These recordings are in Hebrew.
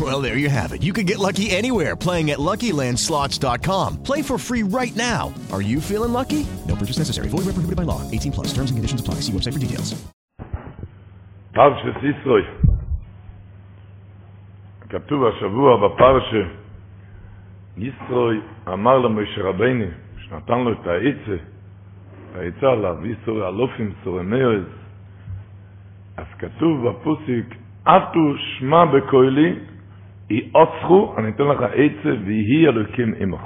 Well, there you have it. You can get lucky anywhere playing at LuckyLandSlots.com. Play for free right now. Are you feeling lucky? No purchase necessary. Void where prohibited by law. 18 plus. Terms and conditions apply. See website for details. פרשת ישרוי. כתוב השבוע בפרשה, ישרוי אמר למשה רבני, שנתן לו את העצה, את העצה עליו, ישרוי אלופים סורי מארז, אז כתוב בפוסיק, עטו שמע בקולי, יעוצחו, אני אתן לך עצה, ויהי אלוקים עמך.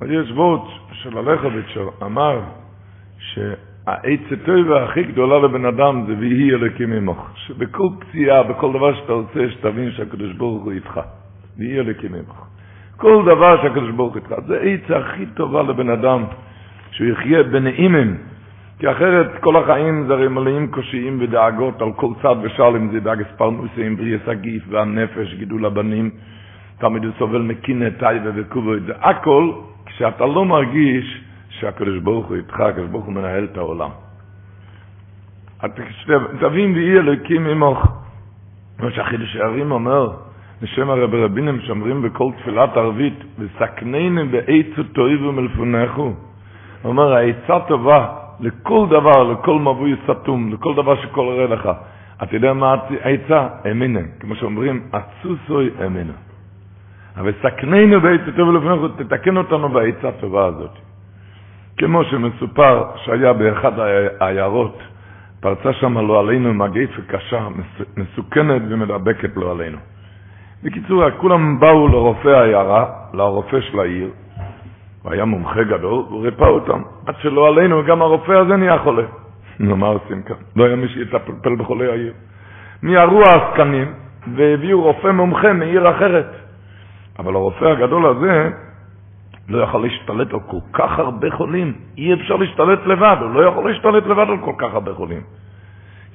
אז יש ווט של הלכביץ' אמר, שהעצה טובה הכי גדולה לבן אדם זה ויהי אלוקים עמך. שבכל פציעה, בכל דבר שאתה רוצה, שתבין שהקדוש ברוך הוא איתך. ויהי אלוקים עמך. כל דבר שהקדוש ברוך הוא איתך. זה העצה הכי טובה לבן אדם, שהוא יחיה בנעימים. כי אחרת כל החיים זה הרי מלאים קושיים ודאגות על כל צד ושל, אם זה דאגס פרנוסים, בריאס הגיף והנפש, גידול הבנים, תמיד הוא סובל מקינא, טייבה זה הכל כשאתה לא מרגיש שהקדוש ברוך הוא איתך, הקדוש ברוך הוא מנהל את העולם. תבין ויהי אלוקים עמך, כמו שהחידוש הערים אומר, בשם הרב רבינים שאומרים בכל תפילת ערבית, וסכננו בעצו תועיבו מלפונכו. הוא אומר, העצה טובה לכל דבר, לכל מבוי סתום, לכל דבר שקורה לך. אתה יודע מה העצה? אמינה. כמו שאומרים, עצוסוי אמינה. אבל סכננו בעצו תועיבו מלפונכו, תתקן אותנו בעצה הטובה הזאת. כמו שמסופר שהיה באחד העיירות, פרצה שם לא עלינו מגפה קשה, מסוכנת ומדבקת לא עלינו. בקיצור, כולם באו לרופא העיירה, לרופא של העיר, הוא היה מומחה גדול, הוא ריפא אותם, עד שלא עלינו, גם הרופא הזה נהיה חולה. נו, מה עושים כאן? לא היה מי שיטפל בחולי העיר. מיהרו העסקנים, והביאו רופא מומחה מעיר אחרת. אבל הרופא הגדול הזה, לא יכול להשתלט על כל כך הרבה חולים. אי אפשר להשתלט לבד, הוא לא יכול להשתלט לבד על כל כך הרבה חולים.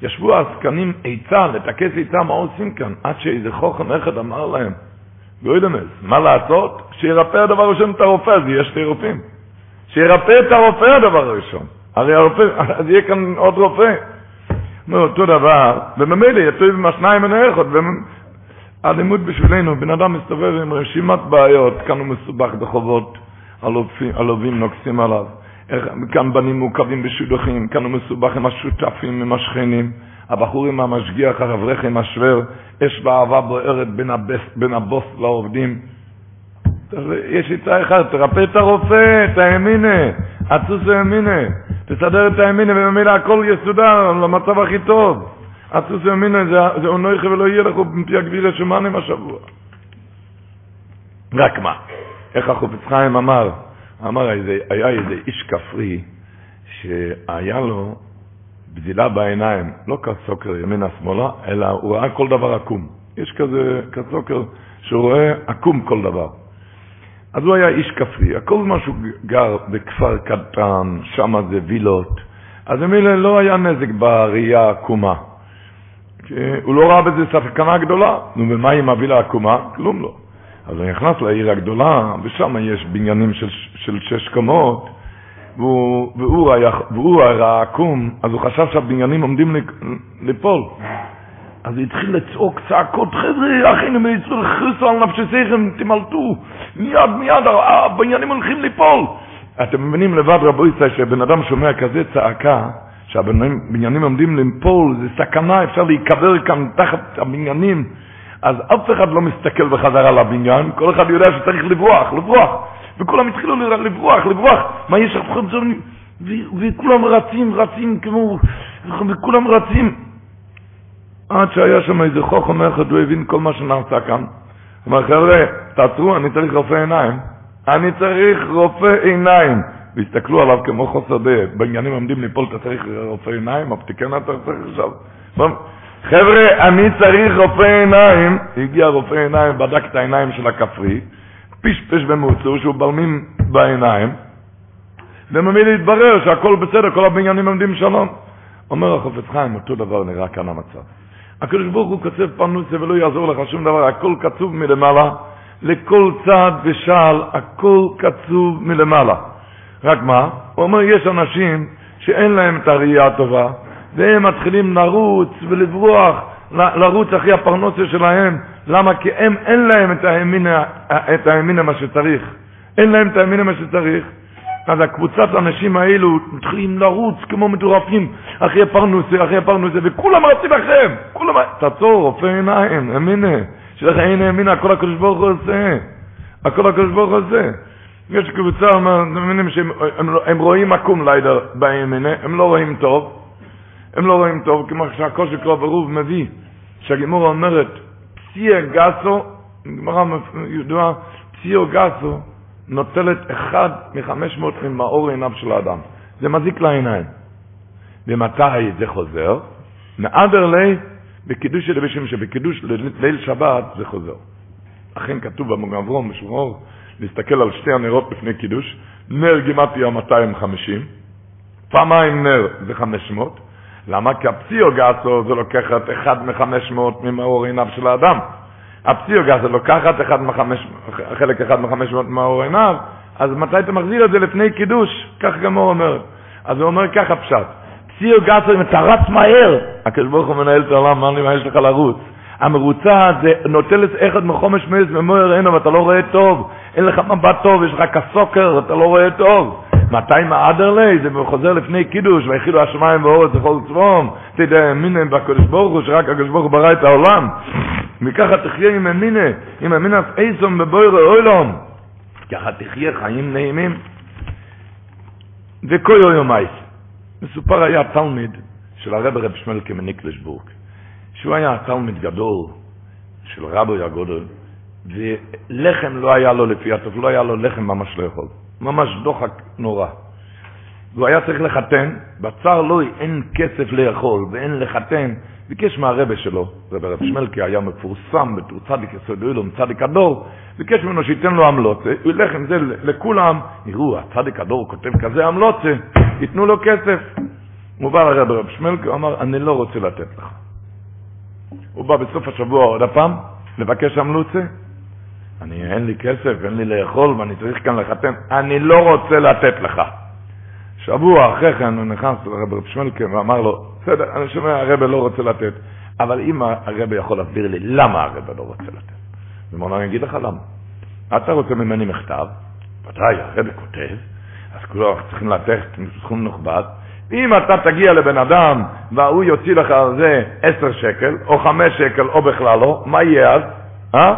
ישבו העסקנים עצה, לטכס עצה, מה עושים כאן? עד שאיזה חוכם אחד אמר להם, גוידמס, מה לעשות? שירפא הדבר הראשון את הרופא, אז יהיה שתי רופאים. שירפא את הרופא הדבר הראשון. הרי הרופא, אז יהיה כאן עוד רופא. נו, אותו דבר, וממילא יצאו עם השניים מן. הלימוד בשבילנו, בן אדם מסתובב עם רשימת בעיות, כאן הוא מסובך בחובות, הלווים נוקסים עליו. כאן בנים מעוכבים בשידוכים, כאן הוא מסובך עם השותפים, עם השכנים, הבחור עם המשגיח, הרב עם השוור, אש באהבה בוערת בין, הבס, בין הבוס לעובדים. יש עצה אחת, תרפא את הרופא, את האמינה, אצוס האמינה, תסדר את האמינה ובמילה הכל יסודר למצב הכי טוב. אצוס האמינה זה, זה אונויכי ולא יהיה לך מפי הגבירה שמאנים השבוע. רק מה, איך החופץ חיים אמר, אמר, היה איזה איש כפרי שהיה לו בזילה בעיניים, לא כסוקר ימינה שמאלה, אלא הוא ראה כל דבר עקום. יש כזה כסוקר שהוא רואה עקום כל דבר. אז הוא היה איש כפרי, הכל זמן שהוא גר בכפר קטן, שם זה וילות, אז ממילא לא היה נזק בראייה העקומה. הוא לא ראה בזה סכנה גדולה. נו, ומה עם הווילה העקומה? כלום לא. אז הוא נכנס לעיר הגדולה, ושם יש בניינים של, של שש קומות, והוא, והוא, היה, עקום, אז הוא חשב שהבניינים עומדים ליפול. אז הוא התחיל לצעוק צעקות, חבר'ה, אחינו מישראל, חריסו על נפשסיכם, תמלטו, מיד מיד, הבניינים הולכים ליפול. אתם מבינים לבד, רבו ישראל, שבן אדם שומע כזה צעקה, שהבניינים עומדים ליפול, זה סכנה, אפשר להיקבר כאן תחת הבניינים. אז אף אחד לא מסתכל בחזרה לבניין, כל אחד יודע שצריך לברוח, לברוח. וכולם התחילו לברוח, לברוח. מה יש לך? וכולם רצים, רצים כמו... וכולם רצים. עד שהיה שם איזה חוכם אחד, הוא הבין כל מה שנעשה כאן. אומר, חבר'ה, תעצרו, אני צריך רופא עיניים. אני צריך רופא עיניים. והסתכלו עליו כמו חוסר דעת. בעניינים עומדים ליפול, אתה צריך רופא עיניים? אופטיקן אתה צריך עכשיו? חבר'ה, אני צריך רופא עיניים. הגיע רופא עיניים, בדק את העיניים של הכפרי, פשפש במוצר שהוא בלמים בעיניים, וממילא התברר שהכל בסדר, כל הבניינים עומדים שלום. אומר החופץ חיים, אותו דבר נראה כאן המצב. הקדוש ברוך הוא כותב פרנוסה ולא יעזור לך שום דבר, הכל קצוב מלמעלה, לכל צעד ושעל, הכל קצוב מלמעלה. רק מה? הוא אומר, יש אנשים שאין להם את הראייה הטובה, והם מתחילים לרוץ ולברוח, לרוץ אחרי הפרנוסה שלהם. למה? כי הם אין להם את האמינה, את האמינה מה שצריך. אין להם את האמינה מה שצריך. אז הקבוצת האנשים האלו מתחילים לרוץ כמו מטורפים אחרי הפרנוסה, אחרי הפרנוסה, וכולם רצים אחריהם. כולם... תעצור, רופא עיניים, אמינה. שלך אין אמינה, הכל הקדוש ברוך הוא עושה. הכל הקדוש ברוך הוא עושה. יש קבוצה, מאמינים שהם הם, הם רואים עקום לידה בימינה, הם לא רואים טוב, הם לא רואים טוב, כמו שהקושי קרוא ברוב מביא, שהגימורה אומרת, פסיע גסו, גמרא ידועה, פסיעו גסו, נוטלת אחד מחמש מאות ממאור עיניו של האדם. זה מזיק לעיניים. ומתי זה חוזר? מעדר לי, בקידוש של אבישים שבקידוש ליל שבת זה חוזר. אכן כתוב במוגברום, בשמור, להסתכל על שתי הנרות לפני קידוש, נר גימטריה 250, פעמיים נר זה 500, למה? כי הפציו גסו זה לוקחת אחד מחמש מאות ממאור עיניו של האדם. הפציו גסו לוקחת אחד מחמש, חלק אחד מחמש מאות ממאור עיניו, אז מתי אתה מחזיר את זה לפני קידוש? כך גם הוא אומר. אז הוא אומר ככה פשט. פציו גסו, אם אתה רץ מהר, הקדוש ברוך הוא מנהל את העולם, מה יש לך לרוץ? המרוצה זה נוטלת אחד מחומש מייס ומויר עינו ואתה לא רואה טוב. אין לך מבט טוב, יש לך כסוקר, אתה לא רואה טוב. מתי מעדר לי? זה חוזר לפני קידוש, ויחילו השמיים ואורץ לכל צבום. תדע אמינה בקדוש ברוך הוא, שרק הקדוש ברוך הוא ברא את העולם. וככה תחיה עם אמינה, עם אמינה איסום בבויר אוילום. ככה תחיה חיים נעימים. וכל יומייס. מסופר היה תלמיד של הרב רב שמלקה מניקלשבורג. שהוא היה תלמיד גדול של רבו הגודל, ולחם לא היה לו לפי הטוב, לא היה לו לחם ממש לאכול. ממש דוחק נורא. והוא היה צריך לחתן, בצר לו אין כסף לאכול ואין לחתן, ביקש מהרבה שלו, רבי רב שמלקי היה מפורסם בתור צדיק יסוד אילום, צדיק הדור, ביקש ממנו שייתן לו עמלות, הוא ילך עם זה לכולם, יראו, הצדיק הדור כותב כזה עמלות, ייתנו לו כסף. הוא בא לרבי רב שמלקי, הוא אמר, אני לא רוצה לתת לך. הוא בא בסוף השבוע עוד הפעם, לבקש עמלוצה, אני, אין לי כסף, אין לי לאכול, ואני צריך כאן לחתן, אני לא רוצה לתת לך. שבוע אחרי כן הוא נכנס לרב רב שמלקה ואמר לו, בסדר, אני שומע, הרב לא רוצה לתת, אבל אם הרב יכול להסביר לי למה הרב לא רוצה לתת. הוא אמר לו, אני אגיד לך למה. אתה רוצה ממני מכתב, ודאי, הרב כותב, אז כולם צריכים לתת סכום נכבד, אם אתה תגיע לבן אדם והוא יוציא לך על זה עשר שקל, או חמש שקל, או בכלל לא, מה יהיה אז? אה?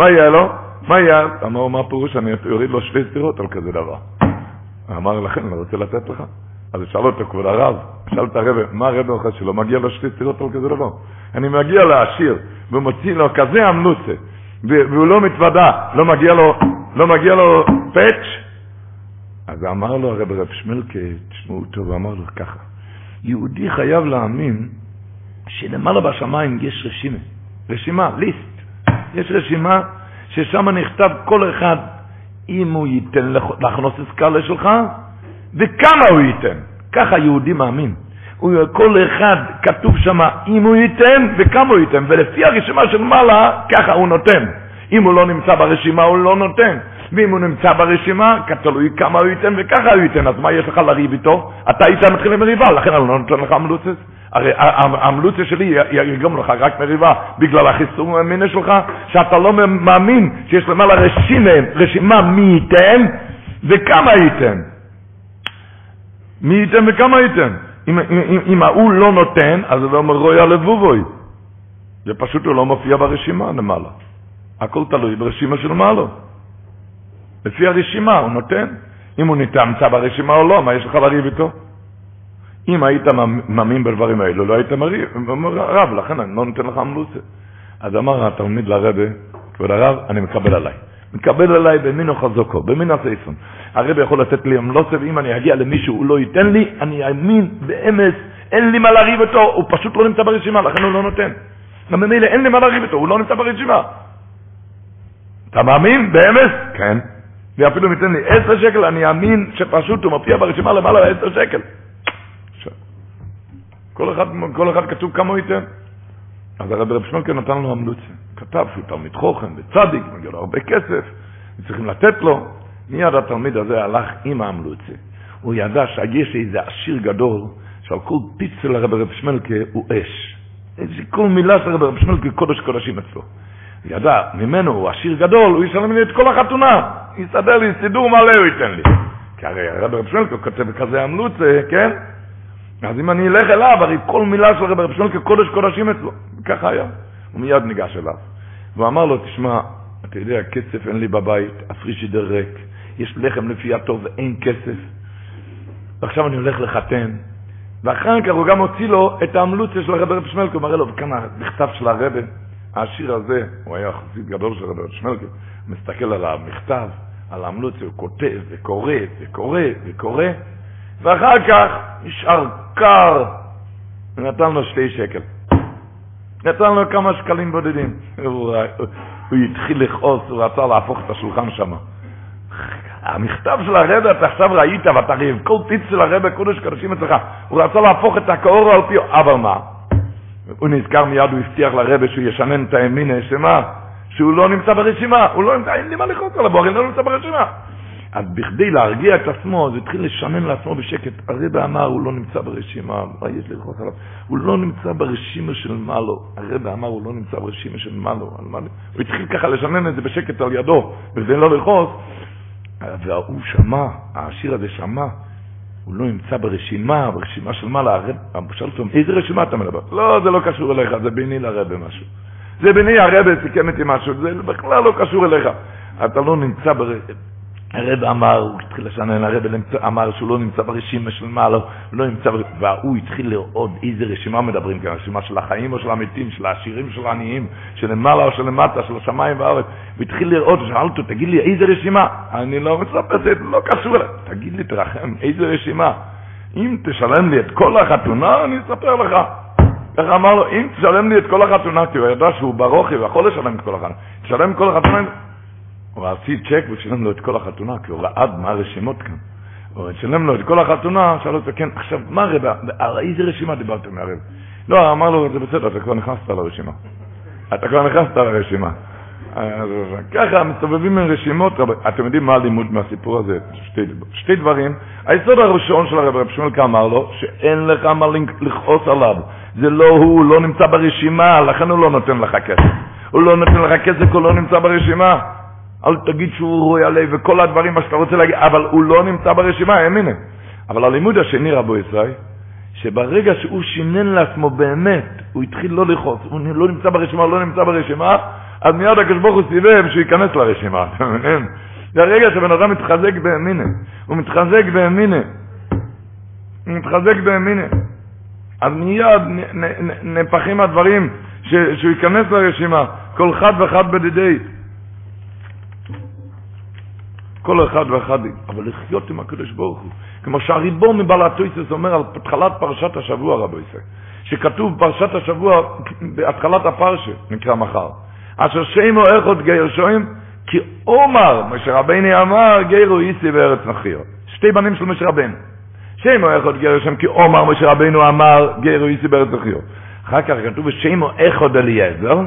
מה יהיה לו? מה יהיה? אמר, מה פירוש? אני אוריד לו שתי סטירות על כזה דבר. אמר, לכן אני רוצה לתת לך. אז שאל אותו, כבוד הרב, שאל את הרב, מה הרב אומר שלא מגיע לו שתי סטירות על כזה דבר? אני מגיע לעשיר, ומוציא לו כזה אמנוצה, והוא לא מתוודה, לא מגיע לו, לא מגיע לו פאץ'? אז אמר לו הרב רב שמלקה, תשמעו טוב, אמר לו ככה, יהודי חייב להאמין שלמעלה בשמיים יש רשימה, רשימה, ליסט. יש רשימה ששם נכתב כל אחד, אם הוא ייתן להכנוס את סקאלה שלך, וכמה הוא ייתן. ככה יהודי מאמין. הוא, כל אחד כתוב שם אם הוא ייתן וכמה הוא ייתן, ולפי הרשימה של מעלה, ככה הוא נותן. אם הוא לא נמצא ברשימה, הוא לא נותן. ואם הוא נמצא ברשימה, תלוי כמה הוא ייתן וככה הוא ייתן, אז מה יש לך לריב איתו? אתה היית מתחיל מריבה, לכן אני לא נותן לך מלוצס. הרי המלוצה שלי יגרום לך רק מריבה בגלל החיסון המיני שלך, שאתה לא מאמין שיש למעלה רשימה, רשימה מי ייתן וכמה ייתן. מי ייתן וכמה ייתן. אם, אם, אם ההוא לא נותן, אז הוא אומר רויה לבובוי. זה פשוט הוא לא מופיע ברשימה למעלה. הכל תלוי ברשימה של מעלה. לפי הרשימה הוא נותן. אם הוא נמצא ברשימה או לא, מה יש לך לריב איתו? אם היית מאמין בדברים האלו, לא היית מריב, הרב, לכן אני לא נותן לך עמלוסה. אז אמר התלמיד לרבה, כבוד הרב, אני מקבל עליי. מקבל עליי במינו חזוקו, במינו סייפון. הרב יכול לתת לי עמלוסה, ואם אני אגיע למישהו, הוא לא ייתן לי, אני אאמין באמס, אין לי מה לריב איתו, הוא פשוט לא נמצא ברשימה, לכן הוא לא נותן. גם ממילא אין לי מה לריב איתו, הוא לא נמצא ברשימה. אתה מאמין? באמס? כן. ואפילו אם ייתן לי עשר שקל, אני אאמין שפשוט הוא מופיע ברשימה למעלה עשר שקל. כל אחד, כל אחד כתוב כמה הוא ייתן. אז הרב רב שמלקה נתן לו המלוצה. כתב שהוא תלמיד חוכם וצדיק, מגיע לו הרבה כסף, צריכים לתת לו. מיד התלמיד הזה הלך עם ההמלוצה. הוא ידע שיש איזה עשיר גדול, שעל כל פיץ של הרב רב שמלקה הוא אש. איזה כל מילה של הרב רב שמלקה קודש קודשים אצלו. ידע, ממנו הוא עשיר גדול, הוא ישלם לי את כל החתונה. יסדר לי סידור מלא הוא ייתן לי. כי הרי הרב רב שמלקה כותב כזה המלוצה, כן? אז אם אני אלך אליו, הרי כל מילה של הרב רב שמלקה קודש קודשים אצלו. וככה היה. הוא מיד ניגש אליו. והוא אמר לו, תשמע, אתה יודע, כסף אין לי בבית, הפרישידר ריק, יש לחם לפי הטוב, אין כסף. ועכשיו אני הולך לחתן. ואחר כך הוא גם הוציא לו את האמלוציה של הרב רב שמלקו, הוא מראה לו, וכאן המכתב של הרב, העשיר הזה, הוא היה חסיד גדול של הרב רב שמלקו, מסתכל על המכתב, על האמלוציה, הוא כותב וקורא וקורא וקורא, ואחר כך נשאר קר, ונתן לו שתי שקל. נתן לו כמה שקלים בודדים. הוא, התחיל לכעוס, הוא רצה להפוך את השולחן שם. המכתב של הרבה, אתה עכשיו ראית, ואתה ריב, כל פיץ של הרבה קודש קדושים אצלך, הוא רצה להפוך את הקאורו על פי, אבל מה? הוא נזכר מיד, הוא הבטיח לרבה שהוא ישנן את הימינה, שמה? שהוא לא נמצא ברשימה, הוא לא נמצא, אין לי מה לכעוס עליו, הוא הרי לא נמצא ברשימה. אז בכדי להרגיע את עצמו, אז התחיל לשנן לעצמו בשקט. הרבה אמר, הוא לא נמצא ברשימה, מה יש לי לכעוס עליו? הוא לא נמצא ברשימה של מעלו. הרבה אמר, הוא לא נמצא ברשימה של מעלו. הוא התחיל ככה לשנן את זה בשקט על ידו, בכדי לא לכעוס. והוא שמע, העשיר הזה שמע, הוא לא נמצא ברשימה, ברשימה של מעלה. הרב שאל אותו, איזה רשימה אתה מדבר? לא, זה לא קשור אליך, זה ביני לרבה משהו. זה ביני, הרבה סיכם איתי משהו, זה בכלל לא קשור אליך. אתה לא נמצא ברשימה. הרב אמר, הוא התחיל לשנן, הרב אמר שהוא לא נמצא ברשימה של מעלה, הוא לא נמצא, והוא התחיל לראות איזה רשימה מדברים כאן, רשימה של החיים או של המתים, של העשירים, של העניים, של למעלה או של למטה, של השמיים והארץ, הוא התחיל לראות, שאל אותו, תגיד לי, איזה רשימה? אני לא מספר, לא קשור אליי. תגיד לי, תרחם, איזה רשימה? אם תשלם לי את כל החתונה, אני אספר לך. ככה אמר לו, אם תשלם לי את כל החתונה, כי הוא ידע שהוא ברוכי ויכול לשלם את כל החתונה, תשלם כל החתונה, הוא עשי צ'ק ושילם לו את כל החתונה, כי הוא רעד מה הרשימות כאן. הוא שילם לו את כל החתונה, שאל אותו, כן, עכשיו, מה הרב, על איזה רשימה דיברתם מהרב? לא, אמר לו, זה בסדר, אתה כבר נכנסת לרשימה. אתה כבר נכנסת לרשימה. ככה מסתובבים עם רשימות, אתם יודעים מה הלימוד מהסיפור הזה? שתי, שתי דברים. היסוד הראשון של הרב רב שמואלקה אמר לו, שאין לך מה לכעוס עליו. זה לא הוא, הוא לא נמצא ברשימה, לכן הוא לא נותן לך כסף. הוא לא נותן לך כסף, הוא לא נמצא ברשימה. אל תגיד שהוא רואי עלי וכל הדברים מה שאתה רוצה להגיד, אבל הוא לא נמצא ברשימה, האמינה. אבל הלימוד השני, רבו ישראל, שברגע שהוא שינן לעצמו באמת, הוא התחיל לא לכעוס, הוא לא נמצא ברשימה, לא נמצא ברשימה, אז מיד הקדוש הוא סיבב שהוא ייכנס לרשימה, אתם מבינים? זה הרגע שבן אדם מתחזק באמינה, הוא מתחזק באמינה, הוא מתחזק באמינה. אז מיד נפחים הדברים שהוא ייכנס לרשימה, כל חד וחד בדידי. כל אחד ואחד, אבל לחיות עם הקדוש ברוך הוא. כמו שהריבון מבעל התויסס אומר על התחלת פרשת השבוע, רבו ישראל, שכתוב פרשת השבוע בהתחלת הפרשה, נקרא מחר. אשר שמו איכות גר שוים, כי עומר, משה רבני אמר, גרו איסי בארץ נחיר. שתי בנים של משה רבנו. שמו איכות גר שוים, כי עומר, משה רבנו אמר, גרו איסי בארץ נחיר. אחר כך כתוב שמו איכות אליעזר,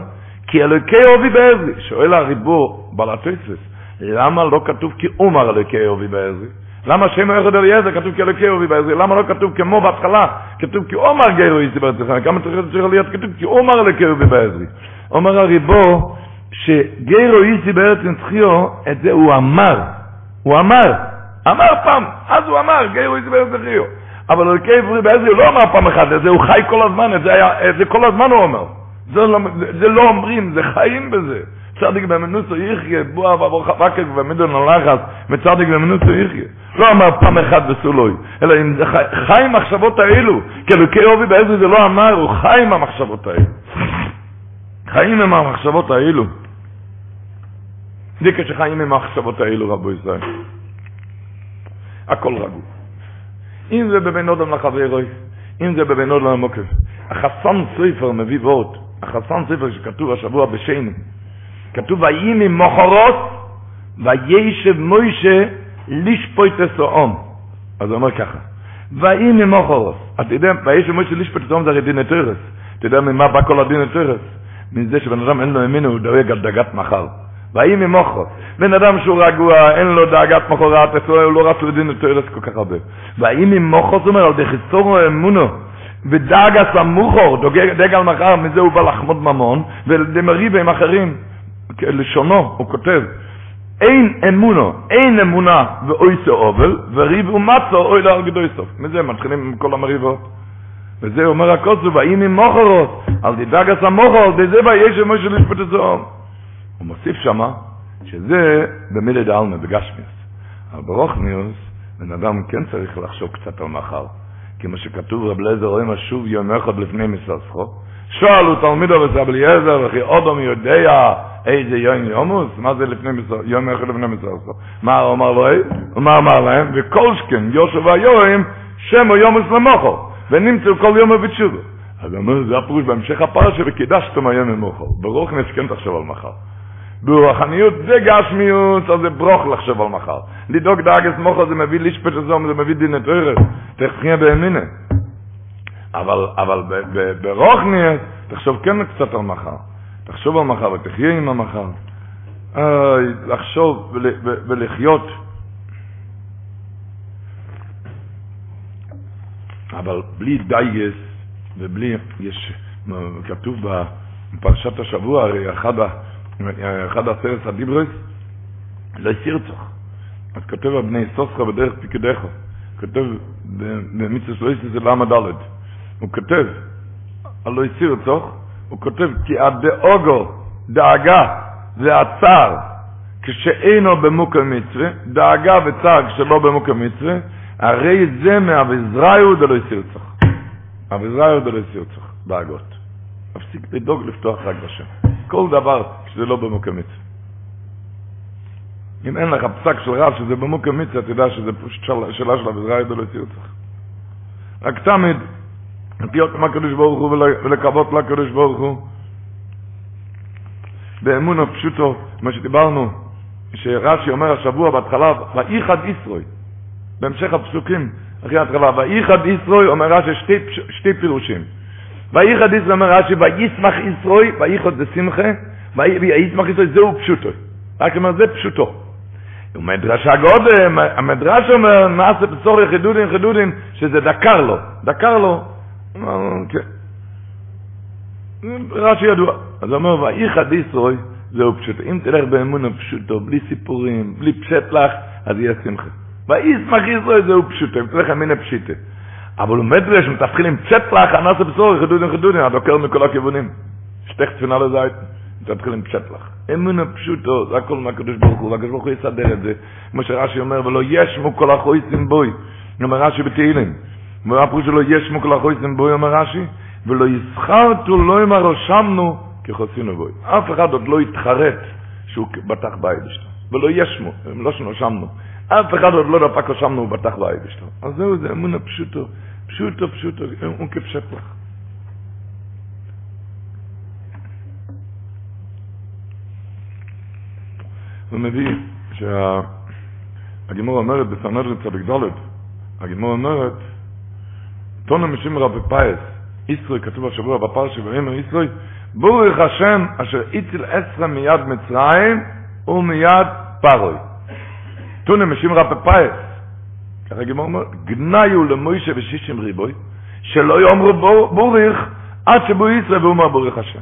כי אלוקי אובי בעזרי. שואל הריבור, בעל התויסס, למה לא כתוב כי עומר אלוקי אובי בעזרי? למה שם אחד אליעזר כתוב כאלוקי אובי בעזרי? למה לא כתוב כמו בהתחלה? כתוב כי עומר גרו איסי בעזרי. כמה צריך להיות כתוב כי עומר אלוקי אובי בעזרי. אומר הריבו שגרו איסי בארץ נצחיו, את זה הוא אמר. הוא אמר. אמר פעם. אז הוא אמר גרו איסי בארץ נצחיו. אבל אלוקי אובי בעזרי לא אמר פעם אחת. זה הוא חי כל הזמן. את זה, היה, את זה כל הזמן הוא אומר. זה לא, זה לא אומרים, זה חיים בזה. צדיק במנוסו יחיה, בואה וברוך הבקק ומדון הלחץ, מצדיק במנוסו יחיה. לא אמר פעם אחת בסולוי, אלא אם זה חי, עם המחשבות האלו, כי אלוקי עובי בעזרי זה לא אמר, הוא חי עם המחשבות האלו. חיים עם המחשבות האלו. זה כשחיים עם המחשבות האלו, רבו ישראל. הכל רגוע. אם זה בבין אודם לחברוי, אם זה בבין אודם למוקף. החסן ספר מביא וורט, החסן ספר שכתוב השבוע בשיינים, כתוב ויהי ממוחרות וישב מוישה לשפוט את הסאום. אז הוא אומר ככה, ואי ממוחרוס. אתה יודע, ויש משה לישפט תום זה הרי דין תרס. אתה יודע ממה בא כל הדין תרס? מזה שבן אדם אין לו אמין, הוא דואג על דאגת מחר. ואי ממוחרוס. בן אדם שהוא רגוע, אין לו דאגת מחרת, הוא לא רץ לדין תרס כל כך הרבה. ואי ממוחרוס אומר, על דחיסורו אמונו. ודאג הסמוכו, דאג על מחר, מזה הוא בא לחמוד ממון, ולמריב עם אחרים, לשונו, הוא כותב, אין אמונו, אין אמונה ואוי סאובל, וריב ומצו אוי להר גדוי סוף. מזה מתחילים עם כל המריבות. וזה אומר הקוצו, ואין עם מוחרות, על דאג הסמוכו, וזה ביש משה לשפט את זוהר. הוא מוסיף שמה, שזה במילי דאלמה, בגשמיוס. אבל ברוכניוס, בן אדם כן צריך לחשוב קצת על מחר. כמו שכתוב רב לזר רואים השוב יום אחד לפני מססכו שאלו תלמידו וסב אליעזר וכי אודום יודע איזה יום יומוס? מה זה לפני מססכו יום אחד לפני מססכו מה הוא אמר לו? מה אמר להם? וכל שכן יושב היום שם הוא יומוס למוחו ונמצאו כל יום ובתשובו אז אומר זה הפירוש בהמשך הפרשה וקידשתם היום ממוחו ברוך נסכן תחשוב על מחר. ברוחניות זה גשמיות, אז זה ברוך לחשוב על מחר. לדאוג דאגס מוחו זה מביא לישפט הזום, זה מביא את ערך. תחכיה באמינה. אבל, אבל ברוחניות, תחשוב כן קצת על מחר. תחשוב על מחר ותחיה עם המחר. אוי, לחשוב ול, ולחיות. אבל בלי דייגס ובלי, יש, כתוב בפרשת השבוע, הרי אחד. אחד עשרת הדיברס, לא יסירצוך. אז כותב הבני סוסך בדרך פיקדך, כותב במצווה שלו זה למה דלת. הוא כותב, על לא יסירצוך, הוא כותב כי הדאוגו, דאגה והצער, כשאינו במוקר מצווה, דאגה וצער כשלא במוקר מצווה, הרי זה מהאביזראיו דלא יסירצוך. אביזראיו דלא יסירצוך, דאגות. תפסיק לדאוג לפתוח רק בשם. כל דבר שזה לא במוקר מצווה. אם אין לך פסק של רב שזה במוקר מצווה, אתה יודע שזה שאלה של אביזראי ולא ציוצך. רק תמיד, להיות עם הקדוש ברוך הוא ולקוות לקדוש ברוך הוא. באמון הפשוטו, מה שדיברנו, שרש"י אומר השבוע בהתחלה, ואיחד ישרוי, בהמשך הפסוקים, אחרי ההתחלה, ואיחד ישרוי, אומר רש"י שתי, שתי פירושים. וייחד ישראל אומר רש"י, וישמח ישרוי, וייחוד זה שמחה, וישמח ישרוי, זהו פשוטו. רק אומר, זה פשוטו. ומדרשה גודם, המדרש אומר, נעשה בצורך חידודין חידודין, שזה דקר לו, דקר לו, כן. רש"י ידוע. אז הוא אומר, וייחד ישרוי, זהו פשוטו. אם תלך באמון פשוטו, בלי סיפורים, בלי פשט לך, אז יהיה שמחה. וישמח ישרוי, זהו פשוטו. אם תלך אמין פשיטה. אבל הוא מדרש מתפחיל עם צ'טלח, אנס בצורך, חדודים חדודים, הדוקר מכל הכיוונים. שתך צפינה לזית, מתחיל עם צ'טלח. אמונה פשוטו, זה הכל מהקדוש ברוך הוא, והקדוש ברוך הוא יסדר את זה. כמו שרש"י אומר, ולא ישמו כל החויסים בוי. אומר רש"י בתהילים. ומה פירוש שלא ישמו כל החויסים בוי, אומר רש"י, ולא יסחרתו לא אמר רשמנו כחוסינו בוי. אף אחד עוד לא יתחרט שהוא בטח בית שלו. ולא ישמו, לא שנושמנו. אף אחד עוד לא דפק רשמנו הוא בטח בית שלו. אז זהו, זה אמונה פשוטו. פשוטו פשוטו, הוא כפשט לך. הוא מביא שהגימור אומרת בסנדרין צדיק ד', הגמרא אומרת, תנא משום רבי פפייס, יתרו כתוב השבוע בפרשה ויאמר יתרו, ברוך השם אשר הציל אתכם מיד מצרים ומיד פרעה. תנא משום רבי פפייס, ככה גמרא אומר, גנאי למשה ושישים ריבוא, שלא אמרו ברוך, עד שבא יתרו ואמר ברוך השם.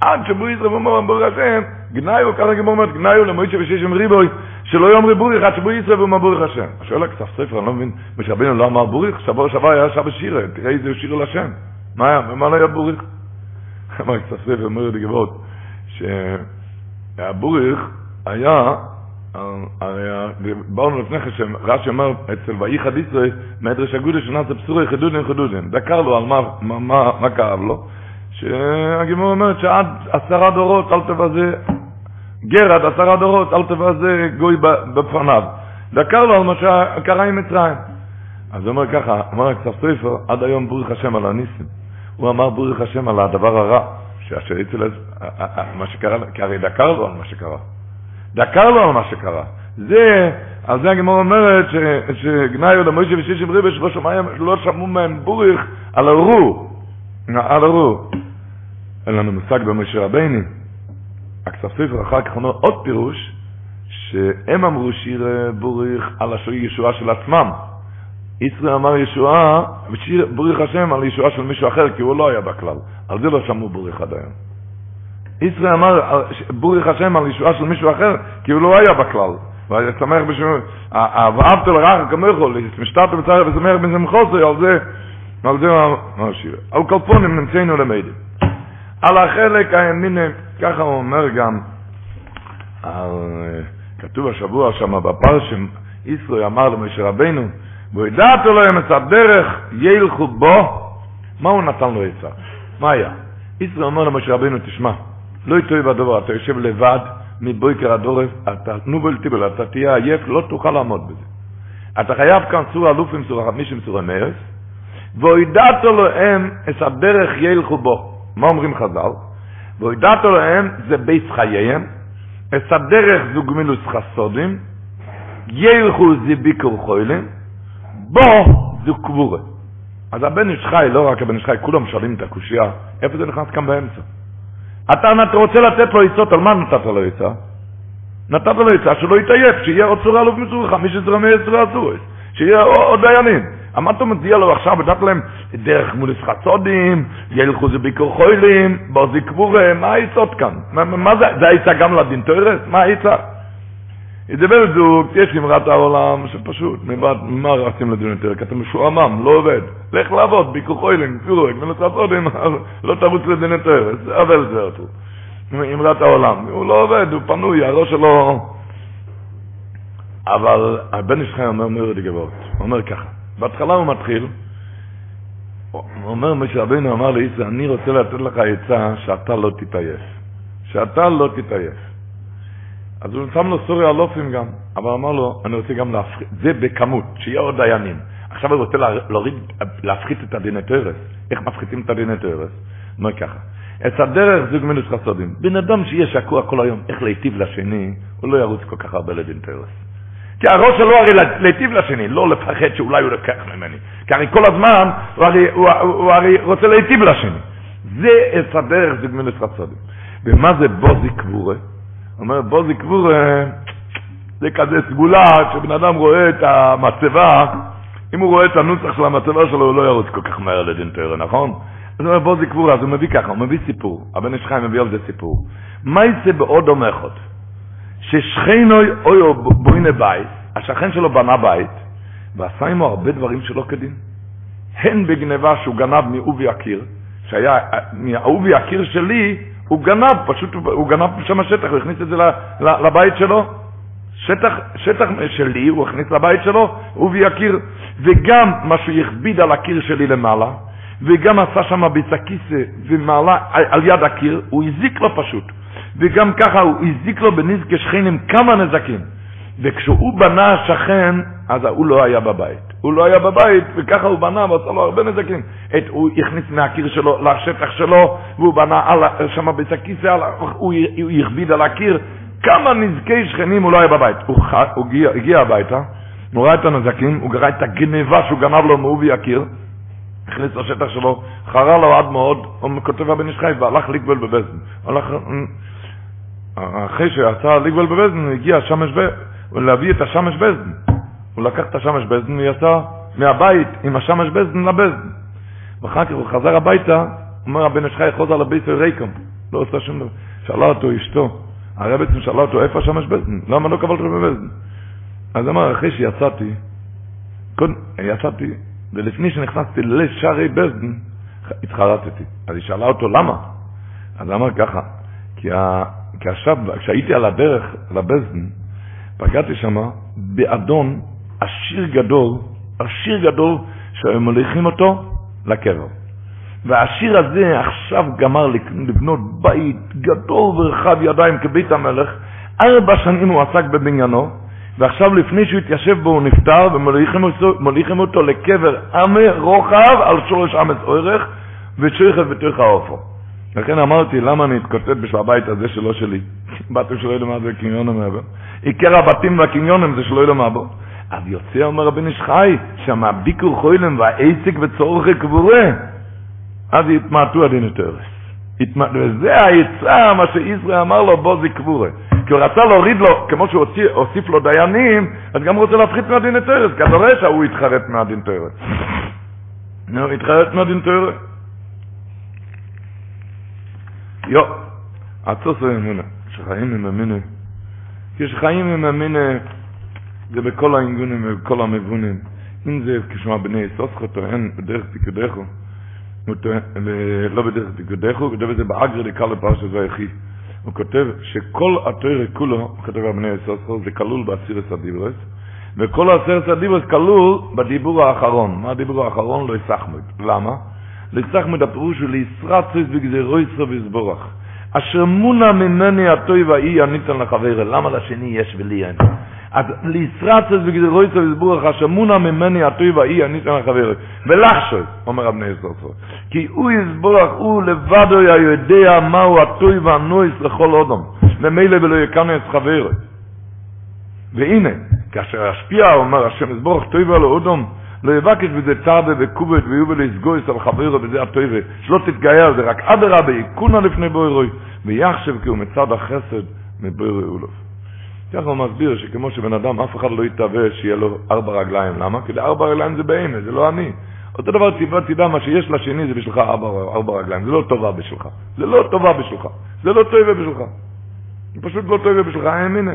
עד שבא יתרו ואמר ברוך השם, גנאי, ככה גמרא אומר, גנאי למשה ושישים ריבוא, שלא יאמרו בוריך, עד שבו ישראל ואומר בוריך השם. השואל הכתב ספר, אני לא מבין, משה רבינו לא אמר בוריך, שבוע שעבר היה שעה בשירה, תראה איזה שיר לשם. מה היה? ומה לא היה בוריך? אמר הכתב ספר, אומר לי גבות, שהבוריך היה באנו לפני כן, רש"י אומר, אצל ואיחד ישראל, מדרש אגודה שנעשה פסורי חידודין חידודין. דקר לו על מה כאב לו, שהגימור אומרת שעד עשרה דורות אל תבזה, גר עד עשרה דורות אל תבזה גוי בפניו. דקר לו על מה שקרה עם מצרים. אז הוא אומר ככה, אמר סופר, עד היום בורך השם על הניסים. הוא אמר בורך השם על הדבר הרע, שאשר אצל מה שקרה, כי הרי דקר לו על מה שקרה. דקר לו על מה שקרה. זה על זה הגמור אומרת שגנאיו למוישה ושישים ריבש לא לא שמעו מהם בוריך על הרו, על הרו. אין לנו מושג במשה רביני. הכספים אחר כך אומר עוד פירוש, שהם אמרו שיר בוריך על הישועה של עצמם. ישראל אמר ישועה, ושיר בוריך השם על ישועה של מישהו אחר, כי הוא לא היה בכלל. על זה לא שמעו בוריך עד היום. ישראל אמר בוריך השם על ישועה של מישהו אחר, כי הוא לא היה בכלל. ואני שמח בשביל, ואהבת לרעך כמוך, משתת בצער ושמח בשמחו זה, על זה, על זה מה השיר. על נמצאנו למדים. על החלק הימיני, ככה הוא אומר גם, על, כתוב השבוע שם בפרשם, ישראל אמר למשה רבנו, וידעתו להם את הדרך ילכו בו, מה הוא נתן לו עצה? מה היה? ישראל אומר למשה רבנו, תשמע, לא יטוי בדבר, אתה יושב לבד, מבויקר עד עורף, אתה נובל טיבל, אתה תהיה עייף, לא תוכל לעמוד בזה. אתה חייב כאן סור אלופים, סור חמישים, סור המרס, והוידעתו להם את הדרך ילכו בו. מה אומרים חז"ל? והוידעתו להם זה בית חייהם, את הדרך זו גמילוס חסודים, ילכו זה ביקור חוילים, בו זו קבורה. אז הבן איש חי, לא רק הבן איש חי, כולם שואלים את הקושייה, איפה זה נכנס כאן באמצע? אתה רוצה לתת לו עצות, על מה נתת לו עצה? נתת לו עצה שלא יתעייף, שיהיה עוד צורה אלוף מצורך, מי שצורה מעשרה אסורס, שיהיה עוד דיינים. מה אתה מציע לו עכשיו, ודעת להם דרך מולס חצודים, ילכו זה ביקור חוילים, בוזי קבורה, מה העצות כאן? מה זה, זה העצה גם לדין תורס? מה העצה? ידבר זוג, יש אמרת העולם שפשוט, ממה רצים לדין יותר? כי אתה משועמם, לא עובד. לך לעבוד, ביקוחוילין, פירוק, מלצרצודים, לא תרוץ לדין יותר. זה אבל זה אותו. אמרת העולם. הוא לא עובד, הוא פנוי, הראש שלו... אבל הבן איש חי אומר מרד גבוהות. הוא אומר ככה, בהתחלה הוא מתחיל, הוא אומר, משה רבינו אמר לישראל, אני רוצה לתת לך עצה שאתה לא תתעייף. שאתה לא תתעייף. אז הוא שם לו סורי אלופים גם, אבל אמר לו, אני רוצה גם להפחית, זה בכמות, שיהיה עוד דיינים. עכשיו הוא רוצה להוריד, להפחית את הדיני תרס. איך מפחיתים את הדיני תרס? אומר ככה, את הדרך זוג מינוס חסודים. בן אדם שיהיה שקוע כל היום, איך להיטיב לשני, הוא לא ירוץ כל כך הרבה לדין תרס. כי הראש שלו הרי להיטיב לשני, לא לפחד שאולי הוא לקח ממני. כי הרי כל הזמן הוא הרי, הוא, הוא, הוא הרי רוצה להיטיב לשני. זה את הדרך זוג מינוס חסודים. ומה זה בוזי קבורה? אומר בוזי קבור, זה כזה סגולה, כשבן אדם רואה את המצבה, אם הוא רואה את הנוסח של המצבה שלו, הוא לא ירוץ כל כך מהר לדין תורה, נכון? אז הוא אומר בוזי קבור, אז הוא מביא ככה, הוא מביא סיפור, הבן איש חיים מביא על זה סיפור. מה יצא בעוד אומחות? ששכנוי אוי בוינה בית, השכן שלו בנה בית, ועשה עמו הרבה דברים שלא כדין. הן בגניבה שהוא גנב מאובי הקיר, שהיה, מאהובי הקיר שלי, הוא גנב, פשוט הוא גנב שם שטח, הוא הכניס את זה לבית שלו. שטח, שטח שלי הוא הכניס לבית שלו, הוא ויקיר. וגם מה שהוא הכביד על הקיר שלי למעלה, וגם עשה שם ביצה כיסא ומעלה על יד הקיר, הוא הזיק לו פשוט. וגם ככה הוא הזיק לו בנזקי שכנים כמה נזקים. וכשהוא בנה שכן, אז הוא לא היה בבית. הוא לא היה בבית, וככה הוא בנה ועשה לו הרבה נזקים. את, הוא הכניס מהקיר שלו לשטח שלו, והוא בנה על, שם בית הכיסא, הוא, הוא הכביד על הקיר. כמה נזקי שכנים הוא לא היה בבית. הוא, הוא הגיע, הגיע הביתה, הוא ראה את הנזקים, הוא ראה את הגניבה שהוא גנב לו מעובי הקיר, הכניס לשטח שלו, חרה לו עד מאוד, הוא כותב הבן איש חי, והלך לגבל בבזן. הלך, אחרי לגבל בבזן, הוא הגיע שמש ב... להביא את השמש בזן. הוא לקח את השמש בזן ויצא מהבית עם השמש בזן לבזן. ואחר כך הוא חזר הביתה, אומר הבן איש חי חוזר לבית ריקום, לא עושה שום דבר. שאלה אותו אשתו, הרבץ שאלה אותו, איפה השמש בזן? למה לא קבלת בבזן? אז אמר, אחרי שיצאתי, קודם, יצאתי, ולפני שנכנסתי לשערי בזן, התחרטתי. אז היא שאלה אותו, למה? אז אמר ככה, כי. כי עכשיו, כשהייתי על הדרך לבזן, פגעתי שם באדון עשיר גדול, עשיר גדול, שהיו מוליכים אותו לקבר. והעשיר הזה עכשיו גמר לבנות בית גדול ורחב ידיים כבית המלך, ארבע שנים הוא עסק בבניינו, ועכשיו לפני שהוא התיישב בו הוא נפטר, ומוליכים אותו לקבר עמי רוחב על שורש אמס אורך, ושריכת בתוך האופו. לכן אמרתי, למה אני אתכותב בשביל הבית הזה שלא שלי? באתי שלא יודע מה זה קניון המעבר. עיקר הבתים והקניונים זה שלא ילמה בו. אז יוצא, אומר רבי נשחי, שם ביקור חוילם והעסק וצורכי קבורה, אז יתמעטו הדין יותר. וזה היצע, מה שישראל אמר לו, בוא זה קבורה. כי הוא רצה להוריד לו, כמו שהוא הוסיף לו דיינים, אז גם הוא רוצה להפחית מהדין תרס, כי אתה רואה שהוא התחרט מהדין תרס. נו, התחרט מהדין יו, עצוס האמונה, שחיים עם המינה. כשחיים עם המינה, זה בכל האינגונים ובכל המבונים. אם זה כשמה בני סוסחו טוען בדרך פיקודךו, לא בדרך פיקודךו, הוא כותב את זה באגר דקה לפרשת והיחי. הוא כותב שכל התוירה כולו, הוא כותב על בני סוסחו, זה כלול בעשירס הדיברס, וכל העשירס הדיברס כלול בדיבור האחרון. מה הדיבור האחרון? לא יסחמד. למה? יסחמד הפירוש הוא לישרצס בגזירויסו ויסבורך. אשר מונה ממני הטוי והאי הניתן לחבר, למה לשני יש ולי אין? אז לישרצס בגזירויסו ויסבורך, אשר מונה ממני הטוי והאי הניתן לחבר. ולחשוב, אומר אבני סוסו, כי הוא יסבורך, הוא לבדו יודע מהו הטוי והנויס לכל אודום, ומילא ולא יקנס חבר. והנה, כאשר השפיע, אומר השם יסבורך טוי ועל אודום, לא יבקש בזה תרבה וקובת ויובל לסגויס על חברו בזה הטויבה, שלא תתגייר, זה רק אדרבה, יקונה לפני בוירוי, ויחשב כי הוא מצד החסד מבוירוי אולוף. ככה הוא מסביר שכמו שבן אדם, אף אחד לא יתהווה שיהיה לו ארבע רגליים. למה? כי ארבע רגליים זה בהמה, זה לא אני. אותו דבר תדע, תדע מה שיש לשני זה בשבילך ארבע, ארבע רגליים, זה לא טובה בשבילך. זה לא טובה בשבילך. זה לא טובה בשבילך. זה פשוט לא טובה בשבילך, האמינה.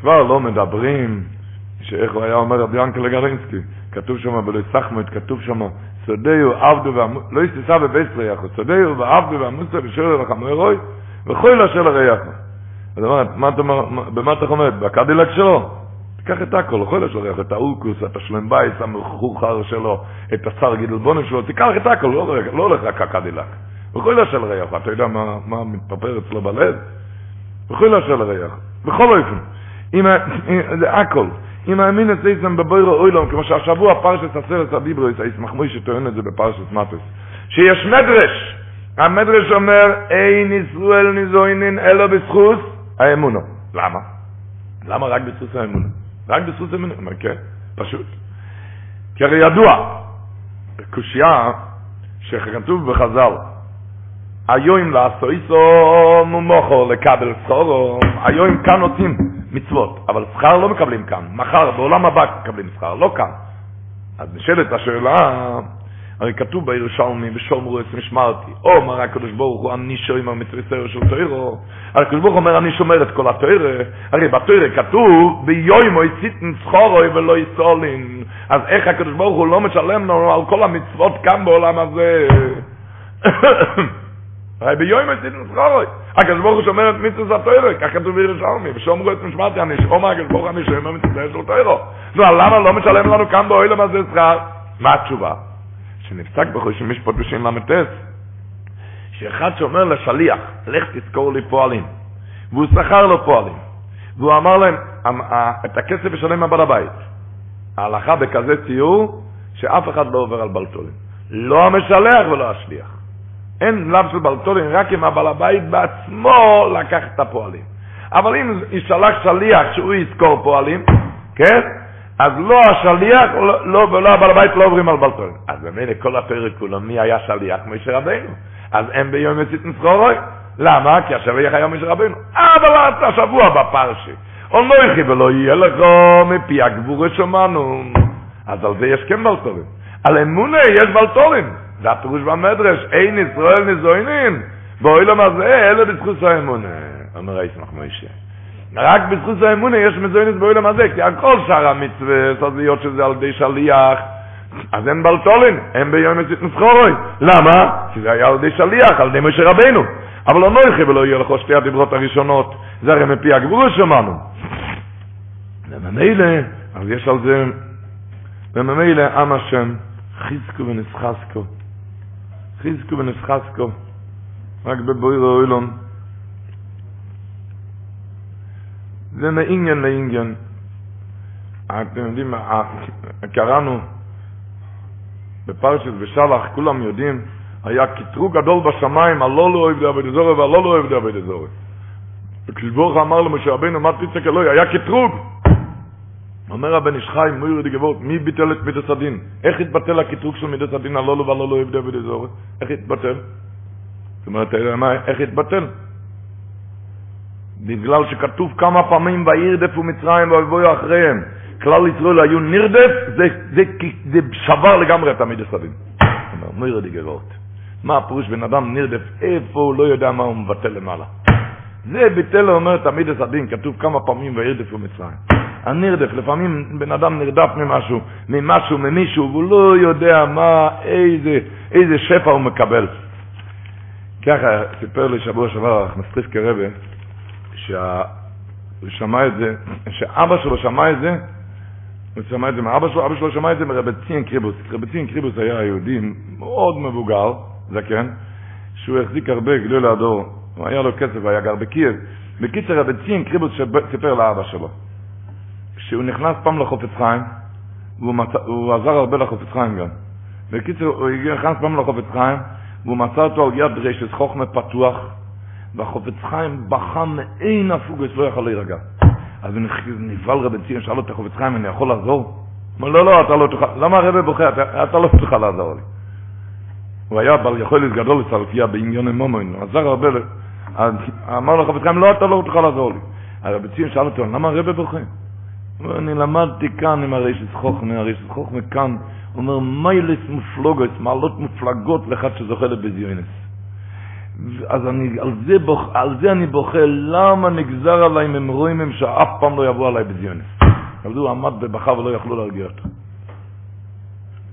כבר לא מדברים, שאיך הוא היה אומר רבי ינקל גרינסקי, כתוב שם בלוי סחמות, כתוב שם, סודהו עבדו ועמוסו, לא יסתיסה בבייס ריחו, סודהו ועבדו ועמוסו ושאול לחמורוי, וכל אשר לריחו. אז אומרת, מה אתה אומר, במה אתה עומד? בקדילק שלו? תיקח את הכל, לכל אשר לריחו, את האורקוס, את השלם בייס, המחוכר שלו, את השר גידלבונים שלו, תיקח את הכל, לא, לא הולך רק הקדילק. וכל אשר לריחו, אתה יודע מה, מתפפר אצלו בלב? וכל אשר לריחו, בכל אופן. אם זה הכל אם האמין את זה בבוירו אוילום כמו שהשבוע פרשת עשרת הדיברויס הישמח מוישה טוען את זה בפרשת מטוס שיש מדרש המדרש אומר אין ישראל נזוינין אלא בזכוס האמונו למה? למה רק בזכוס האמונו? רק בזכוס האמונו? אומר כן, פשוט כי הרי ידוע קושייה שכתוב בחז"ל היום לעשו מומוכו לקבל סחורו היום כאן נותנים מצוות, אבל שכר לא מקבלים כאן, מחר, בעולם הבא מקבלים שכר, לא כאן. אז נשאלת השאלה, הרי כתוב בירושלמי, בשומרו את משמרתי, או אומר הקדוש ברוך הוא, אני מצווי סדר של תוירו, הקדוש ברוך אומר, אני שומר את כל התוירה, הרי בתוירה כתוב, ביוימו יציתן סחורוי ולא יסולין, אז איך הקדוש ברוך הוא לא משלם לנו על כל המצוות כאן בעולם הזה? הרי ביום יציתן סחורוי. הקדוש ברוך הוא שומר את מצווה התוירה, כך כתוב בירושלמי, ושומרו את משמעתי, שומר הקדוש ברוך אני שומר מצווה של תוירו. נו, למה לא משלם לנו כאן באוילם הזה שכר? מה התשובה? שנפסק בחוש משפט בשין ל"ס, שאחד שאומר לשליח, לך תזכור לי פועלים, והוא שכר לו פועלים, והוא אמר להם, את הכסף ישלם הבעל הבית. ההלכה בכזה ציור, שאף אחד לא עובר על בלטולים. לא המשלח ולא השליח. אין לאו של בלטולין, רק אם הבעל הבית בעצמו לקח את הפועלים. אבל אם ישלח שליח שהוא יזכור פועלים, כן? אז לא השליח, לא, לא, ולא הבעל הבית לא עוברים על בלטולין. אז במילא כל הפרק כולו, מי היה שליח? משה רבינו. אז הם ביום יצית נסחורוי. למה? כי השליח היה משה רבינו. אבל אתה שבוע בפרשי. אונויכי ולא יהיה לך מפי הגבורה שמענו. אז על זה יש כן בלטולין. על אמונה יש בלטולין. זה הפירוש במדרש, אין ישראל נזוינין, באוילם הזה, אלא בזכוס האמונה. אומר הישמח מוישה. רק בזכוס האמונה יש מזוינית באוילם הזה, כי הכל שאר המצווה, סודיות שזה על ידי שליח, אז אין בלטולין, אין ביום יצית נסחורוי. למה? כי זה היה על ידי שליח, על ידי משה רבנו. אבל לא נויכי ולא יהיה לך שתי הדיברות הראשונות, זה הרי מפי הגבול שמענו. וממילא, אז יש על זה, וממילא עם השם, חיזקו ונסחסקו. חיזקו ונסחסקו, רק בבויר האוילון. זה מעניין לעניין. אתם יודעים, קראנו בפרשת ושלח, כולם יודעים, היה קטרוג גדול בשמיים, הלא לא אוהב דעבד אזורי והלא לא אוהב דעבד אזורי. וכשברוך אמר למשה רבינו, מה תצק אלוהי? היה קטרוג. אומר הבן איש חי, מויר די גבורת, מי ביטל את מידס הדין? איך התבטל הקטרוג של מידס הדין, הלא לא והלא לא דעבד אזורי? איך התבטל? זאת אומרת, איך התבטל? בגלל שכתוב כמה פעמים וירדפו מצרים ויבואו אחריהם. כלל ישראל היו נרדף, זה, זה, זה שבר לגמרי את המידס הדין. אומר, מויר די. מה הפירוש בן אדם נרדף, איפה הוא לא יודע מה הוא מבטל למעלה. זה ביטל אומר תמיד את הדין, כתוב כמה פעמים וירדפו מצרים. הנרדף, לפעמים בן אדם נרדף ממשהו, ממשהו, ממישהו, והוא לא יודע מה, איזה, איזה שפע הוא מקבל. ככה סיפר לי שבוע שעבר מסטריסקי רבה, שהוא שמע את זה, שאבא שלו שמע את זה, הוא שמע את זה מאבא שלו, אבא שלו שמע את זה מרבי ציין קריבוס. רבי ציין קריבוס היה יהודי מאוד מבוגר, זקן, שהוא החזיק הרבה גדול הדור, היה לו כסף, היה גר בקייב. בקיצר, רבי ציין קריבוס סיפר לאבא שלו, שהוא נכנס פעם לחופץ חיים, והוא מצא, עזר הרבה לחופץ חיים גם. בקיצר, הוא נכנס פעם לחופץ חיים, והוא מצא אותו על יד רשת חוכמה פתוח, והחופץ חיים בכה מאין הפוגס, לא יכול להירגע. אז הוא נבהל רבי ציון, שאל אותו חופץ חיים, אני יכול לעזור? אמר, לא, לא, אתה לא תוכל, למה הרבי בוכה? אתה, אתה לא תוכל לעזור לי. הוא היה בעל יכולת גדול לסלפיה בעניון הוא עזר הרבה, אמר לו חפץ חיים, לא, אתה לא תוכל לעזור לי. הרבי ציון שאל אותו, למה הרבי בוכה? אומר, אני למדתי כאן עם הרשת חוכמה, הרשת חוכמה כאן, אומר, מיילס מופלוגות, מעלות מופלגות לאחד שזוכה לבזיונס. אז אני, על זה, בוח, על זה אני בוכה, למה נגזר עליי ממרואים הם שאף פעם לא יבוא עליי בזיונס. אבל הוא עמד ובכה ולא יכלו להרגיע אותו.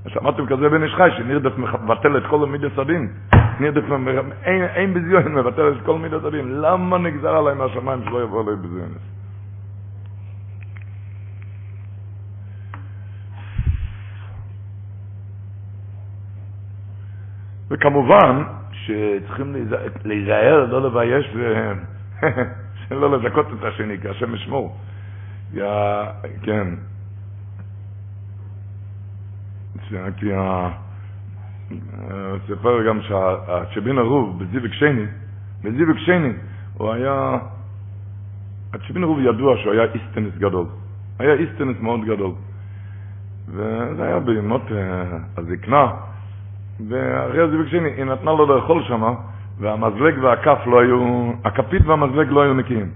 שמעתם כזה בן איש חי, שנרדף מבטל את כל מידס הדין. נרדף, אין, אין בזיון, מבטל את כל מידס הדין. למה נגזר עליי מהשמיים שלא יבוא עליי בזיונס? וכמובן שצריכים להיזהר, לא לבייש ולא לזכות את השני, כי השם ישמור. כן. כי סיפר גם שהצ'בין הרוב בזיוויק שני, בזיוויק שני, הוא היה, הצ'בין הרוב ידוע שהוא היה איסטנס גדול. היה איסטנס מאוד גדול. וזה היה בימות הזקנה, ואחרי הזיוויק שני, היא נתנה לו לאכול שם, והמזלג והכף לא היו, הכפית והמזלג לא היו נקיים.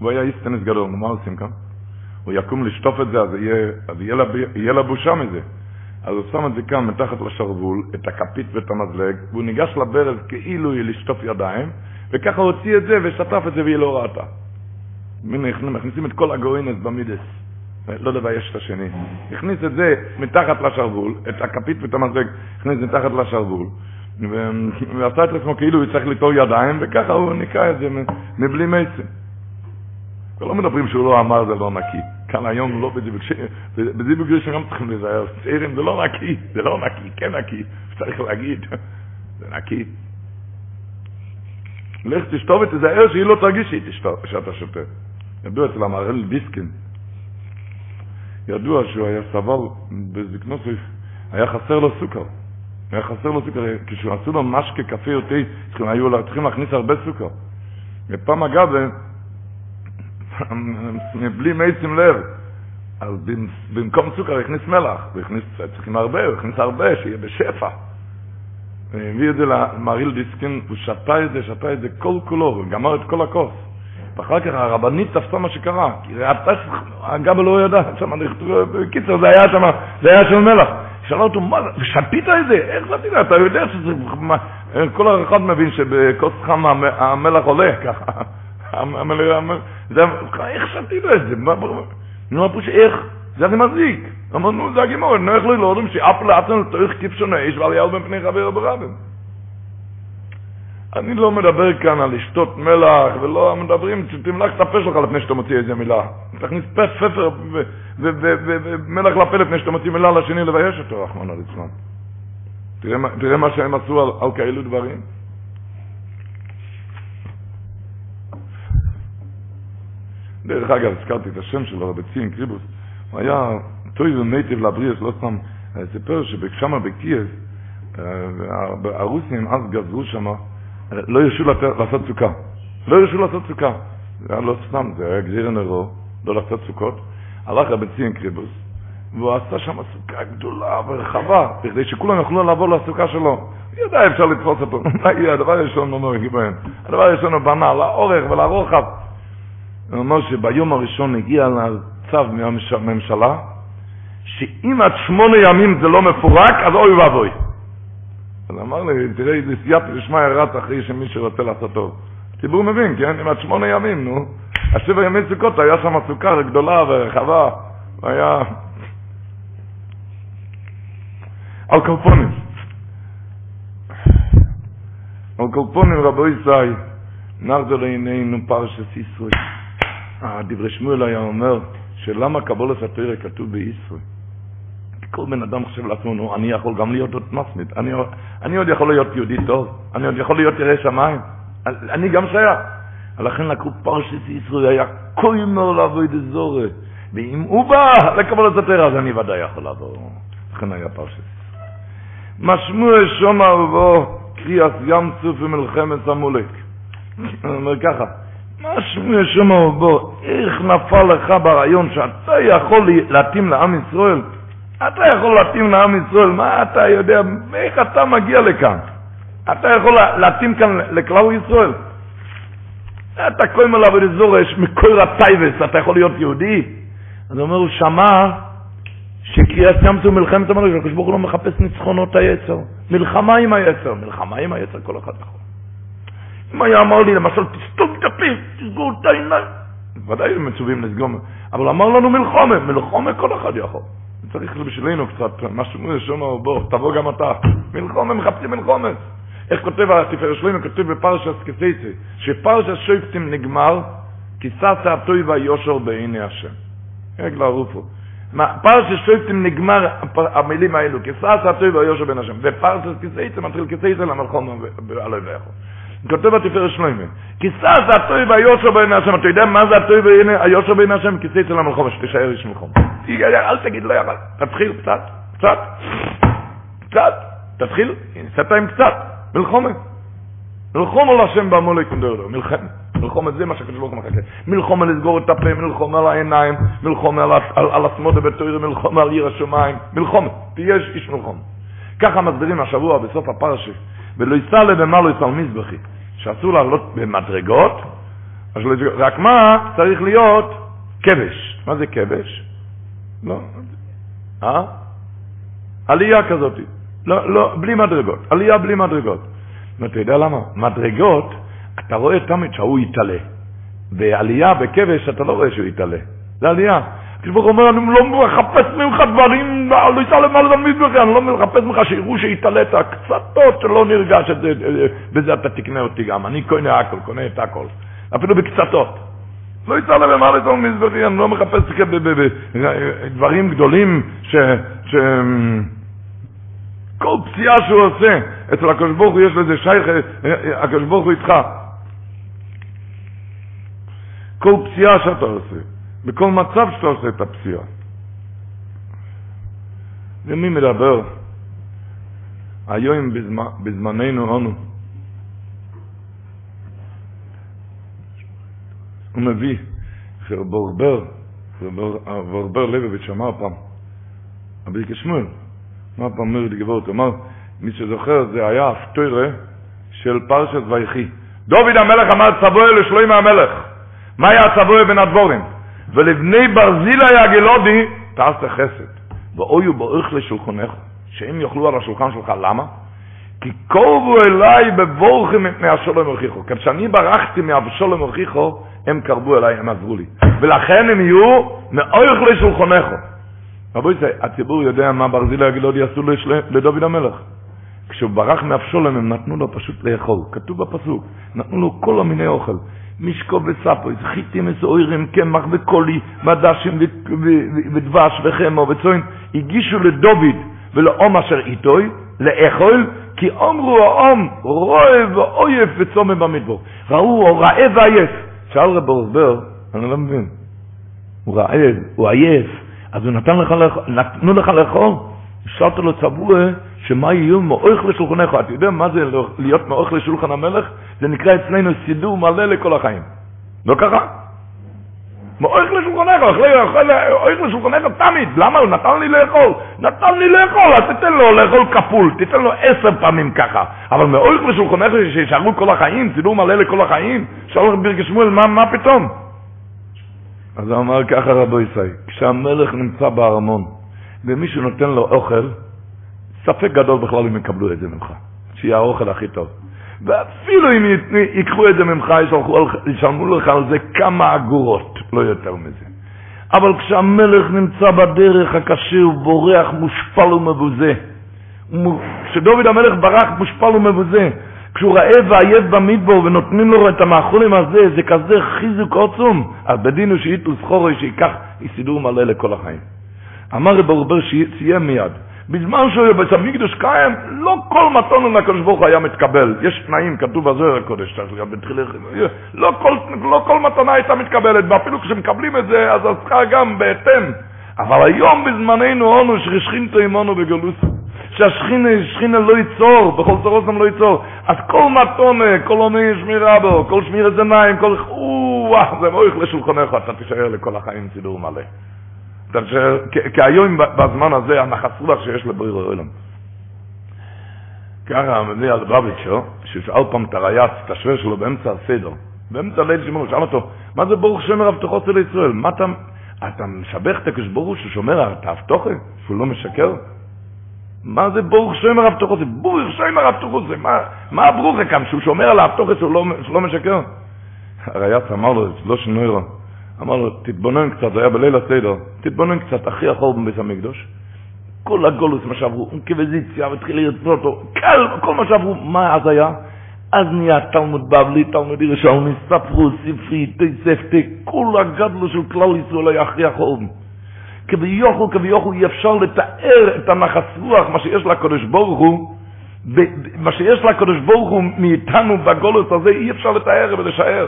הוא היה איסטנס גדול, מה עושים כאן? הוא יקום לשטוף את זה, אז יהיה, אז יהיה, לה, יהיה לה בושה מזה. אז הוא שם את זה כאן מתחת לשרוול, את הכפית ואת המזלג, והוא ניגש לברז כאילו היא לשטוף ידיים, וככה הוציא את זה ושטף את זה והיא לא ראתה. מכניסים את כל הגורינס במידס, לא לבייש את השני. הכניס את זה מתחת לשרוול, את הכפית ואת המזלג, הכניס מתחת לשרוול, ועשה את עצמו כאילו הוא צריך לטור ידיים, וככה הוא ניקה את זה מבלי מצם. לא מדברים שהוא לא אמר זה לא נקי. כאן היום לא בזיווג ראשון גם צריכים להיזהר. צעירים זה לא נקי, זה לא נקי, כן נקי. צריך להגיד, זה נקי. לך תשתוב ותזהר שהיא לא תרגיש שאתה שותה. ידוע אצל המהרל דיסקין, ידוע שהוא היה סבל בזקנות, היה חסר לו סוכר. היה חסר לו סוכר, כשהוא עשו לו משקה, קפה או תה, היו צריכים להכניס הרבה סוכר. ופעם אגב, בלי מייסים לב. אז במקום סוכר הכניס מלח, והכניס, צריכים הרבה, הוא הכניס הרבה, שיהיה בשפע. והביא את זה למריל דיסקין, הוא שתה את זה, שתה את זה כל כולו, הוא גמר את כל הכוס. ואחר כך הרבנית תפסה מה שקרה, כי הגבל לא ידע, שם, בקיצר, זה היה שם, זה היה של מלח. שאלה אותו, מה, ושתית את זה? איך שתית? אתה יודע שזה, כל אחד מבין שבכוס חם המלח עולה ככה. איך שתית את זה? נו, פירוש איך? זה אני מזיק. אמרנו, זה הגימור, נו, איך לא יודעים שאף לעצמנו תורך כבשון האש ועל יעל בין פני חבר ברבים. אני לא מדבר כאן על לשתות מלח, ולא מדברים, תמלח את הפה שלך לפני שאתה מוציא איזה מילה. תכניס פה ספר ומלח לפה לפני שאתה מוציא מילה לשני לבייש אותו, רחמנא ליצלן. תראה מה שהם עשו על כאלו דברים. דרך אגב, הזכרתי את השם שלו, רבי ציין קריבוס, הוא היה טוב ומיטיב לבריות, לא סתם, סיפר שבשמה בקייב, הרוסים אז גזרו שם, לא הרשו לעשות סוכה. לא הרשו לעשות סוכה. זה היה לא סתם, זה היה גזיר נרו, לא לעשות סוכות. הלך רבי ציון קריבוס, והוא עשה שם סוכה גדולה ורחבה, בכדי שכולם יוכלו לעבור לסוכה שלו. הוא ידע, אפשר לתפוס אותו. הדבר הראשון הוא נוהג בהם. הדבר הראשון הוא בנה לאורך ולרוחב. הוא אומר שביום הראשון הגיע לצו מהממשלה, שאם עד שמונה ימים זה לא מפורק, אז אוי ואבוי. אז אמר לי, תראה איזה סייעתא דשמיא רץ אחרי שמי שרוצה לעשות טוב. הציבור מבין, כן? עד שמונה ימים, נו. השבע ימי סוכות היה שם סוכה גדולה ורחבה, והיה... על קלפונים. על קלפונים רבו ישראל, נחזו לעינינו פרשת ישראל. דברי שמואל היה אומר, שלמה קבולת התרא כתוב בישראל? כל בן אדם חושב לעצמו, נו, אני יכול גם להיות עוד מסמית, אני, אני עוד יכול להיות יהודי טוב, אני עוד יכול להיות ירא שמיים, אני גם שייך. לכן לקחו פרשת ישראל, היה קוימר לעבוד אזורי, ואם הוא בא לקבל את התרא, אז אני ודאי יכול לעבור. לכן היה פרשת. משמוע שומע ובו קריאס ים צוף ומלחמת המולק. אני אומר ככה, משמוע שומע ובו, איך נפל לך ברעיון שאתה יכול להתאים לעם ישראל? אתה יכול להתאים לעם ישראל, מה אתה יודע, איך אתה מגיע לכאן? אתה יכול להתאים כאן לכלל ישראל? אתה קודם עליו וזורש, מכל הטייבס, אתה יכול להיות יהודי? אז הוא אומר, הוא שמע שקריאת ים זו מלחמת המלך, הקדוש ברוך הוא לא מחפש ניצחונות היצר. מלחמה עם היצר, מלחמה עם היצר כל אחד יכול. אם היה אמר לי, למשל, תסתום את הפה, תסגור את העיניים. ודאי הם מצווים לסגור, אבל אמר לנו מלחומה, מלחומה כל אחד יכול. צריך בשבילנו קצת, משהו שונה, בוא, תבוא גם אתה. מלחומה, מחפשים מלחומה. איך כותב התפארת שלמה, כותב בפרשת כסייסי, שפרשת שויפטים נגמר, כיסס הטוי והיושר בעיני השם. רגע ערופו. פרשת שויפטים נגמר המילים האלו, כיסס הטוי והיושר בעיני השם. ופרשת כסייסי מתחיל כסייסי למלחום ועלי ויכול. כותב התפארת שלמה, כיסס הטוי והיושר בעיני השם. אתה יודע מה זה הטוי והיושר בעיני השם? כיסייסי למלחום, שתישאר איש מלחום. אל תגיד לא יאכל, תתחיל קצת, קצת, קצת, תתחיל, נסעת עם קצת. מלחומה. מלחומה להשם בעמולק ונדרדו, מלחמה. מלחומה זה מה שהקדוש ברוך הוא מחכה. מלחומה לסגור את הפה, מלחומה על העיניים, מלחומה על, על, על בתויר, מלחומה על עיר השמיים, מלחומה. תהיה איש מלחומה. ככה מסבירים השבוע בסוף הפרשה, ולא יסע במה לא יסע מזבחי, שאסור לעלות במדרגות, רק מה צריך להיות כבש. מה זה כבש? לא. אה? עלייה כזאת. לא, לא, בלי מדרגות. עלייה בלי מדרגות. אתה יודע למה? מדרגות, אתה רואה תמיד שההוא יתעלה. בעלייה, בכבש, אתה לא רואה שהוא יתעלה. זה עלייה. הקדוש ברוך אומר, אני לא מחפש ממך דברים, לא יצא למעלה במזבח, אני לא מחפש ממך שיראו שהתעלית קצתות שלא נרגש את זה, בזה אתה תקנה אותי גם. אני קונה הכל, קונה את הכל. אפילו בקצתות. לא יצא למעלה במזבחי, אני לא מחפש דברים גדולים ש... ש... כל פציעה שהוא עושה, אצל הקדוש ברוך הוא יש לזה שייך, הקדוש ברוך הוא איתך. כל פציעה שאתה עושה, בכל מצב שאתה עושה את הפציעה. ומי מדבר? היום בזמננו אנו. הוא מביא, שברבר, ברבר לוביץ' אמר פעם, אבל כשמואל, מה פעם לי גבורת? אמר, מי שזוכר, זה היה הפטוירה של פרשת ויחי. דוד המלך אמר צבוע לשלוים המלך. מה היה צבוע בין הדבורים? ולבני ברזילה היה גלודי, תעשה חסד. ואויו באורך לשולחונך, שהם יאכלו על השולחן שלך. למה? כי קרבו אליי בבורכים מהשולם הוכיחו. כשאני ברחתי מאבשולם הוכיחו, הם קרבו אליי, הם עזרו לי. ולכן הם יהיו מאורך לשולחונך. רבו ישראל, הציבור יודע מה ברזילה הגלודי עשו לדוד המלך. כשהוא ברח מאבשולם הם נתנו לו פשוט לאכול, כתוב בפסוק, נתנו לו כל המיני אוכל, משקו וספו, חיטים מסוירים, קמח וקולי, מדשים ודבש וחמו וצוין, הגישו לדוד ולאום אשר איתוי, לאכול, כי אומרו האום רואה ואויף וצומם במדבור. ראו, הוא רעב ועייף. שאל רב אורסבר, אני לא מבין, הוא רעב, הוא עייף, אז הוא נתן לך, נתנו לך לאכול, השארת לו צבוע שמה יהיו מאורך לשולחנך. אתה יודע מה זה להיות מאורך לשולחן המלך? זה נקרא אצלנו סידור מלא לכל החיים. לא ככה? מאורך לשולחנך, אורך לשולחנך תמיד. למה? הוא נתן לי לאכול. נתן לי לאכול, אז תיתן לו לאכול כפול, תיתן לו עשר פעמים ככה. אבל מאורך לשולחנך שישארו כל החיים, סידור מלא לכל החיים, שאל ברכי שמואל, מה, מה פתאום? אז הוא אמר ככה רבו ישראל, כשהמלך נמצא בארמון ומישהו נותן לו אוכל, ספק גדול בכלל אם יקבלו את זה ממך, שיהיה האוכל הכי טוב. ואפילו אם ייקחו את זה ממך, ישלמו לך על זה כמה אגורות, לא יותר מזה. אבל כשהמלך נמצא בדרך הקשה, הוא בורח מושפל ומבוזה. כשדוד המלך ברח מושפל ומבוזה, כשהוא רעב ועייף במדבור ונותנים לו את המאכולים הזה, זה כזה חיזוק עצום. אז בדין הוא שייתו סחורי שייקח סידור מלא לכל החיים. אמר רב אורבר שסיים מיד, בזמן שהוא היה בית המקדוש קיים, לא כל מתון לקדוש ברוך היה מתקבל. יש תנאים, כתוב בזוהר הקודש, לא כל, לא כל מתנה הייתה מתקבלת, ואפילו כשמקבלים את זה, אז צריכה גם בהתאם. אבל היום בזמננו אונו שרשכינתו עמנו בגלוסו. שהשכינה לא ייצור, בכל צורות גם לא ייצור. אז כל מתונה, כל עוני שמירה בו, כל שמירת עיניים, כל... וואו, זה מויך לשולחנך, אתה תישאר לכל החיים סידור מלא. כי היום בזמן הזה הנחס רוח שיש לבריר העולם. ככה מביא על בביצ'ו, ששאל פעם את הרייץ, את השוור שלו באמצע הסדר, באמצע ליל שימור, שאל אותו, מה זה ברוך שומר הבטחות של ישראל? מה אתה, אתה משבח את הקדוש ברוך הוא ששומר את ההבטוחה? שהוא לא משקר? מה זה ברוך שומר הבטחות? ברוך שומר הבטחות, מה, מה הברוכה כאן, שהוא שומר על ההבטחות שהוא לא, שהוא לא משקר? הרייץ אמר לו, לא שינוי לו. אמר לו, תתבונן קצת, זה היה בליל הסדר, תתבונן קצת, אחי אחור בבית המקדוש. כל הגולוס, מה שעברו, אינקוויזיציה, והתחיל לרצות אותו, כל, כל מה שעברו, מה אז היה? אז נהיה תלמוד בבלי, תלמוד ירושלמי, ספרו, ספרי, תספתי, כל הגדלו של כלל ישראל היה אחי אחור. כביכול, כביכול אי אפשר לתאר את הנחס רוח, מה שיש לקדוש ברוך הוא, מה שיש לקדוש ברוך הוא מאיתנו בגולוס הזה, אי אפשר לתאר ולשער.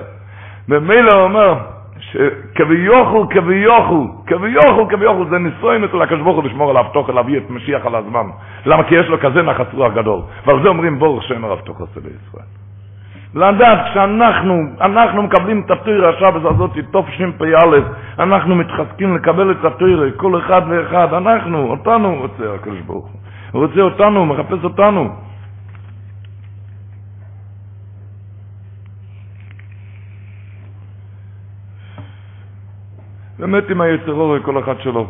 ומילא אומר, שכביוכו, כביוכו, כביוכו, כביוכו, זה ניסויים אצל הקדוש ברוך הוא לשמור על האבטוחל, להביא את משיח על הזמן. למה? כי יש לו כזה נחס רוח גדול. ועל זה אומרים ברוך שם הרב תוך עושה בישראל. לדעת שאנחנו, אנחנו מקבלים את התוירה השבת הזאת, תוף פ"א, אנחנו מתחזקים לקבל את התוירה, כל אחד ואחד, אנחנו, אותנו רוצה הקדוש ברוך הוא. הוא רוצה אותנו, מחפש אותנו. באמת עם היצר כל אחד שלו.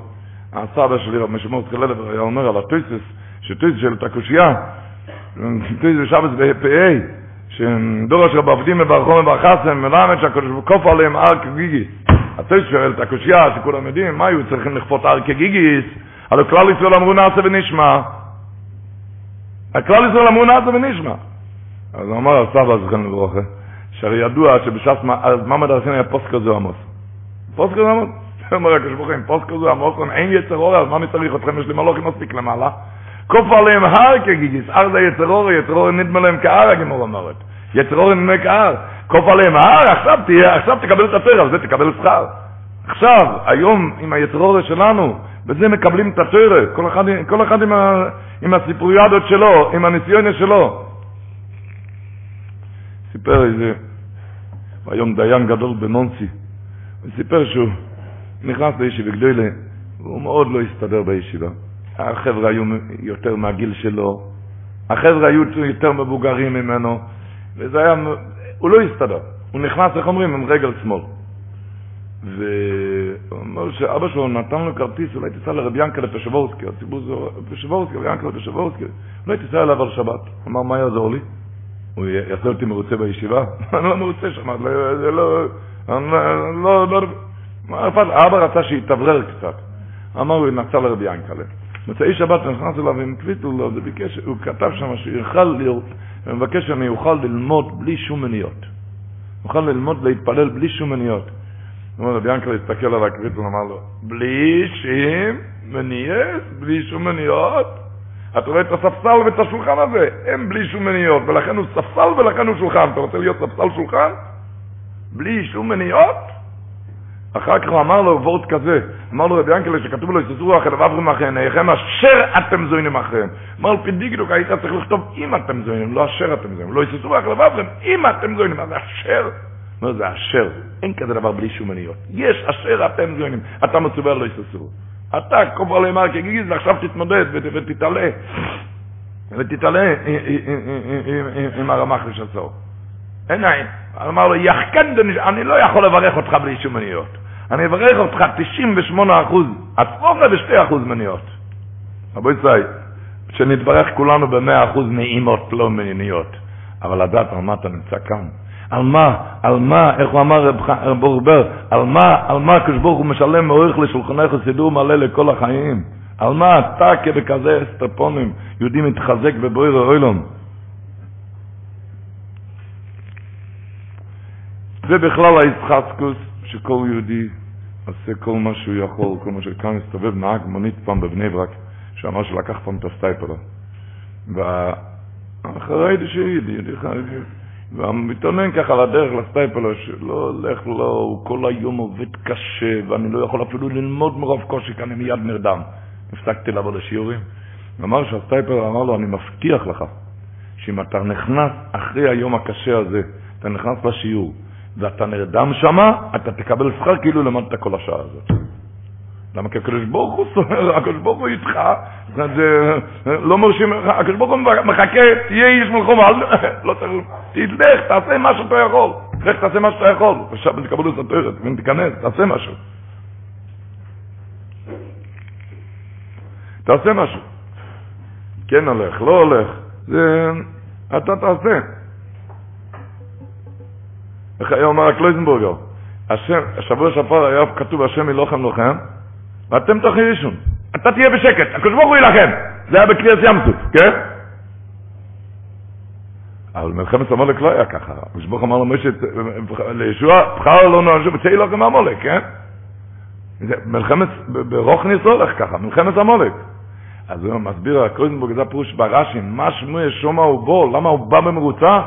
הסבא שלי, רב משמעות כללב, היה אומר על הטויסס, שטויסס של הקושייה, טויסס בשבץ בפ"א, שדורש רב עבדים מברכו מברכסם, מלמד כוף עליהם הר כגיגיס. הטויסס את הקושייה, שכולם יודעים, מה היו צריכים לכפות הר כגיגיס? הלוא כלל ישראל אמרו נעשה ונשמע. הכלל ישראל אמרו נעשה ונשמע. אז אמר הסבא, זכרנו לברוכה, שהרי ידוע שבש"ס, מה מדרסים היה פוסט כזה עמוס. פוסט כזה עמוס. אומר הקדוש ברוך הוא, פוסט כזה עמוס, אין יצר אור, אז מה אני אתכם? יש לי מלוכים מספיק למעלה. כוף עליהם הר כגיגיס, הר זה יצר אור, יצר אור נדמה להם כהר, הגמור אומרת. יצר אור נדמה כהר. כוף עליהם הר, עכשיו תהיה, עכשיו תקבל את התרא, על זה תקבל שכר. עכשיו, היום, עם היצר אור שלנו, בזה מקבלים את התרא, כל אחד, עם, ה, עם הסיפוריאדות שלו, עם הניסיוניה שלו. סיפר איזה, היום דיין גדול במונסי, הוא סיפר שהוא נכנס לישיבה גדולה, והוא מאוד לא הסתדר בישיבה. החבר'ה היו יותר מהגיל שלו, החבר'ה היו יותר מבוגרים ממנו, וזה היה, הוא לא הסתדר. הוא נכנס, איך אומרים, עם רגל שמאל. והוא אומר שאבא שלו נתן לו כרטיס, אולי תיסע לרב ינקלה פשבורסקי, הציבור זה פשבורסקי, רב ינקלה פשבורסקי, אולי תיסע אליו על שבת. אמר, מה יעזור לי? הוא יעשה אותי מרוצה בישיבה? אני לא מרוצה שם, זה לא... לא, לא, אבא רצה שיתאוורר קצת. אמר, הוא נסע לרבי ינקלה. מוצאי שבת נכנס אליו עם קוויטל, הוא כתב שם שיוכל להיות, הוא מבקש שאני אוכל ללמוד בלי שום מניות. אוכל ללמוד להתפלל בלי שום מניות. הוא אומר, רבי ינקלה הסתכל על הקוויטל ואמר לו, בלי שום מניות, בלי שום מניות? אתה רואה את הספסל ואת השולחן הזה, הם בלי שום מניות, ולכן הוא ספסל ולכן הוא שולחן. אתה רוצה להיות ספסל שולחן? בלי שום מניעות? אחר כך הוא אמר לו וורט כזה, אמר לו רבי ינקלה שכתוב לו, יססרו אחרי עברים אחריהם, אשר אתם זוינים אחריהם. אמר לו פי דיגדוק, היית צריך לכתוב אם אתם זוינים, לא אשר אתם זוינים. לא יססרו אחרי עברים, אם אתם זוינים, זה אשר? לא, זה אשר. אין כזה דבר בלי שום מניות. יש אשר אתם זוינים, אתה מצווה לא יססרו. אתה, כופר לאמר כגיז, ועכשיו תתמודד ותתעלה. ותתעלה עם הרמח לשסור. אין עין. אמר לו, יחכן, אני לא יכול לברך אותך בלי שום מניות. אני אברך אותך 98 אחוז, עצמוך ב-2 אחוז מניות. רבו ישראל, שנתברך כולנו ב-100 אחוז נעימות, לא מניות. אבל לדעת על מה אתה נמצא כאן. על מה, על מה, איך הוא אמר רב בורבר, על מה, על מה ברוך הוא משלם מאורך לשולחנך סידור מלא לכל החיים? על מה אתה כבכזה אסטרפונים, יהודי מתחזק בבויר אוילום? זה בכלל היצחצקוס שכל יהודי עושה כל מה שהוא יכול, כל מה שכאן מסתובב נהג מונית פעם בבני ברק, שאמר שלקח פעם את הסטייפלר. ואחרי זה שידי, ומתאמן ככה על הדרך לסטייפלר, שלא הולך לו, הוא כל היום עובד קשה, ואני לא יכול אפילו ללמוד מרוב קושי, כי אני מיד נרדם. הפסקתי לבוא לשיעורים. אמר שהסטייפלר אמר לו, אני מבטיח לך, שאם אתה נכנס אחרי היום הקשה הזה, אתה נכנס לשיעור, ואתה נרדם שמה, אתה תקבל שכר כאילו למדת כל השעה הזאת. למה כי הקדוש ברוך הוא סוער, הקדוש ברוך הוא איתך, זה לא מרשים, הקדוש ברוך הוא מחכה, תהיה איש מלחום, לא צריך, תלך, תעשה מה שאתה יכול, לך תעשה מה שאתה יכול, עכשיו תקבל את התוארת, תיכנס, תעשה משהו. תעשה משהו. כן הולך, לא הולך, זה, אתה תעשה. איך היה אומר הקלויזנבורגר? השבוע שעבר היה כתוב השם מלוחם לוחם, ואתם תחרישו. אתה תהיה בשקט, הקדוש ברוך הוא יילחם. זה היה בקריאת ים סוף, כן? אבל מלחמת המולק לא היה ככה. הקדוש ברוך אמר למשה, לישוע, בחר לא נעשו, וצאי לכם המולק, כן? מלחמת, ברוכניס לא הולך ככה, מלחמת המולק. אז הוא מסביר, הקרויזנבורג, זה פירוש ברש"י, מה שמוע שומע הוא בו, למה הוא בא במרוצה?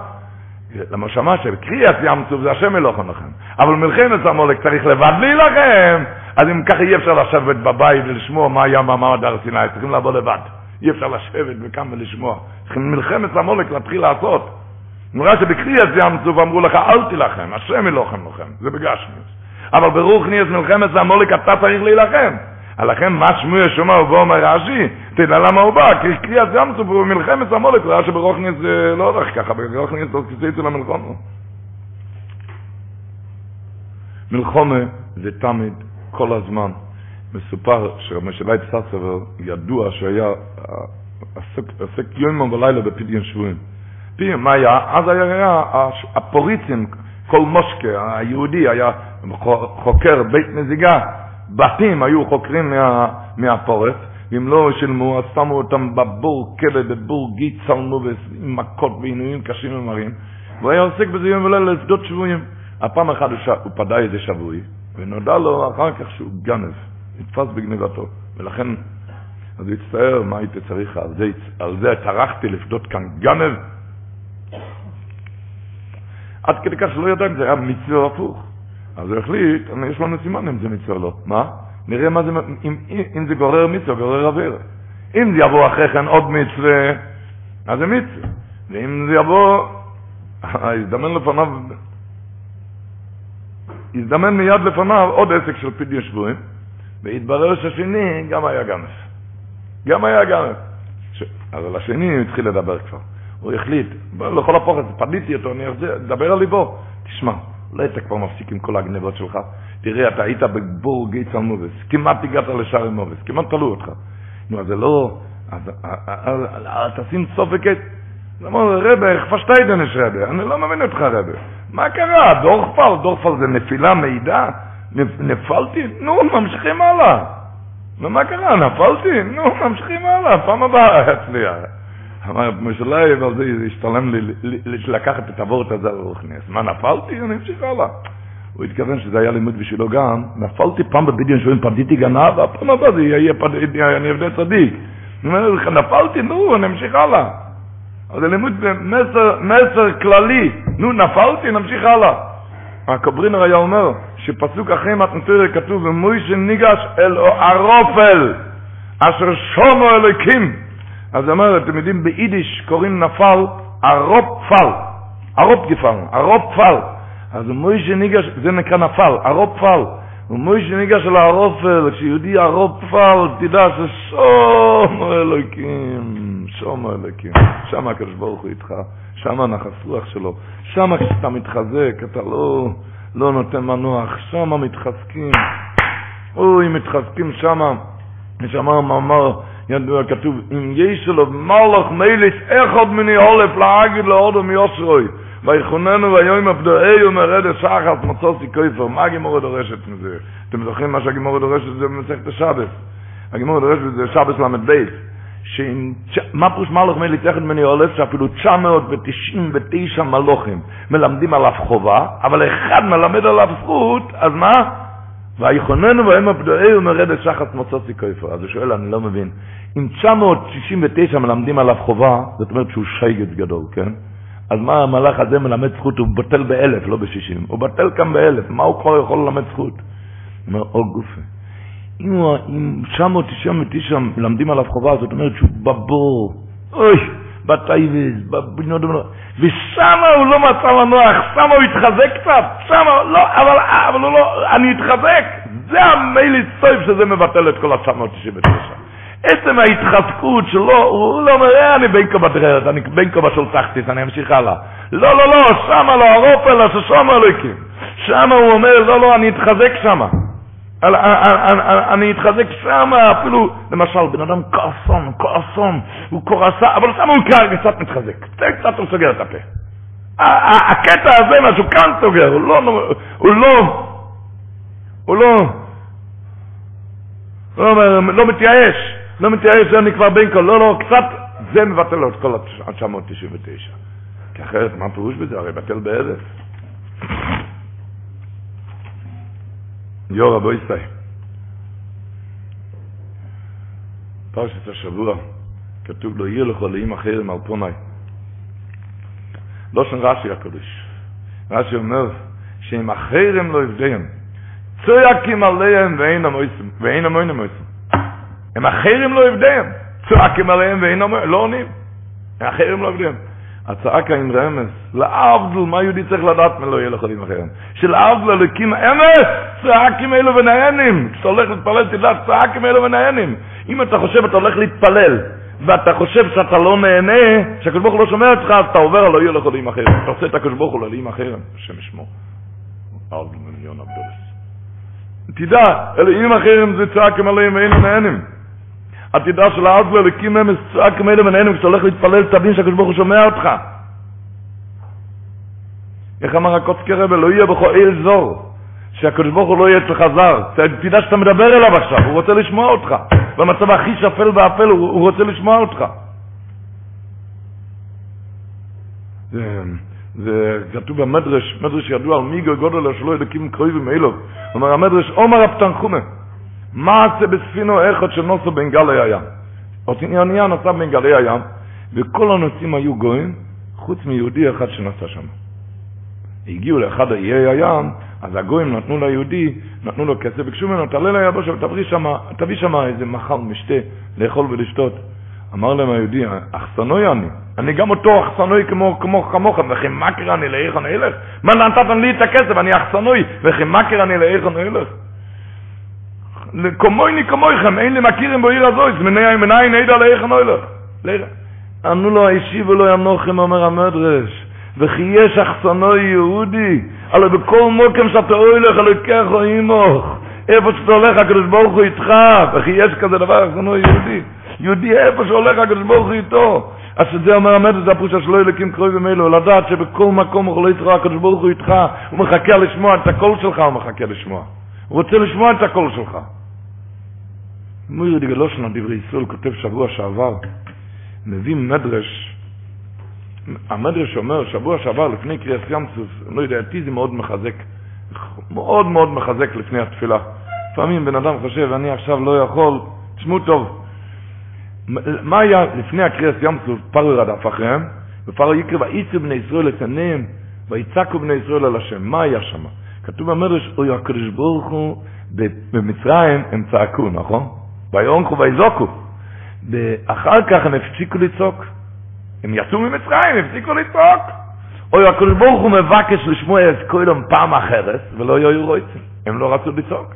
למה שמע שבקריאת ים סוף זה השם מלוכן לכם. אבל מלחמת המולק צריך לבד להילחם. אז אם ככה אי אפשר לשבת בבית ולשמוע מה היה במעמד הר סיני, צריכים לבוא לבד. אי אפשר לשבת וכאן ולשמוע. צריכים מלחמת המולק להתחיל לעשות. נראה שבקריאת ים סוף אמרו לך, אל תילחם, השם מלוכן לכם. זה בגשמיס. אבל ברוך נהיית מלחמת המולק אתה צריך להילחם. לכן מה שמוע שומע ובוא אומר רש"י, תדע למה הוא בא, כי קריאת ים סוף הוא מלחמת המולק, ראה שברוכניס זה לא הולך ככה, ברוכניס זה כיסא אצל המלחומה. מלחומה זה תמיד, כל הזמן. מסופר שרמשלייט ססבר ידוע שהיה עסק יום ולילה בפדיון שבויים. מה היה? אז היה הפוריצים, כל מושקה, היהודי היה חוקר בית נזיגה, בתים היו חוקרים מה, מהפורף, ואם לא שילמו, אז שמו אותם בבור כלא, בבור גיץ, צלמו עם מכות ועינויים קשים ומרים, והוא היה עוסק בזה יום ולילה לשדות שבויים. הפעם אחת הוא, ש... הוא פדה איזה שבוי, ונודע לו אחר כך שהוא גנב, נתפס בגנבתו, ולכן, אז הוא הצטער, מה הייתי צריך, על זה, על זה טרחתי לפדות כאן גנב, עד כדי כך שלא ידע אם זה היה מצווה הפוך. אז הוא החליט, יש לנו סימן אם זה מצווה או לא. מה? נראה מה זה, אם, אם זה גורר מצווה, גורר אוויר. אם זה יבוא אחרי כן עוד מצווה, אז זה מצווה. ואם זה יבוא, יזדמן לפניו, יזדמן מיד לפניו עוד עסק של פדיון שבויים, והתברר שהשני גם היה גנף. גם היה גנף. ש... אבל השני התחיל לדבר כבר. הוא החליט, לכל הפוחד, פדיתי אותו, אני אדבר על ליבו. תשמע, אולי אתה כבר מפסיק עם כל הגנבות שלך. תראה, אתה היית בבור גיץ מובס, כמעט הגעת לשער מובס, כמעט תלו אותך. נו, אז זה לא... אז תשים סוף וקט. הוא אמר, רבי, איך פשטיידן יש רבי? אני לא מבין אותך רבי. מה קרה? דורפל, דורפל זה נפילה מידע? נפלתי? נו, ממשיכים הלאה. ומה קרה? נפלתי? נו, ממשיכים הלאה, פעם הבאה אצליח. אמר משלאי, אבל זה השתלם לי לקחת את הוורט הזה על רוחני. אז מה, נפלתי? אני אמשיך הלאה. הוא התכוון שזה היה לימוד בשבילו גם. נפלתי פעם בבדיון שאומרים פדיתי גנב, והפעם הבאה זה יהיה אני אבדה צדיק. נפלתי, נו, אני אמשיך הלאה. אז זה לימוד מסר כללי. נו, נפלתי, נמשיך הלאה. הקוברינר היה אומר שפסוק אחרי מתנתר כתוב, ומוישה ניגש אל ערופל, אשר שומו אלוקים. אז אומר, אתם יודעים, ביידיש קוראים נפל ערופפל, ערופגפל, ערופפל. אז מוישה ניגש, זה נקרא נפל, ערופפל. ומוישה ניגש אל הערופל, כשיהודי ערופפל, תדע ששומו אלוקים, שומו אלוקים. שם הקדוש ברוך הוא איתך, שם הנחס רוח שלו. שם כשאתה מתחזק, אתה לא... לא נותן מנוח, שם מתחזקים. אוי, מתחזקים שם. ושאמר מאמר ידוע כתוב, אם יש לו מלך מליץ אחד מני הולף להגיד לעודו מיוסרוי, ויחוננו ויום הפדואי ומרד שחת מצוסי כיפר. מה הגימורה דורשת מזה? אתם זוכרים מה שהגימורה דורשת זה במסכת השבס. הגימורה דורשת זה שבס ל"ב. מה פירוש מלוך מליץ אחד מני הולף? שאפילו 999 מלוכים מלמדים עליו חובה, אבל אחד מלמד עליו זכות, אז מה? ויכוננו בהם הפדואי ומרד שחת מוצוצי כיפר. אז הוא שואל, אני לא מבין. אם 969 מלמדים עליו חובה, זאת אומרת שהוא שייגת גדול, כן? אז מה המלאך הזה מלמד זכות? הוא בטל באלף, לא בשישים. הוא בטל כאן באלף. מה הוא כבר יכול ללמד זכות? הוא אומר, או גופה. אם 999 מלמדים עליו חובה, זאת אומרת שהוא בבור. אוי, בטייבס, בבנות ושם הוא לא מצא מנוח, שם הוא התחזק קצת, שם, לא, אבל, אבל הוא לא, אני אתחזק. זה המיילי סויף שזה מבטל את כל ה-999. עצם ההתחזקות שלו, הוא לא אומר, אה, אני בין כה בדרך, אני בין כה בשול תחתית, אני אמשיך הלאה. לא, לא, לא, שמה לא, הרופל, ששמה לא הקים. שמה הוא אומר, לא, לא, אני אתחזק שמה. אני אתחזק שם, אפילו, למשל, בן אדם כעסון, כעסון, הוא כועסה, אבל שם הוא קצת מתחזק, קצת הוא סוגר את הפה. הקטע הזה, מה שהוא כאן סוגר, הוא לא, הוא לא, הוא לא, לא, לא מתייאש, לא מתייאש, זה אני כבר בין כל, לא, לא, קצת, זה מבטל לו את כל ה-999. כי אחרת, מה פירוש בזה? הרי בטל באלף. יורא בויסאי. פרשת השבוע, כתוב לו, יהיה לך לאם אחרים על פוני. לא שם רש"י הקדוש. רש"י אומר, שאם אחרים לא יבדיהם, צועקים עליהם ואין המוין המויסם. הם אחרים לא יבדיהם, צועקים עליהם ואין המוין, לא עונים. אחרים לא יבדיהם. הצעקה עם רמז, לעבדל, מה יהודי צריך לדעת מלא יהיה לחולים אחרים? שלעבדל אלוקים אמס, צעקים אלו ונהנים. כשאתה הולך להתפלל תדע, צעקים אלו ונהנים. אם אתה חושב אתה הולך להתפלל, ואתה חושב שאתה לא נהנה, שהקדוש ברוך הוא לא שומע אותך, אז אתה עובר לא יהיה לחולים אחרים. אתה עושה את הקדוש ברוך הוא לאלים אחרים, השם ישמור. עבדל מיליון עבדולס. תדע, אלוהים אחרים זה צעקים עליהם ואין נהנים. עתידה של העזלה לקים מהם צעק מאלה ונהנו, כשאתה הולך להתפלל תבין שהקדוש ברוך הוא שומע אותך. איך אמר הקוצקי רבי, לא יהיה בכל אל זור, שהקדוש ברוך הוא לא יהיה אצלך זר. תדע שאתה מדבר אליו עכשיו, הוא רוצה לשמוע אותך. במצב הכי שפל ואפל הוא, רוצה לשמוע אותך. זה, זה כתוב במדרש, מדרש ידוע על מי גודל שלא ידקים קרובים אלו. אומר המדרש, עומר הפתנחומה. מעשה בספינו אחד שנוסו בין גלי הים. אונייה נסע בין גלי הים, וכל הנוסעים היו גויים, חוץ מיהודי אחד שנסע שם. הגיעו לאחד איי הים, אז הגויים נתנו ליהודי, נתנו לו כסף, ביקשו ממנו, תעלה ליבשה ותביא שם איזה מחל משתה, לאכול ולשתות. אמר להם היהודי, אחסנוי אני, אני גם אותו אחסנוי כמו, כמו כמוך, וכי מכר אני לאיכון אלך? מה נתתם לי את הכסף, אני אחסנוי, וכי מכר אני לאיכון אלך? לקומויני כמויכם, אין לי מכירים בעיר הזו, זמני מניין נדע לאיך נוילך. ענו לו הישיבו לו ינוחם, אומר המדרש, וכי יש אחסנו יהודי, הלא בכל מוקם שאתה הולך, הלוקח או אימוך, איפה שאתה הולך, הקדוש ברוך הוא איתך, וכי יש כזה דבר אחסנו יהודי. יהודי איפה שהולך, הקדוש ברוך הוא איתו. אז זה אומר המדרש, זה הפרושה שלא ילקים קרובים אלו, לדעת שבכל מקום הוא לא יתראה, הקדוש ברוך הוא איתך, הוא מחכה לשמוע את הקול שלך, הוא מחכה לשמוע. הוא רוצה לשמוע את הקול שלך. מויר דגלושן דברי ישראל כותב שבוע שעבר, מביא מדרש, המדרש אומר, שבוע שעבר לפני קריאס סוף, לא יודע, אותי זה מאוד מחזק, מאוד מאוד מחזק לפני התפילה. לפעמים בן אדם חושב, אני עכשיו לא יכול, תשמעו טוב, מה היה לפני הקריאס ים סוף, פרו רדף אחריהם, ופרו יקרא וייצו בני ישראל לתניהם, ויצעקו בני ישראל על השם, מה היה שם? כתוב במדרש, אוי הקדוש ברוך הוא, במצרים הם צעקו, נכון? ויונקו ויזוקו. ואחר כך הם הפסיקו לצעוק. הם יצאו ממצרים, הפסיקו לצעוק. אוי הקדוש ברוך הוא מבקש לשמוע את קודם פעם אחרת, ולא יהיו רויצים. הם לא רצו לצעוק.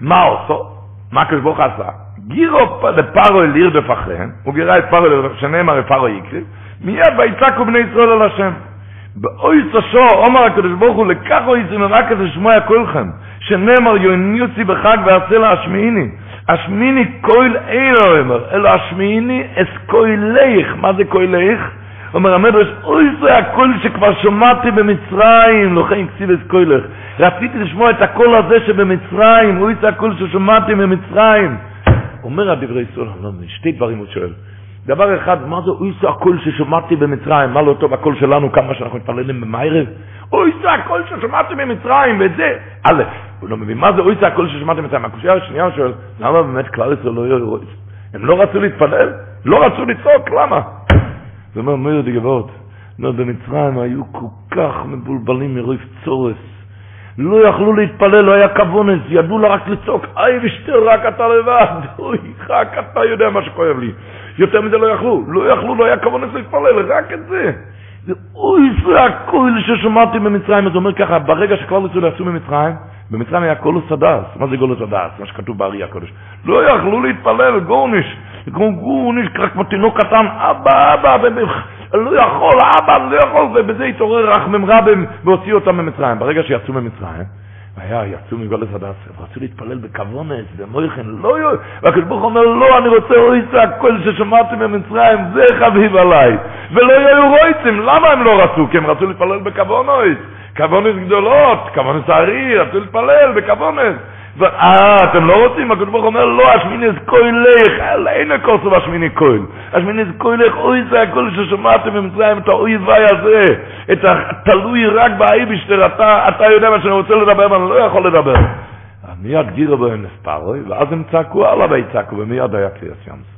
מה עושו? מה הקדוש ברוך עשה? גירו לפרו אל ירדף אחריהם, הוא גירה את פרו לרדף, שנאמר לפרו יקריב, מיד ויצעקו בני ישראל על השם. באוי צשו, אומר הקדוש ברוך הוא, לקח אוי זה רק כזה שמוע כולכם, שנאמר יוניוסי בחג ועשה לה השמיעיני. השמיעיני כויל אינו אומר, אלא השמיעיני אס כוילך, מה זה כוילך? אומר המדרש, אוי זה הקול שכבר שמעתי במצרים, כן כסיב אס כוילך. רציתי לשמוע את הקול הזה שבמצרים, אוי זה הקול ששמעתי במצרים. אומר הדברי ישראל, לא, שתי דברים הוא שואל. דבר אחד, מה זה אוי זה הקול ששמעתי במצרים? מה לא טוב הקול שלנו, כמה שאנחנו מתפללים במערב? אוי זה הקול ששמעתי במצרים, ואת זה. א', הוא לא מבין, מה זה אוי זה הקול ששמעתי במצרים? הקושייה השנייה שואל, למה באמת כלל ישראל לא יהיו הם לא רצו להתפלל? לא רצו לצעוק, למה? זה אומר, מויר די גבוהות, לא, במצרים היו כל כך מבולבלים מרוב צורס. לא יכלו להתפלל, לא היה כוונות, ידעו לה רק לצעוק, איי ושתר, רק אתה לבד, אוי, רק אתה יודע מה שכואב לי. יותר מזה לא יכלו, לא יכלו, לא היה כוונות להתפלל, רק את זה. אוי, זה הכל ששמעתי במצרים, אז הוא אומר ככה, ברגע שכבר רצו לצאת ממצרים, במצרים היה גלות הדעת. מה זה גלות הדעת? מה שכתוב באר"י הקדוש. לא יכלו להתפלל, gornisht. כמו גורניש, כמו תינוק קטן, אבא, אבא, לא יכול, אבא, לא יכול, ובזה התעורר רחמם רבם והוציא אותם ממצרים. ברגע שיצאו ממצרים, היה, יצאו מגולס הדס, הם רצו להתפלל בכוונס, במויכן, לא יו, והקדוש ברוך אומר, לא, אני רוצה רויצה, הכל ששמעתי במצרים, זה חביב עליי. ולא יהיו רויצים, למה הם לא רצו? כי הם רצו להתפלל בכוונס. כוונס גדולות, כוונס הארי, רצו להתפלל בכוונס. אה, אתם לא רוצים? הקדוש ברוך אומר, לא, השמיני זה כוילך, אין הכוסו והשמיני כויל. השמיני זה כוילך, אוי זה הכל ששמעתם במצרים, את האויבי הזה, את התלוי רק באייבישטר, אתה, אתה יודע מה שאני רוצה לדבר ואני לא יכול לדבר. מיד גירו בהם נספרוי, ואז הם צעקו עליו ויצעקו, ומיד היה קריאס ימס.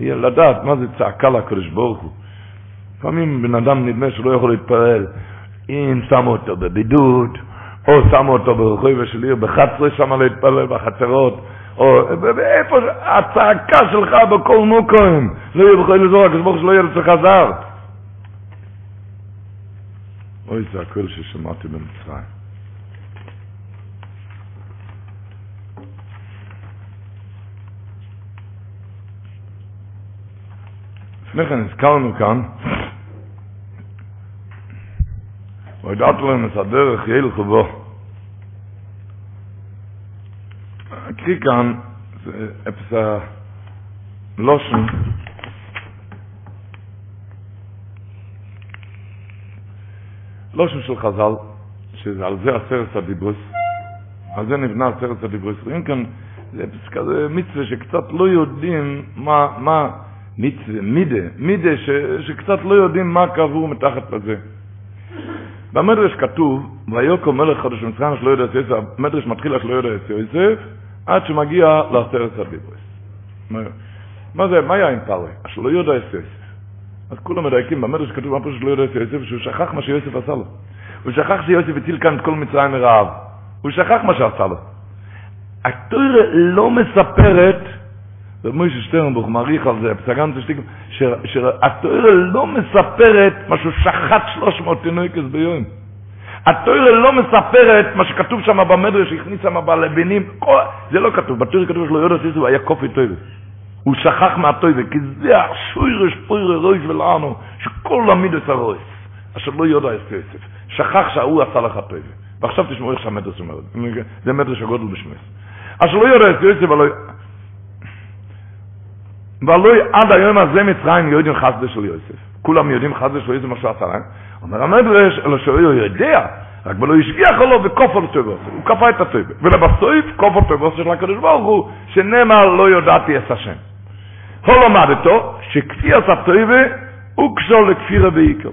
לדעת מה זה צעקה לקדוש ברוך הוא. לפעמים בן אדם נדמה שלא יכול להתפלל. אם שמו אותו בבידוד, או שמו אותו ברחוב של עיר, בחצרי שם להתפלל בחצרות, או איפה הצעקה שלך בכל מוקוים, לא יהיה בכל אזור, הקדוש שלא יהיה לצלך זר. אוי, זה הכל ששמעתי במצרים. לפני כן הזכרנו כאן וידעת להם את הדרך ילכו בו. אקריא כאן, אפס הלושן, לושן של חז"ל, שעל זה עשרת הדיברוס, על זה נבנה עשרת הדיברוס. רואים כאן, זה כזה מצווה שקצת לא יודעים מה, מה, מצווה, מידה, מידה ש, שקצת לא יודעים מה קבור מתחת לזה. במדרש כתוב, ויוקו מלך חודש מצרים שלא יודע את יוסף, המדרש מתחיל שלא יודע את יוסף, עד שמגיע לעשרת הדיברס. מה זה, מה היה עם פרעה? שלא יודע את יוסף. אז כולם מדייקים, במדרש כתוב מה שלא יודע את יוסף, שהוא שכח מה שיוסף עשה לו. הוא שכח שיוסף הציל כאן את כל מצרים מרעב. הוא שכח מה שעשה לו. התוירה לא מספרת, ומוישה שטרנבוך מעריך על זה, פסגן תשתיק, שהתוירה לא מספרת מה שהוא שחט 300 תינוקס ביום. התוירה לא מספרת מה שכתוב שם במדרש, שהכניס שם בלבנים, זה לא כתוב, בתוירה כתוב שלא יודע שזה היה קופי טוירה. הוא שכח מהטוירה, כי זה השוירש פוירה רויש ולענו, שכל המידס הרויס, אשר לא יודע את כסף. שכח שההוא עשה לך טוירה. ועכשיו תשמעו איך שהמדרש אומר, זה מדרש הגודל בשמס. אשר לא יודע את כסף, ולא... ולא עד היום הזה מצרים יודעים חסדה של יוסף. כולם יודעים חסדה של יוסף מה שעשה להם. אומר המדרש, אלא שהוא יודע, רק ולא השגיח עליו וכופר טובוס. הוא כפה את הטובוס. ולבסוף כופר טובוס של הקדוש ברוך הוא, שנאמר לא יודעתי את השם. הוא למד אותו, שכפי עשה טובוס, הוא קשור לכפירה בעיקר.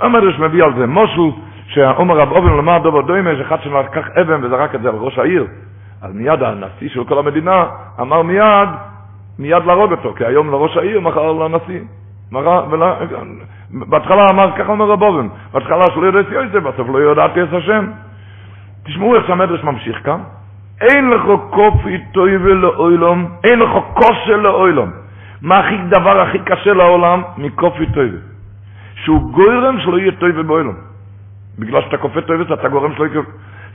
המדרש מביא על זה משהו, שאומר רב אובן למד דובר דוימה, שאחד שלקח אבן וזרק את זה על ראש העיר. אז מיד הנשיא של כל המדינה אמר מיד, מיד להרוג אותו, כי היום לראש העיר, מחר לנשיא. בהתחלה אמר, ככה אומר רבובן, בהתחלה שלא יודע את יוסף, בסוף לא יודעתי את השם. תשמעו איך שהמדרש ממשיך כאן. אין לך קופי טויבה לאוילום, אין לך כושר לאוילום. מה הכי דבר הכי קשה לעולם? מקופי טויבה. שהוא גורם שלא יהיה טויבה באוילום. בגלל שאתה כופה טויבה, אתה גורם שלא יהיה...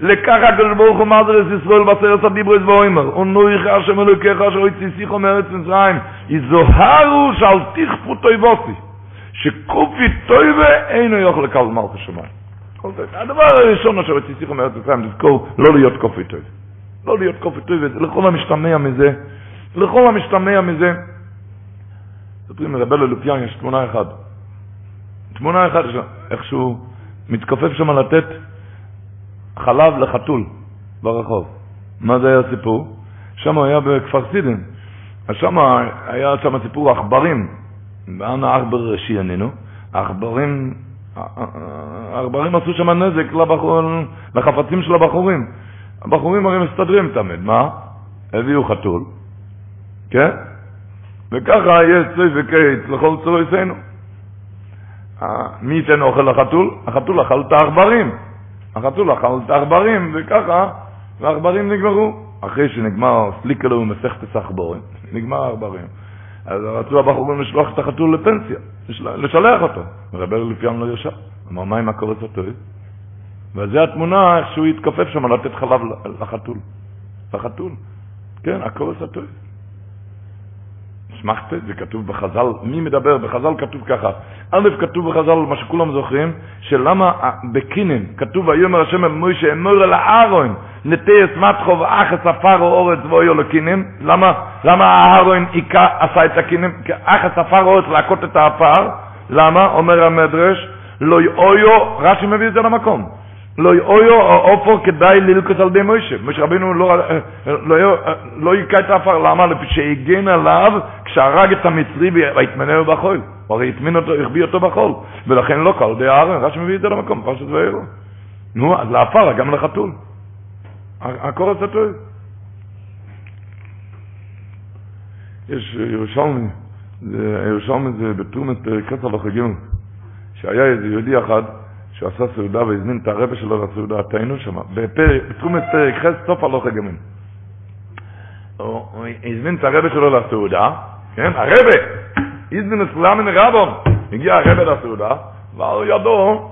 לקח הקדוש ברוך הוא מזרס ישראל בסרס הדיברוס ואומר, ונויך השם אלוקיך אשר הוציא שיחו מארץ מצרים, יזוהרו שאל תכפו טויבוסי, שקופי טויבה אינו יוכל לקל מלכה שמיים. הדבר הראשון אשר הוציא שיחו מארץ מצרים, לזכור לא להיות קופי טויבה. לא להיות קופי טויבה, לכל המשתמע מזה, לכל המשתמע מזה. סופרים לרבל אלופיאן יש תמונה אחת. תמונה אחת, איכשהו מתכופף שם לתת חלב לחתול ברחוב. מה זה היה הסיפור? שם היה בכפר סידן. אז שם היה שם סיפור עכברים. ואנה עכבר שיעננו. העכברים, העכברים עשו שם נזק לבחור, לחפצים של הבחורים. הבחורים הרי מסתדרים תמיד, מה? הביאו חתול, כן? וככה יש צוי וקיץ לכל צוריסנו. מי ייתן אוכל לחתול? החתול אכל את העכברים. החתול אכל את העכברים, וככה, והעכברים נגמרו. אחרי שנגמר סליקלו ומסכת הסחבורים, נגמר העכברים. אז רצו הבחורים לשלוח את החתול לפנסיה, לשלח אותו. ורבי לפיאם לא יושב. אמר, מה עם הקורס הטוב? וזו התמונה שהוא התכופף שם לתת חלב לחתול. לחתול. כן, הקורס הטוב. אסמכתה, זה כתוב בחז"ל, מי מדבר? בחז"ל כתוב ככה. א', כתוב בחז"ל, מה שכולם זוכרים, שלמה בקינן, כתוב ויאמר השם אל מוישה, אמור אל הארון, נטי אסמתחו ואחס עפר אורץ ואויו לקינן. למה, למה הארון עשה את הקינן? אחס עפר אורץ להכות את העפר. למה? אומר המדרש, לא יאויו, רש"י מביא את זה למקום. לא יאויו או אופו כדאי ללכוס על די מוישה. משה רבינו לא, לא, לא יקע את האפר, למה? לפי שהגן עליו כשהרג את המצרי והתמנהו בחול. הוא הרי התמין אותו, החביא אותו בחול. ולכן לא קל די הארן, רש"י מביא את זה למקום, פרשת ואירו. נו, אז לאפר, גם לחתול. הקורס הטוב. יש ירושלמי, ירושלמי זה בתרומת כסר לחגים, שהיה איזה יהודי אחד, שהוא עשה סעודה והזמין את הרבה שלו לסעודה, תהיינו שם, בתרומת פרק חס סוף הלוך הגמין. הוא הזמין את הרבה שלו לסעודה, כן, הרבה, הזמין את כולם מן רבום, הגיע הרבה לסעודה, ועל ידו,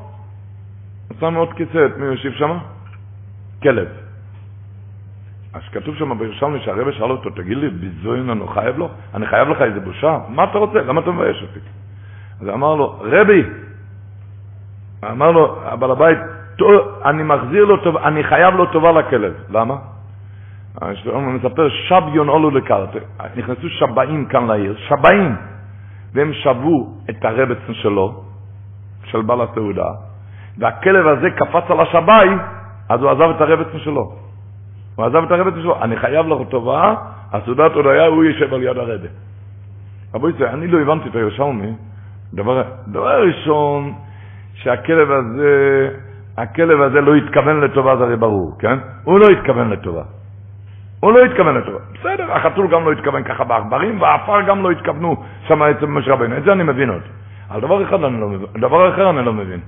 שם עוד כיסא, את מי יושיב שם? כלב. אז כתוב שם בירושלמי שהרבה שאל אותו, תגיד לי, ביזוין אני חייב לו? אני חייב לך איזה בושה? מה אתה רוצה? למה אתה מבייש אותי? אז אמר לו, רבי, אמר לו, הבעל הבית, אני מחזיר לו טובה, אני חייב לו טובה לכלב. למה? הוא מספר, שביון עולו לקרטה. נכנסו שבאים כאן לעיר, שבאים. והם שבו את הרבצן שלו, של בעל הסעודה, והכלב הזה קפץ על השבי, אז הוא עזב את הרבצן שלו. הוא עזב את הרבצן שלו, אני חייב לו טובה, הסעודת הודיה, הוא יושב על יד הרבה. רבו אני לא הבנתי את הירושלמי, דבר, דבר ראשון, שהכלב הזה, הכלב הזה לא התכוון לטובה, זה הרי ברור, כן? הוא לא התכוון לטובה. הוא לא התכוון לטובה. בסדר, החתול גם לא התכוון ככה בעכברים, והעפר גם לא התכוונו שם אצל משה רבינו. את זה אני מבין עוד. אבל דבר אחד אני לא מבין, דבר אחר אני לא מבין.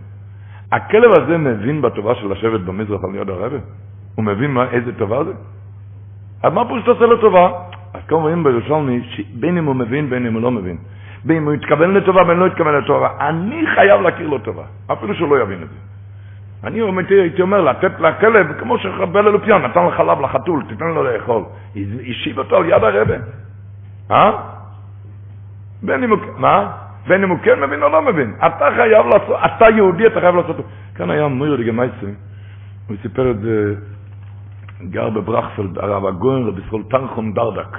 הכלב הזה מבין בטובה של לשבת במזרח על יד הרבה? הוא מבין מה, איזה טובה זה? אז מה פה שאתה עושה טובה? אז כמו אומרים בירושלמי, בין אם הוא מבין, בין אם הוא לא מבין. בין הוא התכוון לטובה, בין אם לא התכוון לטובה. אני חייב להכיר לו טובה, אפילו שהוא לא יבין את זה. אני הייתי אומר, לתת לכלב, כמו שחבל אלופיון, נתן חלב לחתול, תיתן לו לאכול. השיב אותו על יד הרבה. אה? בין אם הוא, מה? בין אם הוא כן מבין או לא מבין. אתה חייב לעשות, אתה יהודי, אתה חייב לעשות. כאן היה מויר לגמייסי, הוא סיפר את זה, גר בברכפלד, הרב הגוין רבי סחול תנחום דרדק.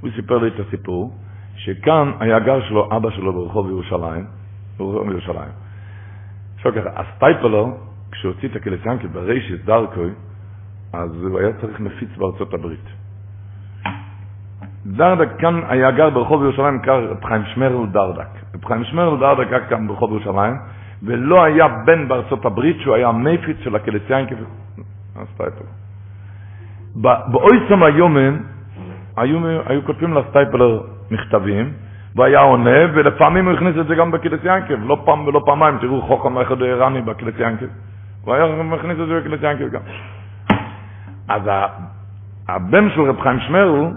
הוא סיפר לי את הסיפור, שכאן היה גר שלו, אבא שלו ברחוב ירושלים, ברחוב ירושלים. עכשיו ככה, הסטייפלר, כשהוא הוציא את הקלסיאנקל ברישיס דרכוי, אז הוא היה צריך מפיץ בארצות הברית. דרדק כאן היה גר ברחוב ירושלים, קר רב חיים שמרל דרדק. רב חיים שמרל דרדק היה כאן ברחוב ירושלים, ולא היה בן בארצות הברית שהוא היה מפיץ של הקלסיאנקל, הסטייפלר. באויסם היומן, היו, היו כותבים לסטייפלר מכתבים, והוא היה עונה, ולפעמים הוא הכניס את זה גם בקילס ינקב, לא פעם ולא פעמיים, תראו חוכם אחד איראני בקילס ינקב. הוא היה מכניס את זה בקילס ינקב גם. אז הבן של רב חיים שמרו,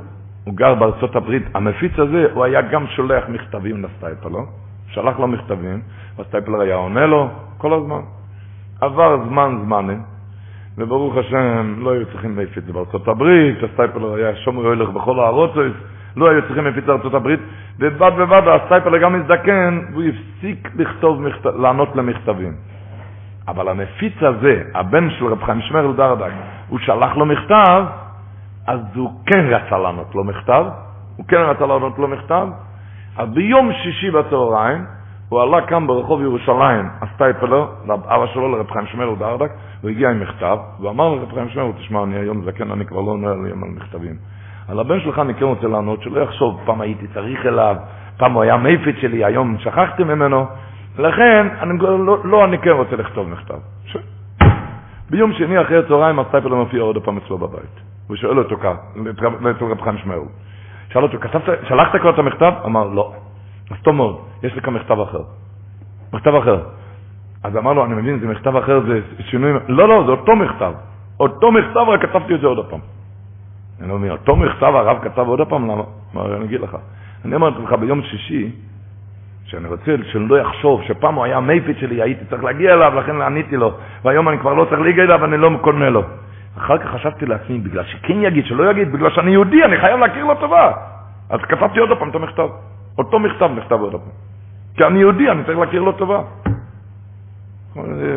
הוא גר בארצות הברית, המפיץ הזה, הוא היה גם שולח מכתבים לסטייפלר, שלח לו מכתבים, והסטייפלר היה עונה לו כל הזמן. עבר זמן זמנים, וברוך השם, לא היו צריכים להפיץ בארצות הברית, הסטייפלר היה שומר הולך בכל הארצות, לא היו צריכים להפיץ בארצות הברית, ובד בבד הסטייפלר גם הזדקן, והוא הפסיק לכתוב, מכת... לענות למכתבים. אבל המפיץ הזה, הבן של רב חיים שמרל דרדק, הוא שלח לו מכתב, אז הוא כן רצה לענות לו מכתב, הוא כן רצה לענות לו מכתב, אז ביום שישי בצהריים, הוא עלה כאן ברחוב ירושלים, הסטייפלר, אבא שלו לרב חיים שמרל דרדק, הוא הגיע עם מכתב, ואמר לרב חיים שמרל, תשמע, אני היום זקן, אני כבר לא עונה על מכתבים. על הבן שלך אני כן רוצה לענות, שלא יחשוב, פעם הייתי צריך אליו, פעם הוא היה מפיץ שלי, היום שכחתי ממנו, לכן, אני, לא, לא, אני כן רוצה לכתוב מכתב. ש... ביום שני אחרי הצהריים הסטייפלר מופיע עוד פעם אצלו בבית. הוא שואל אותו כך, אצל רב חיים שמרל. שאל אותו, כתבת, שלחת כבר את המכתב? אמר, לא. אז טוב מאוד, יש לי כאן מכתב אחר. מכתב אחר. אז אמר לו, אני מבין, זה מכתב אחר, זה שינוי... לא, לא, זה אותו מכתב. אותו מכתב, רק כתבתי את זה עוד פעם. אני לא מבין, אותו מכתב הרב כתב עוד פעם, למה? אני אגיד לך. אני אמרתי לך, ביום שישי, שאני רוצה שלא יחשוב שפעם הוא היה מפיץ שלי, הייתי צריך להגיע אליו, לכן עניתי לו, והיום אני כבר לא צריך להגיע אליו, אני לא עונה לו. אחר כך חשבתי לעצמי, בגלל שכן יגיד, שלא יגיד, בגלל שאני יהודי, אני חייב להכיר לו טובה. אז כתבתי עוד פעם את המכתב. אותו מכתב נכתב עוד פעם. כי אני יהודי, אני צריך להכיר לו טובה.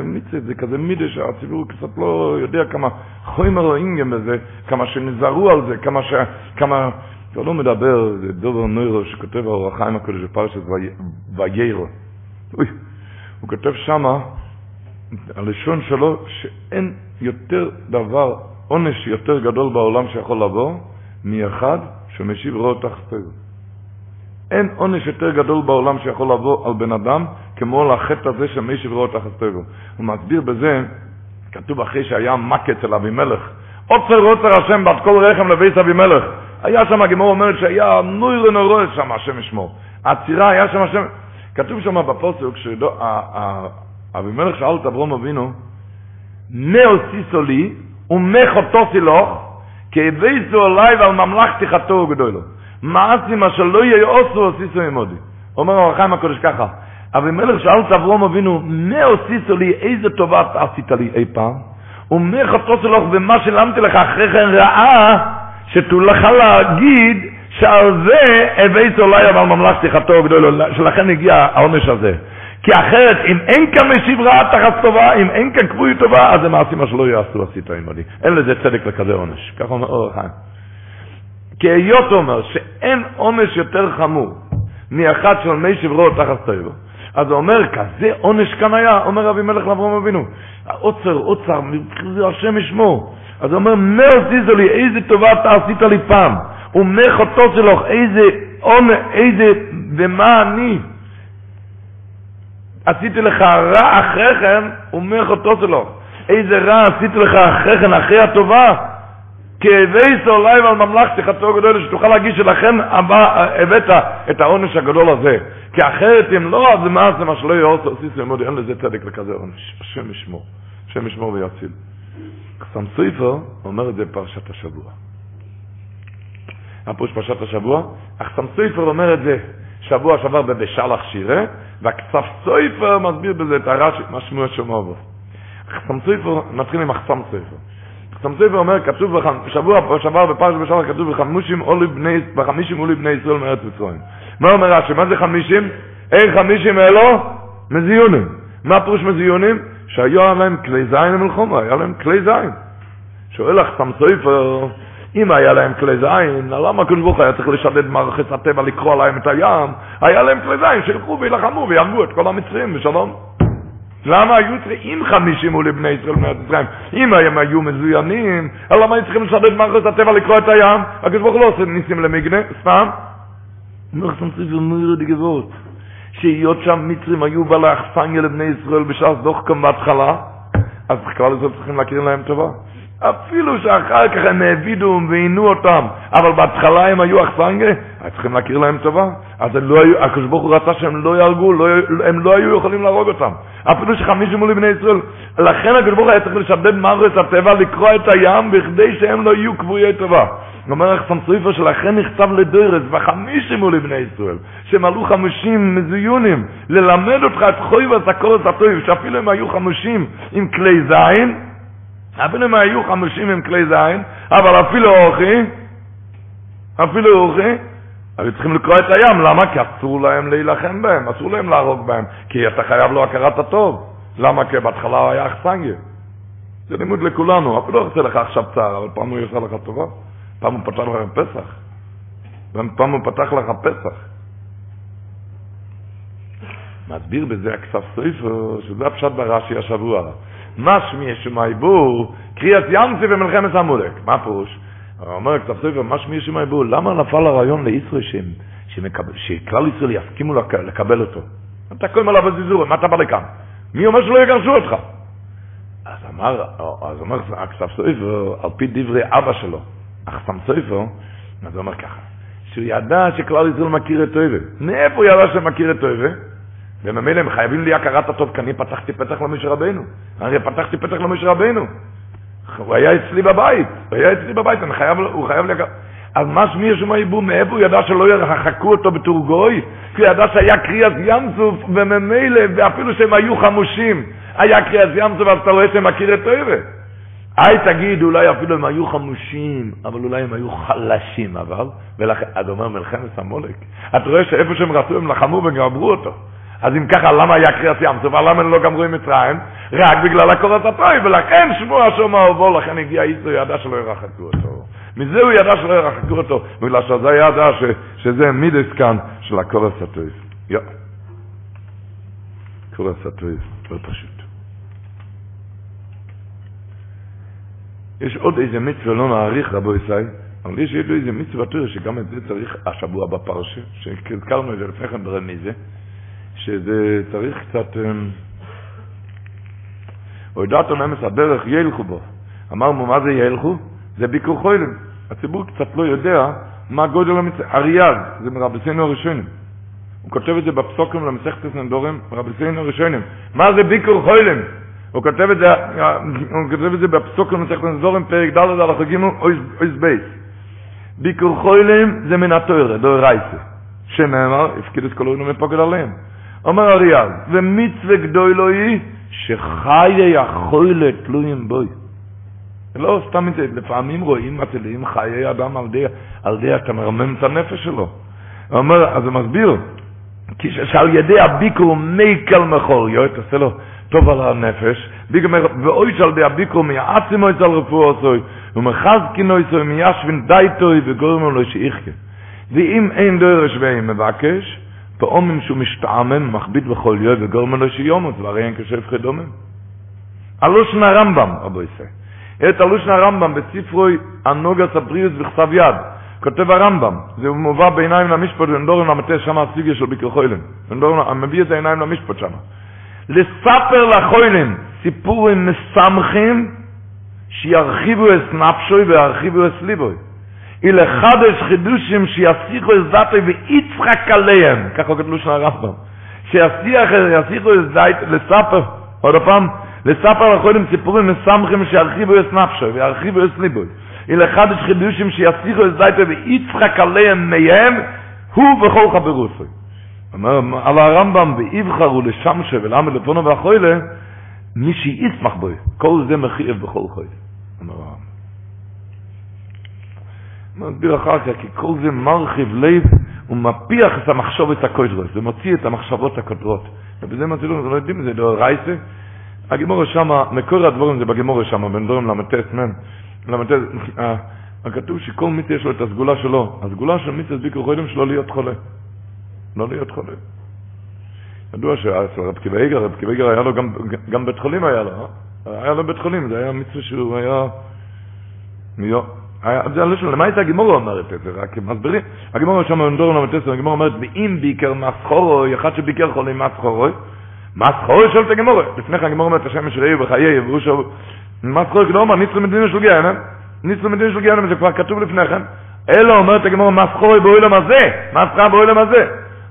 מיצה, זה כזה מידה שהציבור קצת לא יודע כמה חומר או אינגם בזה, כמה שנזהרו על זה, כמה ש... כמה... כבר לא מדבר, זה דובר נוירו שכותב האור החיים הקודש בפרשת ויירו. הוא כותב שמה, הלשון שלו, שאין יותר דבר, עונש יותר גדול בעולם שיכול לבוא, מאחד שמשיב רואה תחתיו. אין עונש יותר גדול בעולם שיכול לבוא על בן אדם כמו לחטא הזה של מי שברו תחת טבע. הוא מסביר בזה, כתוב אחרי שהיה מכה אצל אבימלך, עוצר עוצר השם בת כל רחם לבית אבימלך. היה שם, הגמור אומרת שהיה נויר נורס שם השם ישמור. העצירה היה שם השם, כתוב שם בפוסק, כשאבימלך שאל את אברום אבינו, נאוסיסו לי ומחותוסי לך, כי הבייסו עליי ועל ממלכתי חטאו גדולו. מעשים אשר לא יהיה עושו עשיסו עמודי. אומר הרב חיים הקודש ככה, אבימלך שאל את אברום אבינו, מה עשיסו לי, איזה טובה עשית לי אי פעם? ומה חטאו לך ומה שילמתי לך אחרי כן רעה, שתולך להגיד שעל זה הבאת אולי אבל ממלכתי חטאו גדול, שלכן הגיע העונש הזה. כי אחרת, אם אין כאן משיב רעה תחת טובה, אם אין כאן כבוי טובה, אז זה מעשים מה שלא יעשו עשית עמדי. אין לזה צדק לכזה עונש. ככה אומר אור החיים. כי היות אומר שאין עונש יותר חמור מאחד של מי שברו תחת טבע. אז הוא אומר, כזה עונש כאן היה, אומר רבי מלך לאברהם אבינו. עוצר, עוצר, השם ישמור. אז הוא אומר, מה עשית לי, איזה טובה אתה עשית לי פעם. ומה שלך, איזה עונש, איזה, ומה אני. עשיתי לך רע אחרי כן, ומה חוטו שלך. איזה רע עשיתי לך אחרי כן, אחרי הטובה. כאבי סולי ועל ממלכתי חטאו גדול, שתוכל להגיד שלכן הבאת את העונש הגדול הזה. כי אחרת אם לא, אז מה זה מה שלא עושה, עושים ללמוד, אין לזה צדק לכזה עונש. השם ישמור. השם ישמור ויציל. חסם סופר אומר את זה בפרשת השבוע. הפירוש פרשת השבוע, החסם סופר אומר את זה שבוע שעבר בבשלח שירה, והקצף סופר מסביר בזה את הרש"י, מה שמוע שומע בו. החסם סופר, נתחיל עם החסם סופר. סמסויבר אומר, כתוב בשבוע שעבר בפרש בשבוע כתוב בחמישים עולי בני, בחמישים עולי בני ישראל מארץ מצרים. מה אומר רש"י? מה זה חמישים? אין חמישים אלו? מזיונים. מה פירוש מזיונים? שהיו להם כלי זין למלחומה, היה להם כלי זין. שואל לך סמסויבר, אם היה להם כלי זין, למה הקדוש ברוך היה צריך לשדד מערכת הטבע לקרוא להם את הים? היה להם כלי זין, שילכו וילחמו ויהרגו את כל המצרים בשלום. למה היו צריכים חמישים עולים בני ישראל מארץ מצרים? אם הם היו מזוינים, למה היו צריכים לשדד מערכת הטבע לקרוא את הים? הקדוש ברוך הוא לא עושה ניסים למגנה, סתם. שם ספר נויר דגבות, שהיות שם מצרים היו בעלי אכסניה לבני ישראל בשעה דוח כאן בהתחלה, אז בכלל לזה צריכים להכיר להם טובה. אפילו שאחר כך הם העבידו ועינו אותם, אבל בהתחלה הם היו אכסניה, אז צריכים להכיר להם טובה. אז לא היו, הוא רצה שהם לא יהרגו, לא, הם לא היו יכולים להרוג אותם. אפילו שחמישים מול בני ישראל. לכן הקדוש הוא היה צריך לשדד מערכת הטבע, לקרוע את הים, בכדי שהם לא יהיו קבועי טובה. אומר החסם סופר שלכן נכתב לדרס, וחמישים מול בני ישראל, שהם עלו חמישים מזיונים, ללמד אותך את חוי והסקורת הטוב, שאפילו הם היו חמישים עם כלי זין, אפילו הם היו חמישים עם כלי זין, אבל אפילו אוכי, אפילו אוכי, היו צריכים לקרוא את הים, למה? כי אסור להם להילחם בהם, אסור להם להרוג בהם, כי אתה חייב לו הכרת הטוב. למה? כי בהתחלה היה אכסנגיה. זה לימוד לכולנו, אפילו לא עושה לך עכשיו צער, אבל פעם הוא יעשה לך טובה. פעם הוא פתח לך פסח. פעם הוא פתח לך פסח. מסביר בזה הכסף סופר, שזה הפשט ברש"י השבוע. משמי שמאי בור, קריאת ימסי במלחמת המולק. מה הפירוש? אומר כתב סופר, משמי שמאי בור, למה נפל הרעיון לישראל שכלל ישראל יסכימו לקבל אותו? אתה קודם עליו בזיזור, מה אתה בא לכאן? מי אומר שלא יגרשו אותך? אז אמר, אז אומר הכתב סופר, על פי דברי אבא שלו, החסם סופר, אז הוא אומר ככה, שהוא ידע שכלל ישראל מכיר את אוהבה. מאיפה הוא ידע שמכיר את אוהבה? וממילא הם חייבים לי הכרת הטוב, כי אני פתחתי פתח למשה רבנו. הרי פתחתי פתח למשה רבנו. הוא היה אצלי בבית, הוא היה אצלי בבית, אני חייב, הוא חייב לי... אז מה שמי יש שם העיבור, מאיפה הוא ידע שלא ירחקו אותו בתור גוי? כי הוא ידע שהיה קריאת ים סוף, וממילא, ואפילו שהם היו חמושים, היה קריאת ים סוף, אז אתה רואה שהם מכיר את אוהבה. היי תגיד, אולי אפילו הם היו חמושים, אבל אולי הם היו חלשים, אבל, ולכן, אז אומר מלחמת המולק. אתה רואה שאיפה שהם רצו הם לחמו וגמרו אותו. אז אם ככה, למה היה קריאת ים סוף? למה הם לא גמרו עם מצרים? רק בגלל הקורת הטוי, ולכן שבוע שומע ובוא, לכן הגיע איתו, ידע שלא ירחקו אותו. מזה הוא ידע שלא ירחקו אותו, בגלל שזה ידע ש, שזה מידס כאן של הקורת הטוי. יא. קורת הטוי, לא פשוט. יש עוד איזה מצווה, לא נעריך רבו ישראל, אבל יש איזה מצווה תורה שגם את זה צריך השבוע בפרשה, שהזכרנו את זה לפני כן ברמיזה, שזה צריך קצת... הודעת אמס הדרך ילכו בו. אמרנו, מה זה ילכו? זה ביקור חוילם. הציבור קצת לא יודע מה גודל המצווה. אריאל, זה מרבסינו הראשונים. הוא כותב את זה בפסוקים למסכת נדורים, מרבסינו הראשונים. מה זה ביקור חוילם? הוא כותב את זה, הוא כותב את זה בפסוקים למסכת נדורים, פרק ד' על החגים אויס בייס. ביקור חוילם זה מן התוירה, דוי רייסה. שנאמר, הפקיד את כל אוינו מפוגד עליהם. אומר אריאל, ומצווה גדולו היא שחיי החוילה תלויים בוי. לא סתם את זה, לפעמים רואים מצילים חיי אדם על די, על די אתה מרמם את הנפש שלו. אומר, אז הוא מסביר, כי שעל ידי הביקור מייקל מחוריו, תעשה לו טוב על הנפש, ואוי שעל ידי הביקור מייעצים אצל רפואה עשוי, ומחזקין אצל מיישבין דייטוי וגורם לו שיחכה. ואם אין דורש ואין מבקש, פעמים שהוא משתעמם, מכביד בכל יום, וגורם לו שיומות, והרי אין כשף חדומם. הלושן הרמב"ם, רבו ישראל. את הלושן הרמב"ם בספרוי הנוגס הבריאוס בכתב יד, כותב הרמב"ם, זה מובא בעיניים למשפט, ונדורם למטה שם הסיגיה של ביקר חוילן. ונדורם, מביא את העיניים למשפט שם. לספר לחוילן סיפורים מסמכים, שירחיבו את נפשוי וירחיבו את ליבוי. ולחדש חידושים שיסיחו את דתי ויצחק עליהם, ככה כתלו של הרמב"ם, שיסיחו את דתי, לספר, עוד פעם, לספר לחולים סיפורים מסמכים שירחיבו את נפשו וירחיבו את ליבו. ולחדש חידושים שיסיחו את דתי ויצחק עליהם מהם, הוא וכל חברוסוי. אומר, על הרמב"ם, ויבחרו לשמשה ולעמד לפונו והחוילה, מי שיצמח בו, כל זה מחייב בכל חוילה. אומר הרמב"ם. מסביר אחר כך, כי כל זה מרחיב לב ומפיח את המחשבת הקודרות, זה מוציא את המחשבות הקודרות. ובזה מצאילו, אנחנו לא יודעים, זה דור רייסה. הגימורה שמה, מקור הדבורים זה בגימורה שמה, בין דורים למטס, מן, למטס, הכתוב שכל מיט יש לו את הסגולה שלו. הסגולה של מיט הסביקו חוידם שלו להיות חולה. לא להיות חולה. ידוע שאצל רב קיבייגר, רב קיבייגר היה לו גם, גם בית חולים היה לו, היה לו בית חולים, זה היה מצווה שהוא היה... מיו, זה הלשון, למה הייתה הגימורה אומרת את זה? רק מסבירים. הגימורה שם במדור נ"ט, הגימורה אומרת, ואם ביקר מסחורוי, אחד שביקר חולי מסחורוי, מסחורוי שואלת הגימורה. לפני כן הגימורה אומרת, השם ישראלי בחיי יברו שוב, מסחורוי כדאו אומר, ניצלו מדינה של גיהנם, ניצלו מדינה של גיהנם, זה כבר כתוב לפני כן. אלא אומרת הגמור, מה סחורי באוילם הזה? שכר באוילם הזה?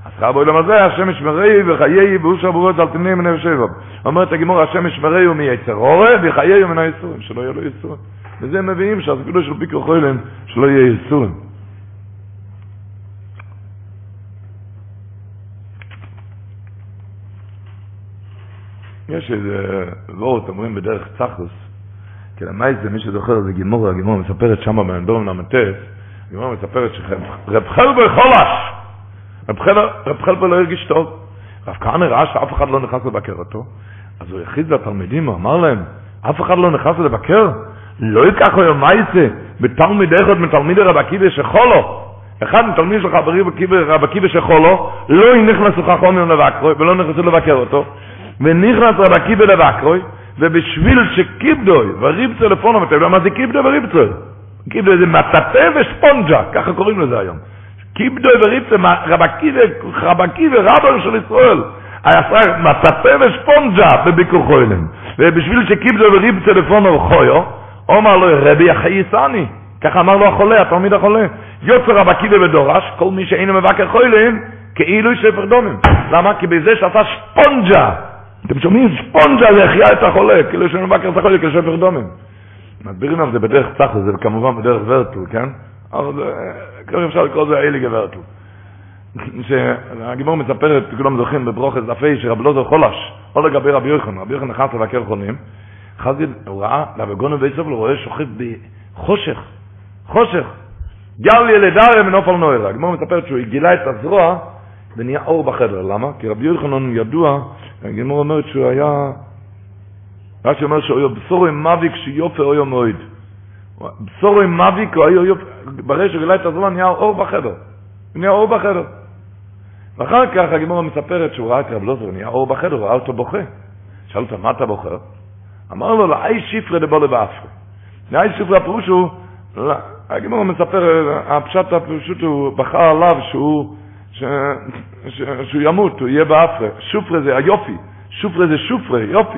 השכר באוילם הזה, השם ישמרי וחיי ואושר ברורות על תמני מני ושבע. אומרת הגמור, השם ישמרי מיצר אורה וחיי מן היסורים, שלא יהיה לו יסורים. וזה מביאים שהסגולו של פיקו חוילם, שלא יהיה יסורים. יש איזה וורט, אומרים בדרך צחוס, כי למעט זה מי שזוכר, זה גימור, הגימור מספרת שמה באנדום למטס, הגימור מספרת שרב חלבר חולש, רב חלבר לא הרגיש טוב. רב כהנא ראה שאף אחד לא נכנס לבקר אותו, אז הוא הכריז לתלמידים, הוא אמר להם, אף אחד לא נכנס לבקר? לא ייקח הוא מייסה בתלמיד אחד מתלמידי רב עקיבא שחולו, אחד מתלמיד של רב עקיבא שחולו, לא נכנסו חכמים לבקרו ולא נכנסו לבקר אותו, ונכנס רב עקיבא לבקרוי, ובשביל שקיבדוי וריבצו לפונו, אתה יודע מה זה קיבדוי וריבצו? קיבדוי זה מטאטה וספונג'ה, ככה קוראים לזה היום. קיבדוי וריבצו, רב עקיבא, רב עקיבא, רבו של ישראל. היה מטאטה וספונג'ה בביקור חוילם. ובשביל שקיבדוי וריבצו לפונו חויו, אומר לו, רבי החייסני. ככה אמר לו החולה, התלמיד החולה. יוצר רב עקיבא בדורש, כל מי שאינו מבקר חוילם, כאילו ספר דומים. למה? כי בזה שעשה ספונג'ה אתם שומעים? ספונג'ה זה החיה את החולה, כאילו יש לנו בקר את החולה כשפר דומים. מסבירים על זה בדרך צחו, זה כמובן בדרך ורטל, כן? אבל זה, כבר אפשר לקרוא לזה אליגה ורטל. שהגימור מספרת, כולם זוכרים בברוכת דפי שרב לוזר חולש, או לגבי רבי יוחנן, רבי יוחנן נכנס לבקר חולים, חזיד, הוא ראה, לבגונו בית סוף, הוא רואה שוכב בחושך, חושך, גל ילדארי מנופל נוירה. הגימור מספרת שהוא גילה את הזרוע ונהיה אור בחדר, למה? כי רבי יוחנן ידוע הגמור אומרת שהוא היה, רש"י אומר שהוא היה בשורו עם מביק שיופי אויו מועד. בשורו עם מביק, הוא היה יופי, ברגע שגילה את הזמן נהיה אור בחדר. נהיה אור בחדר. ואחר כך הגמור מספרת שהוא ראה את רב לוזר, נהיה אור בחדר, הוא ראה אותו בוכה. שאל אותו, מה אתה בוכה? אמר לו, לאי שיפרה דבו לבאפרי. לאי שיפרה הפירוש הוא, הגמור מספר, הפשט הפשוט הוא בכה עליו שהוא ש... ש... שהוא ימות, הוא יהיה באפרה. שופרה זה היופי, שופרה זה שופרה, יופי.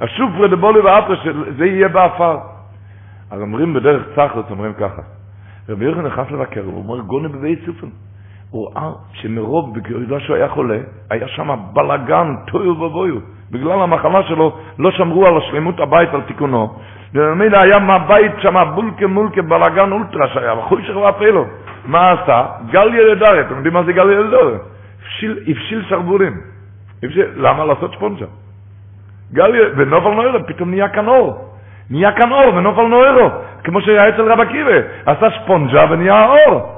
השופרה דבולי באפרה, זה יהיה באפר. אז אומרים בדרך צחלוס, אומרים ככה. רבי יוחנן נכנס לבקר, הוא אומר גונה בבית סופן. הוא ראה שמרוב, בגלל שהוא היה חולה, היה שם בלאגן, תויו ובויו. בגלל המחלה שלו, לא שמרו על השלמות הבית, על תיקונו. וממילא היה מהבית שם בולקה מולקה בלאגן אולטרה שהיה, וחוישך ואפילו. מה עשה? גל ילדרי, אתם יודעים מה זה גל ילדרי? הפשיל. הפשיל, למה לעשות ספונג'ה? גל ילדרי, ונופל נוירו, פתאום נהיה כאן אור. נהיה כאן אור ונופל נוירו, כמו שהיה אצל רב עקיבא. עשה ספונג'ה ונהיה אור.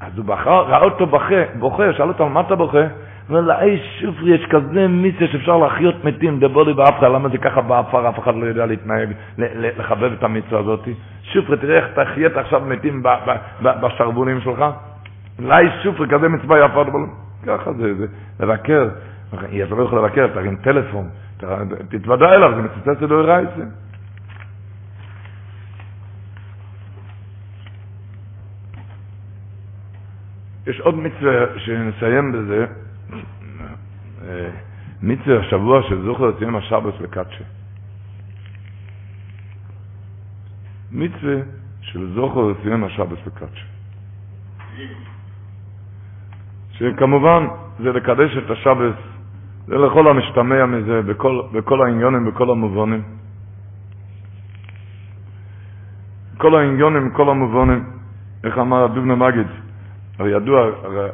אז הוא בחר, ראה אותו בוכה, בוכה, שאל אותו על מה אתה בוכה? אומר לה, אי שופרי, יש כזה מיצה שאפשר להחיות מתים, דבולי באפרה, למה זה ככה באפר, אף אחד לא יודע להתנהג, לחבב את המצווה הזאת. שופרי, תראה איך תחיית עכשיו מתים בשרבונים שלך. אולי שופרי, כזה מצווה יפה, ככה זה, זה, לבקר, אתה לא יכול לבקר, תרים טלפון, תתוודע אליו, זה מצטט את רייסים. יש עוד מצווה שנסיים בזה, מצווה השבוע של זוכר את יום השבת לקדשה. מצווה של זוכר את יום השבת לקדשה. שכמובן זה לקדש את השבת, זה לכל המשתמע מזה, בכל, בכל העניונים, בכל המובנים. כל העניונים, כל המובנים, איך אמר הדובנה מגיד, הרי ידוע,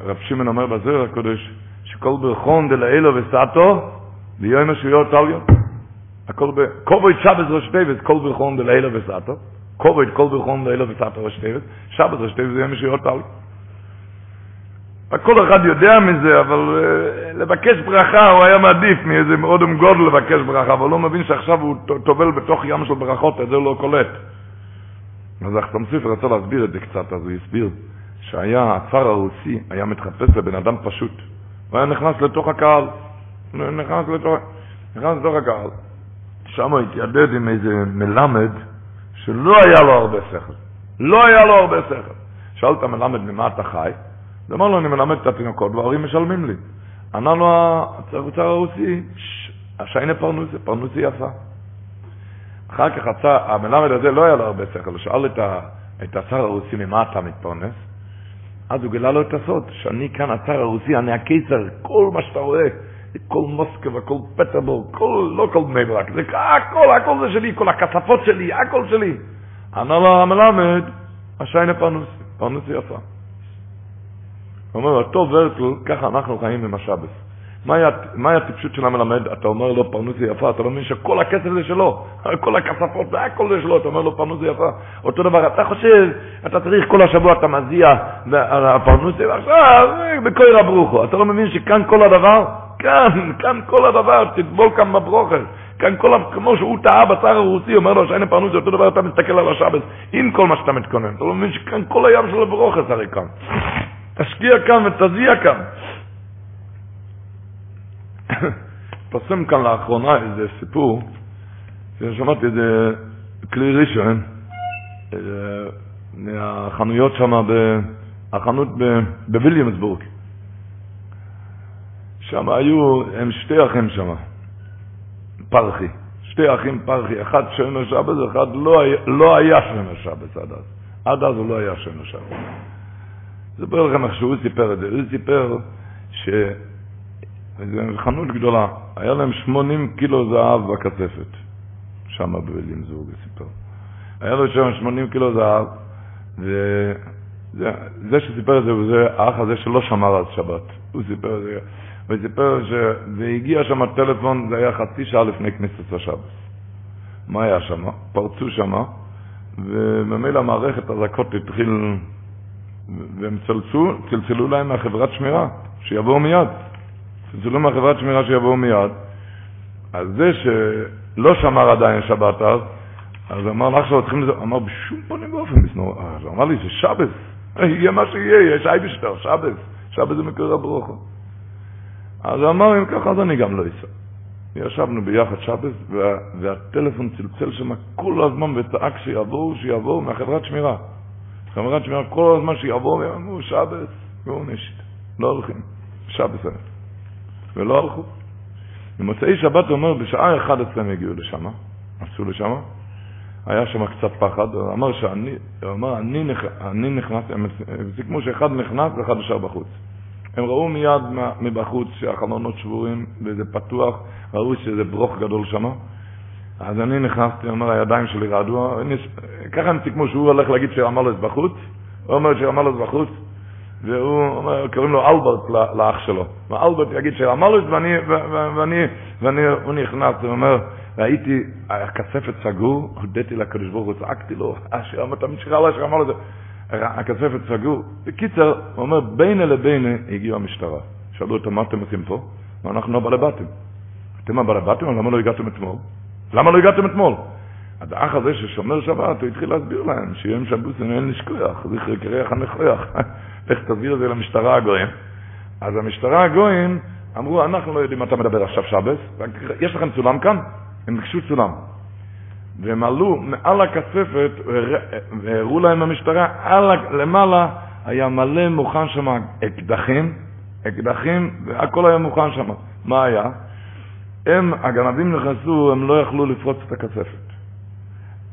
רב שמעון אומר בזרע הקודש, שכל ברכון דלאלו וסעתו, ביום השבועות טליון. הכל ב... שבת ראש טבת, כל ברכון דלאלו וסעתו. קובויד כל ברכון דלאלו וסעתו ראש טבת. שבת ראש טבת זה יום השבועות טליון. כל אחד יודע מזה, אבל uh, לבקש ברכה הוא היה מעדיף מאיזה אודם גודל לבקש ברכה, אבל לא מבין שעכשיו הוא טובל בתוך ים של ברכות, את זה הוא לא קולט. אז החתם ספר רצה להסביר את זה קצת, אז הוא הסביר. שהיה הצאר הרוסי, היה מתחפש לבן אדם פשוט. הוא היה נכנס לתוך הקהל. נכנס לתוך, נכנס לתוך הקהל. שם התיידד עם איזה מלמד שלא היה לו הרבה שכל. לא היה לו הרבה שכל. שאל את המלמד ממה אתה חי? הוא אמר לו, אני מלמד את התינוקות וההורים משלמים לי. ענה לו הצאר הרוסי, השיינה פרנוסי, פרנוסי יפה. אחר כך המלמד הזה לא היה לו הרבה שכל, הוא שאל את את הצאר הרוסי, ממה אתה מתפרנס? אז הוא גילה לו את הסוד, שאני כאן הצאר הרוסי, אני הקיסר, כל מה שאתה רואה, כל מוסקבה, כל פטרבורג, כל, לא כל בני ברק, זה הכל, הכל זה שלי, כל הכספות שלי, הכל שלי. אמר לו המלמד, השיינה פרנוס, פרנוס יפה. הוא אומר, אותו ורטל, ככה אנחנו חיים עם השבס. מהי הטיפשות של המלמד? אתה אומר לו פרנוסי יפה, אתה לא מבין שכל הכסף זה שלו, כל הכספות, זה הכל זה שלו, אתה אומר לו פרנוסי יפה. אותו דבר, אתה חושב, אתה צריך כל השבוע, אתה מזיע על הפרנוסי, ועכשיו, בקויר הברוכו. אתה לא מבין שכאן כל הדבר? כאן, כאן כל הדבר, תטבול כאן בברוכר. כאן כל, כמו שהוא טעה בשר הרוסי, אומר לו שאין פרנוסי, אותו דבר אתה מסתכל על השבס, עם כל מה שאתה מתכונן. אתה לא מבין שכאן כל הים של הברוכר הרי כאן. תשקיע כאן ותזיע כאן. התפרסם כאן לאחרונה איזה סיפור, ששמעתי איזה כלי ראשון, מהחנויות שם, החנות בוויליאמסבורג. שם היו, הם שתי אחים שם, פרחי. שתי אחים פרחי, אחד שומר שבת, אחד לא לא היה שומר שבת עד אז. עד אז הוא לא היה שומר שבת. זה אספר לכם איך שהוא סיפר את זה. הוא סיפר ש... זו חנות גדולה, היה להם 80 קילו זהב בכספת, שם הוא סיפר. היה לו שם 80 קילו זהב, וזה שסיפר את זה, זה האח הזה שלא שמר על שבת. הוא סיפר את זה, הוא סיפר. והגיע שם טלפון, זה היה חצי שעה לפני כנסת השבת. מה היה שם? פרצו שם, וממילא המערכת הזכות התחיל, והם צלצלו, צלצלו להם מהחברת שמירה, שיבואו מיד. צלצלו מהחברת שמירה שיבואו מיד. אז זה שלא שמר עדיין שבת אז, אז אמר לך שהולכים לזה, אמר בשום פנים ואופן, אז אמר לי, זה שבס, יהיה מה שיהיה, יש אייבשטר, שבס, שבס זה מקור הברוכו. אז אמר, אם ככה, אז אני גם לא אסע. ישבנו ביחד שבס, וה, והטלפון צלצל שם כל הזמן וצעק שיבואו, שיבואו מהחברת שמירה. חברת שמירה כל הזמן שיבואו, ואמרו שבס, נשת, לא הולכים, שבס היה. ולא הלכו. במוצאי שבת הוא אומר, בשעה 11 הם הגיעו לשם, עשו לשם, היה שם קצת פחד, הוא אמר שאני, הוא אמר, אני, נכ, אני נכנס, הם סיכמו שאחד נכנס ואחד נשאר בחוץ. הם ראו מיד מבחוץ שהחלונות שבורים וזה פתוח, ראו שזה ברוך גדול שם. אז אני נכנסתי, הוא אומר, הידיים שלי רעדו, ככה הם סיכמו שהוא הולך להגיד שרמלוס בחוץ, הוא אומר שרמלוס בחוץ, והוא אומר, קוראים לו אלברט לאח שלו. ואלברט יגיד שרמלוס ואני, ואני, ואני, הוא נכנס, הוא אומר, ראיתי, הכספת סגור, הודיתי לקדוש ברוך הוא, צעקתי לו, אשר, אתה משחרר לה שרמלוס, הכספת סגור. בקיצר, הוא אומר, בינה לבינה הגיעו המשטרה. שאלו אותו, מה אתם עושים פה? ואנחנו הבעלי בתים. אתם הבעלי בתים, למה לא הגעתם אתמול? למה לא הגעתם אתמול? אז האח הזה ששומר שבת, הוא התחיל להסביר להם שיום שבוסים אין לשכוח, זכר קריח הנכוח. איך תסביר את זה למשטרה הגויים? אז המשטרה הגויים אמרו, אנחנו לא יודעים מה אתה מדבר עכשיו שבס, יש לכם צולם כאן? הם ביקשו צולם. והם עלו מעל הכספת והראו להם המשטרה, על, למעלה היה מלא מוכן שם אקדחים, אקדחים, והכל היה מוכן שם. מה היה? הם, הגנבים נכנסו, הם לא יכלו לפרוץ את הכספת.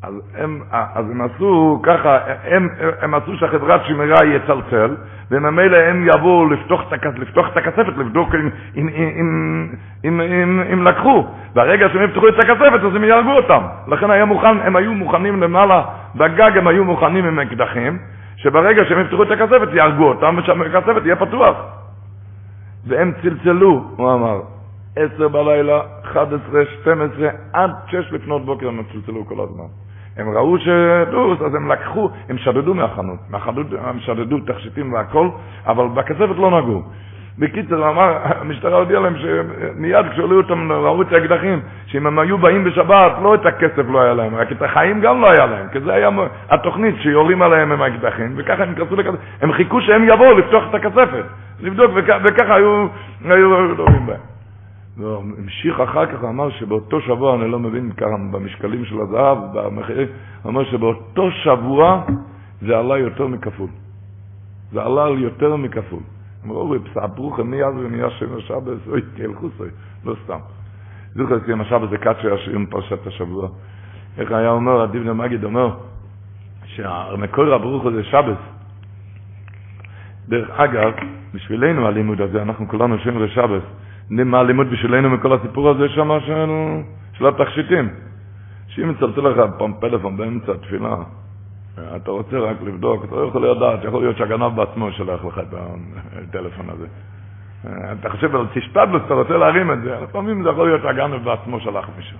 אז הם, אז הם עשו ככה, הם, הם עשו שהחברת שמירה יצלצל, וממילא הם יבואו לפתוח לפתוח את הכספת, לבדוק אם, אם, אם, אם, אם, אם לקחו. ברגע שהם יפתחו את הכספת, אז הם יהרגו אותם. לכן היה מוכן, הם היו מוכנים למעלה, בגג הם היו מוכנים עם אקדחים, שברגע שהם יפתחו את הכספת יהרגו אותם, ושהכספת יהיה פתוח. והם צלצלו, הוא אמר, עשר בלילה, 11, 12, עד שש לפנות בוקר הם צלצלו כל הזמן. הם ראו שדוס, אז הם לקחו, הם שדדו מהחנות, מהחנות הם שדדו תכשיטים והכל, אבל בכספת לא נגעו. בקיצר, אמר, המשטרה הודיעה להם שמיד כשעלו אותם, ראו את האקדחים, שאם הם היו באים בשבת, לא את הכסף לא היה להם, רק את החיים גם לא היה להם, כי זה היה התוכנית שיורים עליהם עם האקדחים, וככה הם נכנסו לכספת, הם חיכו שהם יבואו לפתוח את הכספת, לבדוק, וככה היו, היו דומים בהם. והמשיך אחר כך, אמר שבאותו שבוע, אני לא מבין ככה במשקלים של הזהב, במחירים, אמר שבאותו שבוע זה עלה יותר מכפול. זה עלה על יותר מכפול. אמרו, פסעבוך, מי אז ומי השם השבס, אוי, תלכו סוי, לא סתם. זוכר כי השבס זה קצ'ר השם פרשת השבוע. איך היה אומר, הדיבנה מגיד אומר, שהמקור הברוך זה שבס. דרך אגב, בשבילנו הלימוד הזה, אנחנו כולנו שומרי שבס. יודעים מה הלימוד בשבילנו מכל הסיפור הזה שם של התכשיטים? שאם מצלצל לך פעם פלאפון באמצע התפילה, אתה רוצה רק לבדוק, אתה לא יכול לדעת, יכול להיות שהגנב בעצמו שולח לך את הטלפון הזה. אתה חושב על תשתדלוס, אתה רוצה להרים את זה, לפעמים זה יכול להיות שהגנב בעצמו שלח מישהו,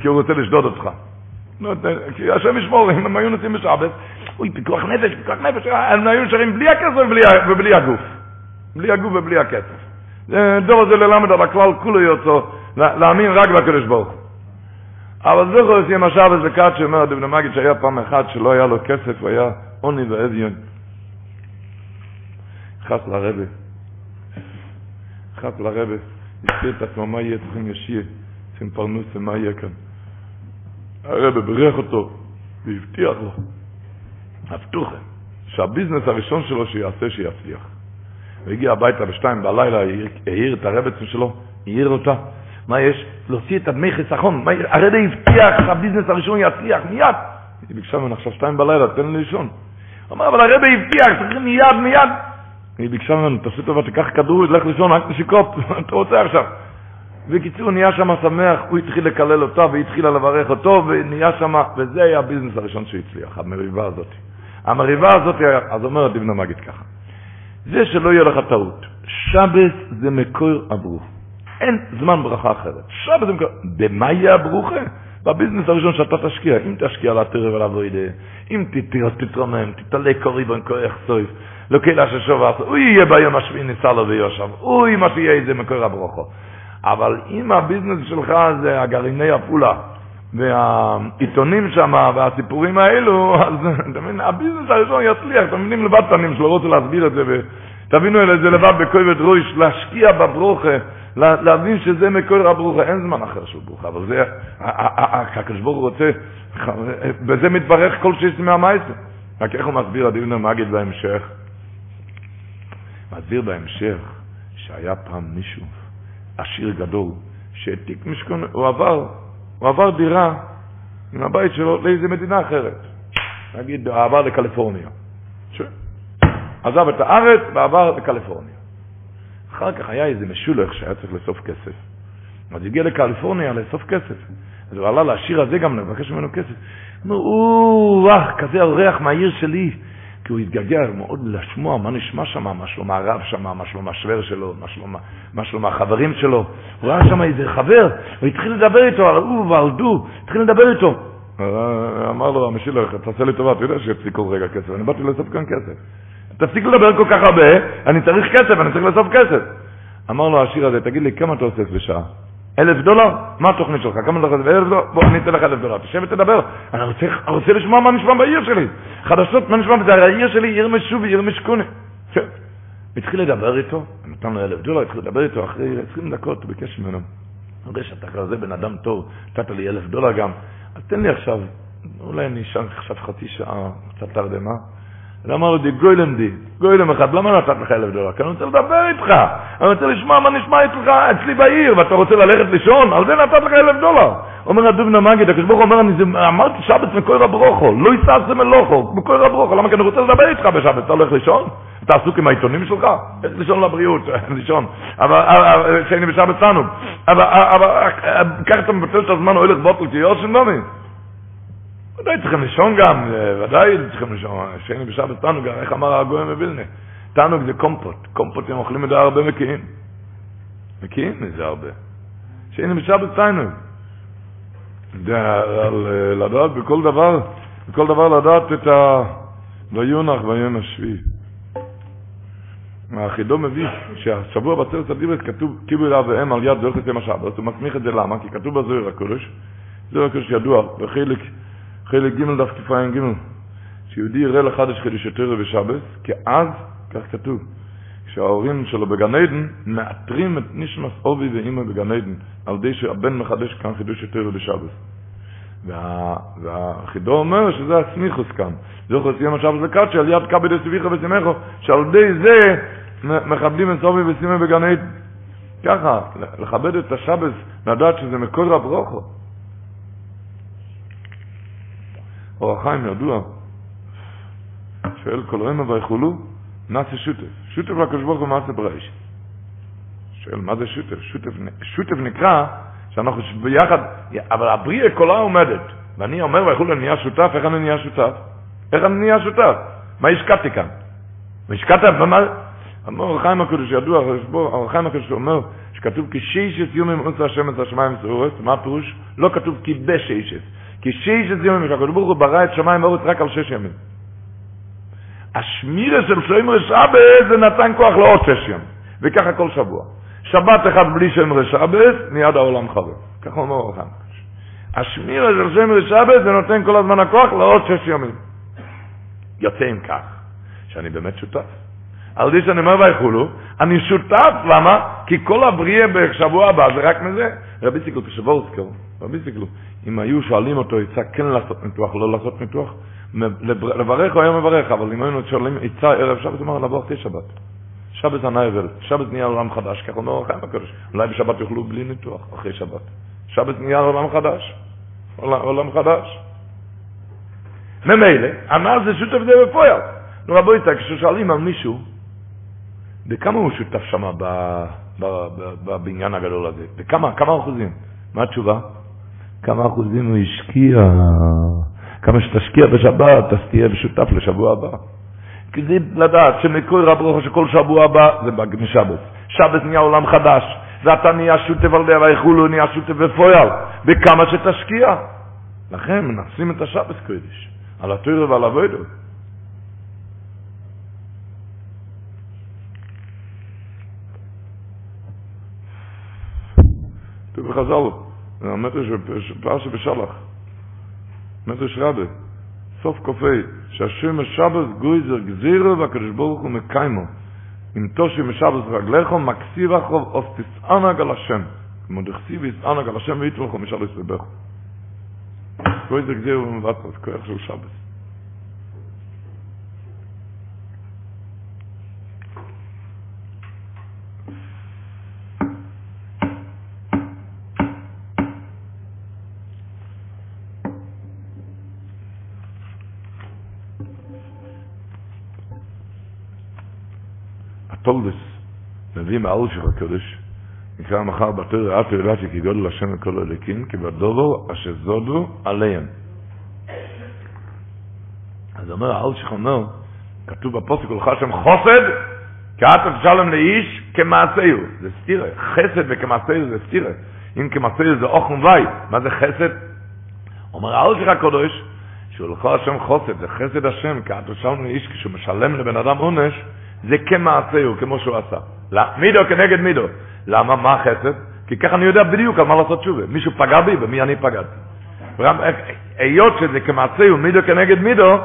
כי הוא רוצה לשדוד אותך. כי השם ישמור, אם הם היו נוסעים בשבת, אוי, פיקוח נפש, פיקוח נפש, הם היו נשארים בלי הכסף ובלי הגוף. בלי הגוף ובלי הכסף. דור הזה ללמד על הכלל כולו יוצא, להאמין רק בקדוש ברוך הוא. אבל יכול להיות משאב איזה כת שאומר דבנה מגיד שהיה פעם אחד שלא היה לו כסף, הוא היה עוני ואביון. נכנס לרבה, נכנס לרבה, הסביר את עצמו מה יהיה, צריכים ישיר, צריכים פרנוס ומה יהיה כאן. הרבה ברך אותו והבטיח לו, הבטוחה, שהביזנס הראשון שלו שיעשה שיצליח. הוא הגיע הביתה בשתיים בלילה, העיר את הרבצן שלו, העיר אותה, מה יש? להוציא את הדמי חיסכון. הרבי הבטיח שהביזנס הראשון יצליח מיד. היא ביקשה ממנו עכשיו שתיים בלילה, תן לי לישון. הוא אמר, אבל הרבי הבטיח, צריכים מיד, מיד. היא ביקשה ממנו, תעשי טובה, תיקח כדור, תלך לישון, רק נשיקות, אתה רוצה עכשיו. בקיצור, נהיה שם שמח, הוא התחיל לקלל אותה, והיא התחילה לברך אותו, ונהיה שם, וזה היה הביזנס הראשון שהצליח, המריבה הזאת. המריבה הזאת, אז אומרת דבנה מגיד ככה, זה שלא יהיה לך טעות, שבס זה מקור הברוך. אין זמן ברכה אחרת. שבת זה מקור... במה יהיה הברוכה? בביזנס הראשון שאתה תשקיע, אם תשקיע לתרב ולעבודה, אם תתרומם, תתעלה קוריבן כוח סויף, לא קהילה ששוב עשו, הוא יהיה ביום השביעי ניסה לו ויושב, אוי מה תהיה איזה מקור הברוכו. אבל אם הביזנס שלך זה הגרעיני הפעולה, והעיתונים שם, והסיפורים האלו, אז אתה מבין, הביזנס הראשון יצליח, אתם מבינים לבד פנים שלא רוצה להסביר את זה, ותבינו את זה לבד בכובד ראש, להשקיע בברוכה. להבין שזה מקור הברוכה, אין זמן אחר של ברוכה, אבל זה, הקדוש ברוך הוא רוצה, בזה מתברך כל שיש מהמייסר. רק איך הוא מסביר הדין המגיד בהמשך? מסביר בהמשך שהיה פעם מישהו, עשיר גדול, שהעתיק משכון, הוא עבר, הוא עבר דירה עם הבית שלו לאיזה מדינה אחרת. נגיד, עבר לקליפורניה. עזב את הארץ ועבר לקליפורניה. אחר כך היה איזה משולח שהיה צריך לאסוף כסף. אז הגיע לקליפורניה לאסוף כסף. אז הוא עלה לשיר הזה גם לבקש ממנו כסף. אמרו, או, כזה אורח מהעיר שלי. כי הוא התגעגע מאוד לשמוע מה נשמע שם, מה שלום הרב שם, מה שלום השוור שלו, מה שלום, מה שלום החברים שלו. הוא ראה שם איזה חבר, הוא התחיל לדבר איתו על הוא ועל דו, התחיל לדבר איתו. אמר לו המשילוח, תעשה לי טובה, אתה יודע שיש לי כל רגע כסף, אני באתי לאסוף כאן כסף. תפסיק לדבר כל כך הרבה, אני צריך כסף, אני צריך לאסוף כסף. אמר לו השיר הזה, תגיד לי, כמה אתה אוסף בשעה? אלף דולר? מה התוכנית שלך? כמה אתה אוסף? אלף דולר? בוא, אני אתן לך אלף דולר. תשב ותדבר. אני רוצה, רוצה לשמוע מה נשמע בעיר שלי. חדשות, מה נשמע? בזה? העיר שלי עיר משובי, עיר משכונה. התחיל לדבר איתו, נתן לו אלף דולר, התחיל לדבר איתו, אחרי עשרים דקות הוא ביקש ממנו. הרי שאתה כזה בן אדם טוב, נתת לי אלף דולר גם, אז תן לי עכשיו, אולי אני אשאר עכשיו חצי שעה, קצת תרדמה. ואמר לו, די גוילם די, גוילם אחד, למה נתת לך אלף דולר? כי אני רוצה לדבר איתך, אני רוצה לשמוע מה נשמע אצלך, אצלי בעיר, ואתה רוצה ללכת לישון? על זה נתת לך אלף דולר. אומר הדובנה מגיד, הקדוש ברוך אומר, אמרתי שבת מקוי רב רוחו, לא יסעס מלוכו, מקוי רב רוחו, למה כי אני רוצה לדבר איתך בשבת, אתה הולך לישון? אתה עסוק עם העיתונים שלך? איך לישון לבריאות, לישון. שאני בשבת תענוג. אבל, ככה אתה מבטל את הזמן, הולך בוטל כיושן נומי. ודאי צריכים לישון גם, ודאי צריכים לישון. שני בשבת תענוג, איך אמר הגויים מבילנה? תענוג זה קומפוט. קומפוט הם אוכלים את זה הרבה מקיאים. מקיאים מזה הרבה. שני בשבת תענוג. לדעת בכל דבר, בכל דבר לדעת את ה... ויונח ויון השביעי. החידו מביא שהשבוע בעצרת הדיברס כתוב קיבלו אליו והם על יד זוכת יום השבת, הוא מסמיך את זה למה? כי כתוב בזוהיר הקודש, זוהיר הקודש ידוע, וחלק חלק ג' דף כפיים ג' שיהודי יראה לחדש חידוש יותר בשבס, כי אז, כך כתוב, כשההורים שלו בגן עדן מאתרים את נשמס אובי ואימא בגן עדן, על ידי שהבן מחדש כאן חידוש יותר בשבס. וה, והחידו אומר שזה הסמיכוס כאן. זוכר סיום השבס לקראת שעל יד כבד הסביכה וסימכו, שעל ידי זה מכבדים את אובי וסימא בגן עדן. ככה, לכבד את השבס, לדעת שזה מקור הברוכו. אור החיים ידוע שואל כל רמה ויכולו, נעשה שותף. שותף לקדוש ברוך הוא מעשה בראש. שואל, מה זה שותף? שותף, שותף נקרא שאנחנו ביחד, אבל הבריאה כולה עומדת. ואני אומר ויכולו, אני נהיה שותף, איך אני נהיה שותף? איך אני נהיה שותף? מה השקעתי כאן? מה השקעת, במה... אמר חיים הקדוש, ידוע, חיים הקדוש אומר, שכתוב כי שישת יומים עושה השם את השמיים סעורס, מה הפירוש? לא כתוב כי בשישת. כי שישת יומים, שהקדוש ברוך הוא ברא את שמיים ואורץ רק על שש ימים. השמירה של שומר שבת זה נתן כוח לעוד שש ימים, וככה כל שבוע. שבת אחד בלי שומר שבת, מיד העולם חרב. ככה אומר אור חיים הקדוש. השמירה של שומר שבת זה נותן כל הזמן הכוח לעוד שש ימים. יוצא עם כך, שאני באמת שותף. על זה שאני אומר ויכולו, אני שותף, למה? כי כל הבריאה בשבוע הבא זה רק מזה. רבי סיקלו, כשבורסקר, רבי סיקלו, אם היו שואלים אותו, יצא כן לעשות ניתוח, לא לעשות ניתוח, לברך הוא היה מברך, אבל אם היינו שואלים, יצא ערב שבת, הוא אומר, לבוא אחרי שבת. שבת זה נאבל, שבת נהיה עולם חדש, ככה אומר החיים הקדוש. אולי בשבת יוכלו בלי ניתוח, אחרי שבת. שבת נהיה עולם חדש, עולם חדש. ממילא, הנ"ל זה שותף זה בפועל. נו רבו איתה, כששואלים על מישהו, בכמה הוא שותף שם בבניין הגדול הזה? בכמה? כמה אחוזים? מה התשובה? כמה אחוזים הוא השקיע? כמה שתשקיע בשבת, אז תהיה שותף לשבוע הבא. כדי לדעת שמקור רב שכל שבוע הבא זה משבת. שבת נהיה עולם חדש, ואתה נהיה שותף על דבר היכולו, נהיה שותף בפועל, וכמה שתשקיע. לכן מנסים את השבת קודש, על התוירה ועל הווידות. כתוב בחז"ל, המדרש פרשה בשלח, מדרש רבה, סוף קופי, שהשם משבת גויזר גזירו והקדוש ברוך הוא מקיימו. אם תושי משבת רגליכו, מקסיב אחוב אוף תסענג על השם. כמו דכסיב יסענג על השם ויתרוכו משבת סביבכו. גויזר גזירו ומבטרס, כוח של שבת. טולדס, מביא מעל של הקודש, נקרא מחר בתור את ידעתי כי גודל השם וכל הלקים, כי בדובו אשר זודו עליהם. אז אומר העל שלך אומר, כתוב בפוסק הולכה שם חוסד, כי את תשלם לאיש כמעשהו, זה סתירה, חסד וכמעשהו זה סתירה, אם כמעשהו זה אוכם וי, מה זה חסד? אומר העל שלך הקודש, שהולכה השם חוסד, זה חסד השם, כי את תשלם לאיש כשהוא משלם לבן אדם עונש, זה כמעשהו, כמו שהוא עשה. מידו כנגד מידו. למה? מה החסד? כי ככה אני יודע בדיוק על מה לעשות תשובה. מישהו פגע בי, במי אני פגעתי. היות שזה כמעשהו, מידו כנגד מידו,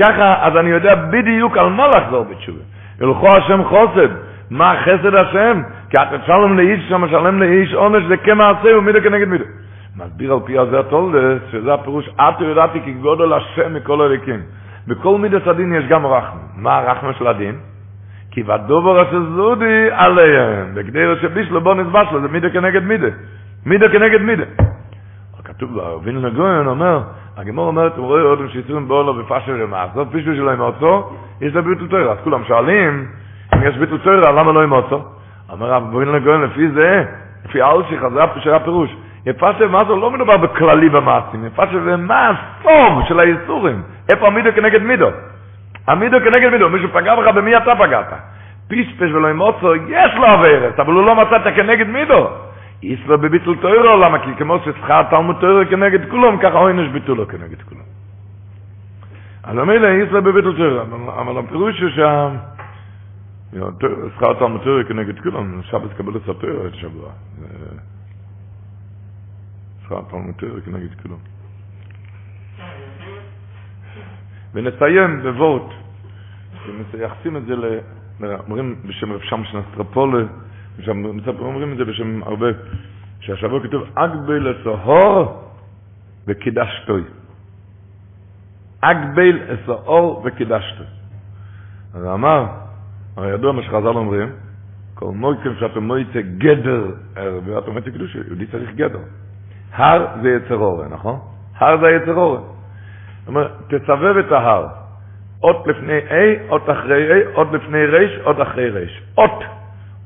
ככה, אז אני יודע בדיוק על מה לחזור בתשובה. הלכו השם חוסד. מה חסד השם? כי תשלם לאיש שמשלם לאיש עונש זה כמעשהו, מידו כנגד מידו. מסביר על פי הזה התולדס, שזה הפירוש, את יודעתי כי גודל השם מכל הליקים. בכל מידת הדין יש גם רחם. מה הרחם של הדין? כי ודובר אשר זודי עליהם, וכדי שבישלו בו נזבש לו, זה מידה כנגד מידה. מידה כנגד מידה. כתוב ווין לגויין אומר, הגמור אומרת, הוא רואה עוד שיצאו באולו ופשל למעשו, פישו שלו עם אוצו, יש לה ביטל תוירה. אז כולם שואלים, אם יש ביטל תוירה, למה לא עם אוצו? אומר ווין לגויין, לפי זה, לפי האלשיך, זה הפירוש. יפשל מעשו לא מדובר בכללי במעשים, מעש טוב של היסורים. איפה המידו כנגד מידו? עמידו כנגד מידו, מישהו פגע בך, במי אתה פגעת? פישפש ולא עם אוצו, יש לו עברת, אבל הוא לא מצא את כנגד מידו. יסלו בביטול תוירו, למה? כי כמו שצריכה תלמוד תוירו כנגד כולם, ככה עונש ביטולו כנגד כולם. אז המילא יסלו בביטול תוירו, אבל הפירוש הוא שה... שכר תלמוד תוירו כנגד כולם, שבת קבל את התוירו את שבוע. שכר תלמוד תוירו כנגד כולם. ונסיים בוורט, ומייחסים את זה, אומרים בשם רב שמשן אסטרפולה, אומרים את זה בשם הרבה, שהשבוע כתוב אגבל אסהור וקידשתוי. אגבל אסהור וקידשתוי. אז אמר, הרי ידוע מה שחז"ל אומרים, כל מויקם שאתה מויצא גדר, ואתה מויצא קדוש, יהודי צריך גדר. הר זה יצר אורן, נכון? הר זה יצר אורן. זאת אומרת, תסבב את ההר. אות לפני A, אות אחרי A, אות לפני רש, אות אחרי רש. אות.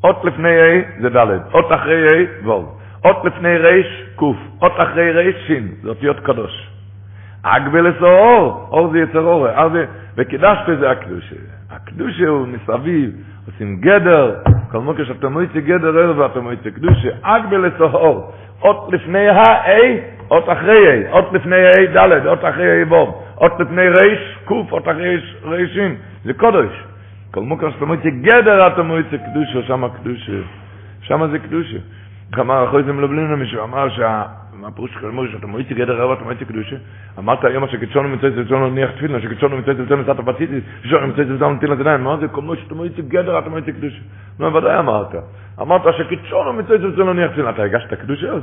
אות לפני A זה ד', אות אחרי A, וול. אות לפני רש, קוף. אות אחרי רש, שין. זה אותיות קדוש. אגבלס או אור, אור זה יצר אור, וקידשת זה הקדושה. הקדושה הוא מסביב, עושים גדר, כל מוקר שאתה מויצי גדר ערב ואתה מויצי קדושה, אגבלס או אור. אות לפני ה-A, אות אחרי A, אות לפני A ד', אות אחרי A בוב, אות לפני רש, קוף, אות אחרי רשין, זה קודש. כל מוקר שאתה מויצי גדר אתה מויצי קדושה, שמה קדושה, שמה זה קדושה. כמה אחרי זה מלבלין למישהו, אמר שה... מה פירוש של מויש, אתה מויצי גדר רב, אתה מויצי קדושה? אמרת היום שקיצ'ונו מצא אצל צונו ניח תפילה, שקיצ'ונו מצא אצל צונו סטה פציתי, שקיצ'ונו מצא אצל צונו נטילה זדיין, מה זה? כל מויש, אתה מויצי גדר, אתה מויצי קדושה. נו, ודאי אמרת. אמרת שקיצ'ונו מצא אצל צונו ניח תפילה, אתה הגשת קדושה אז?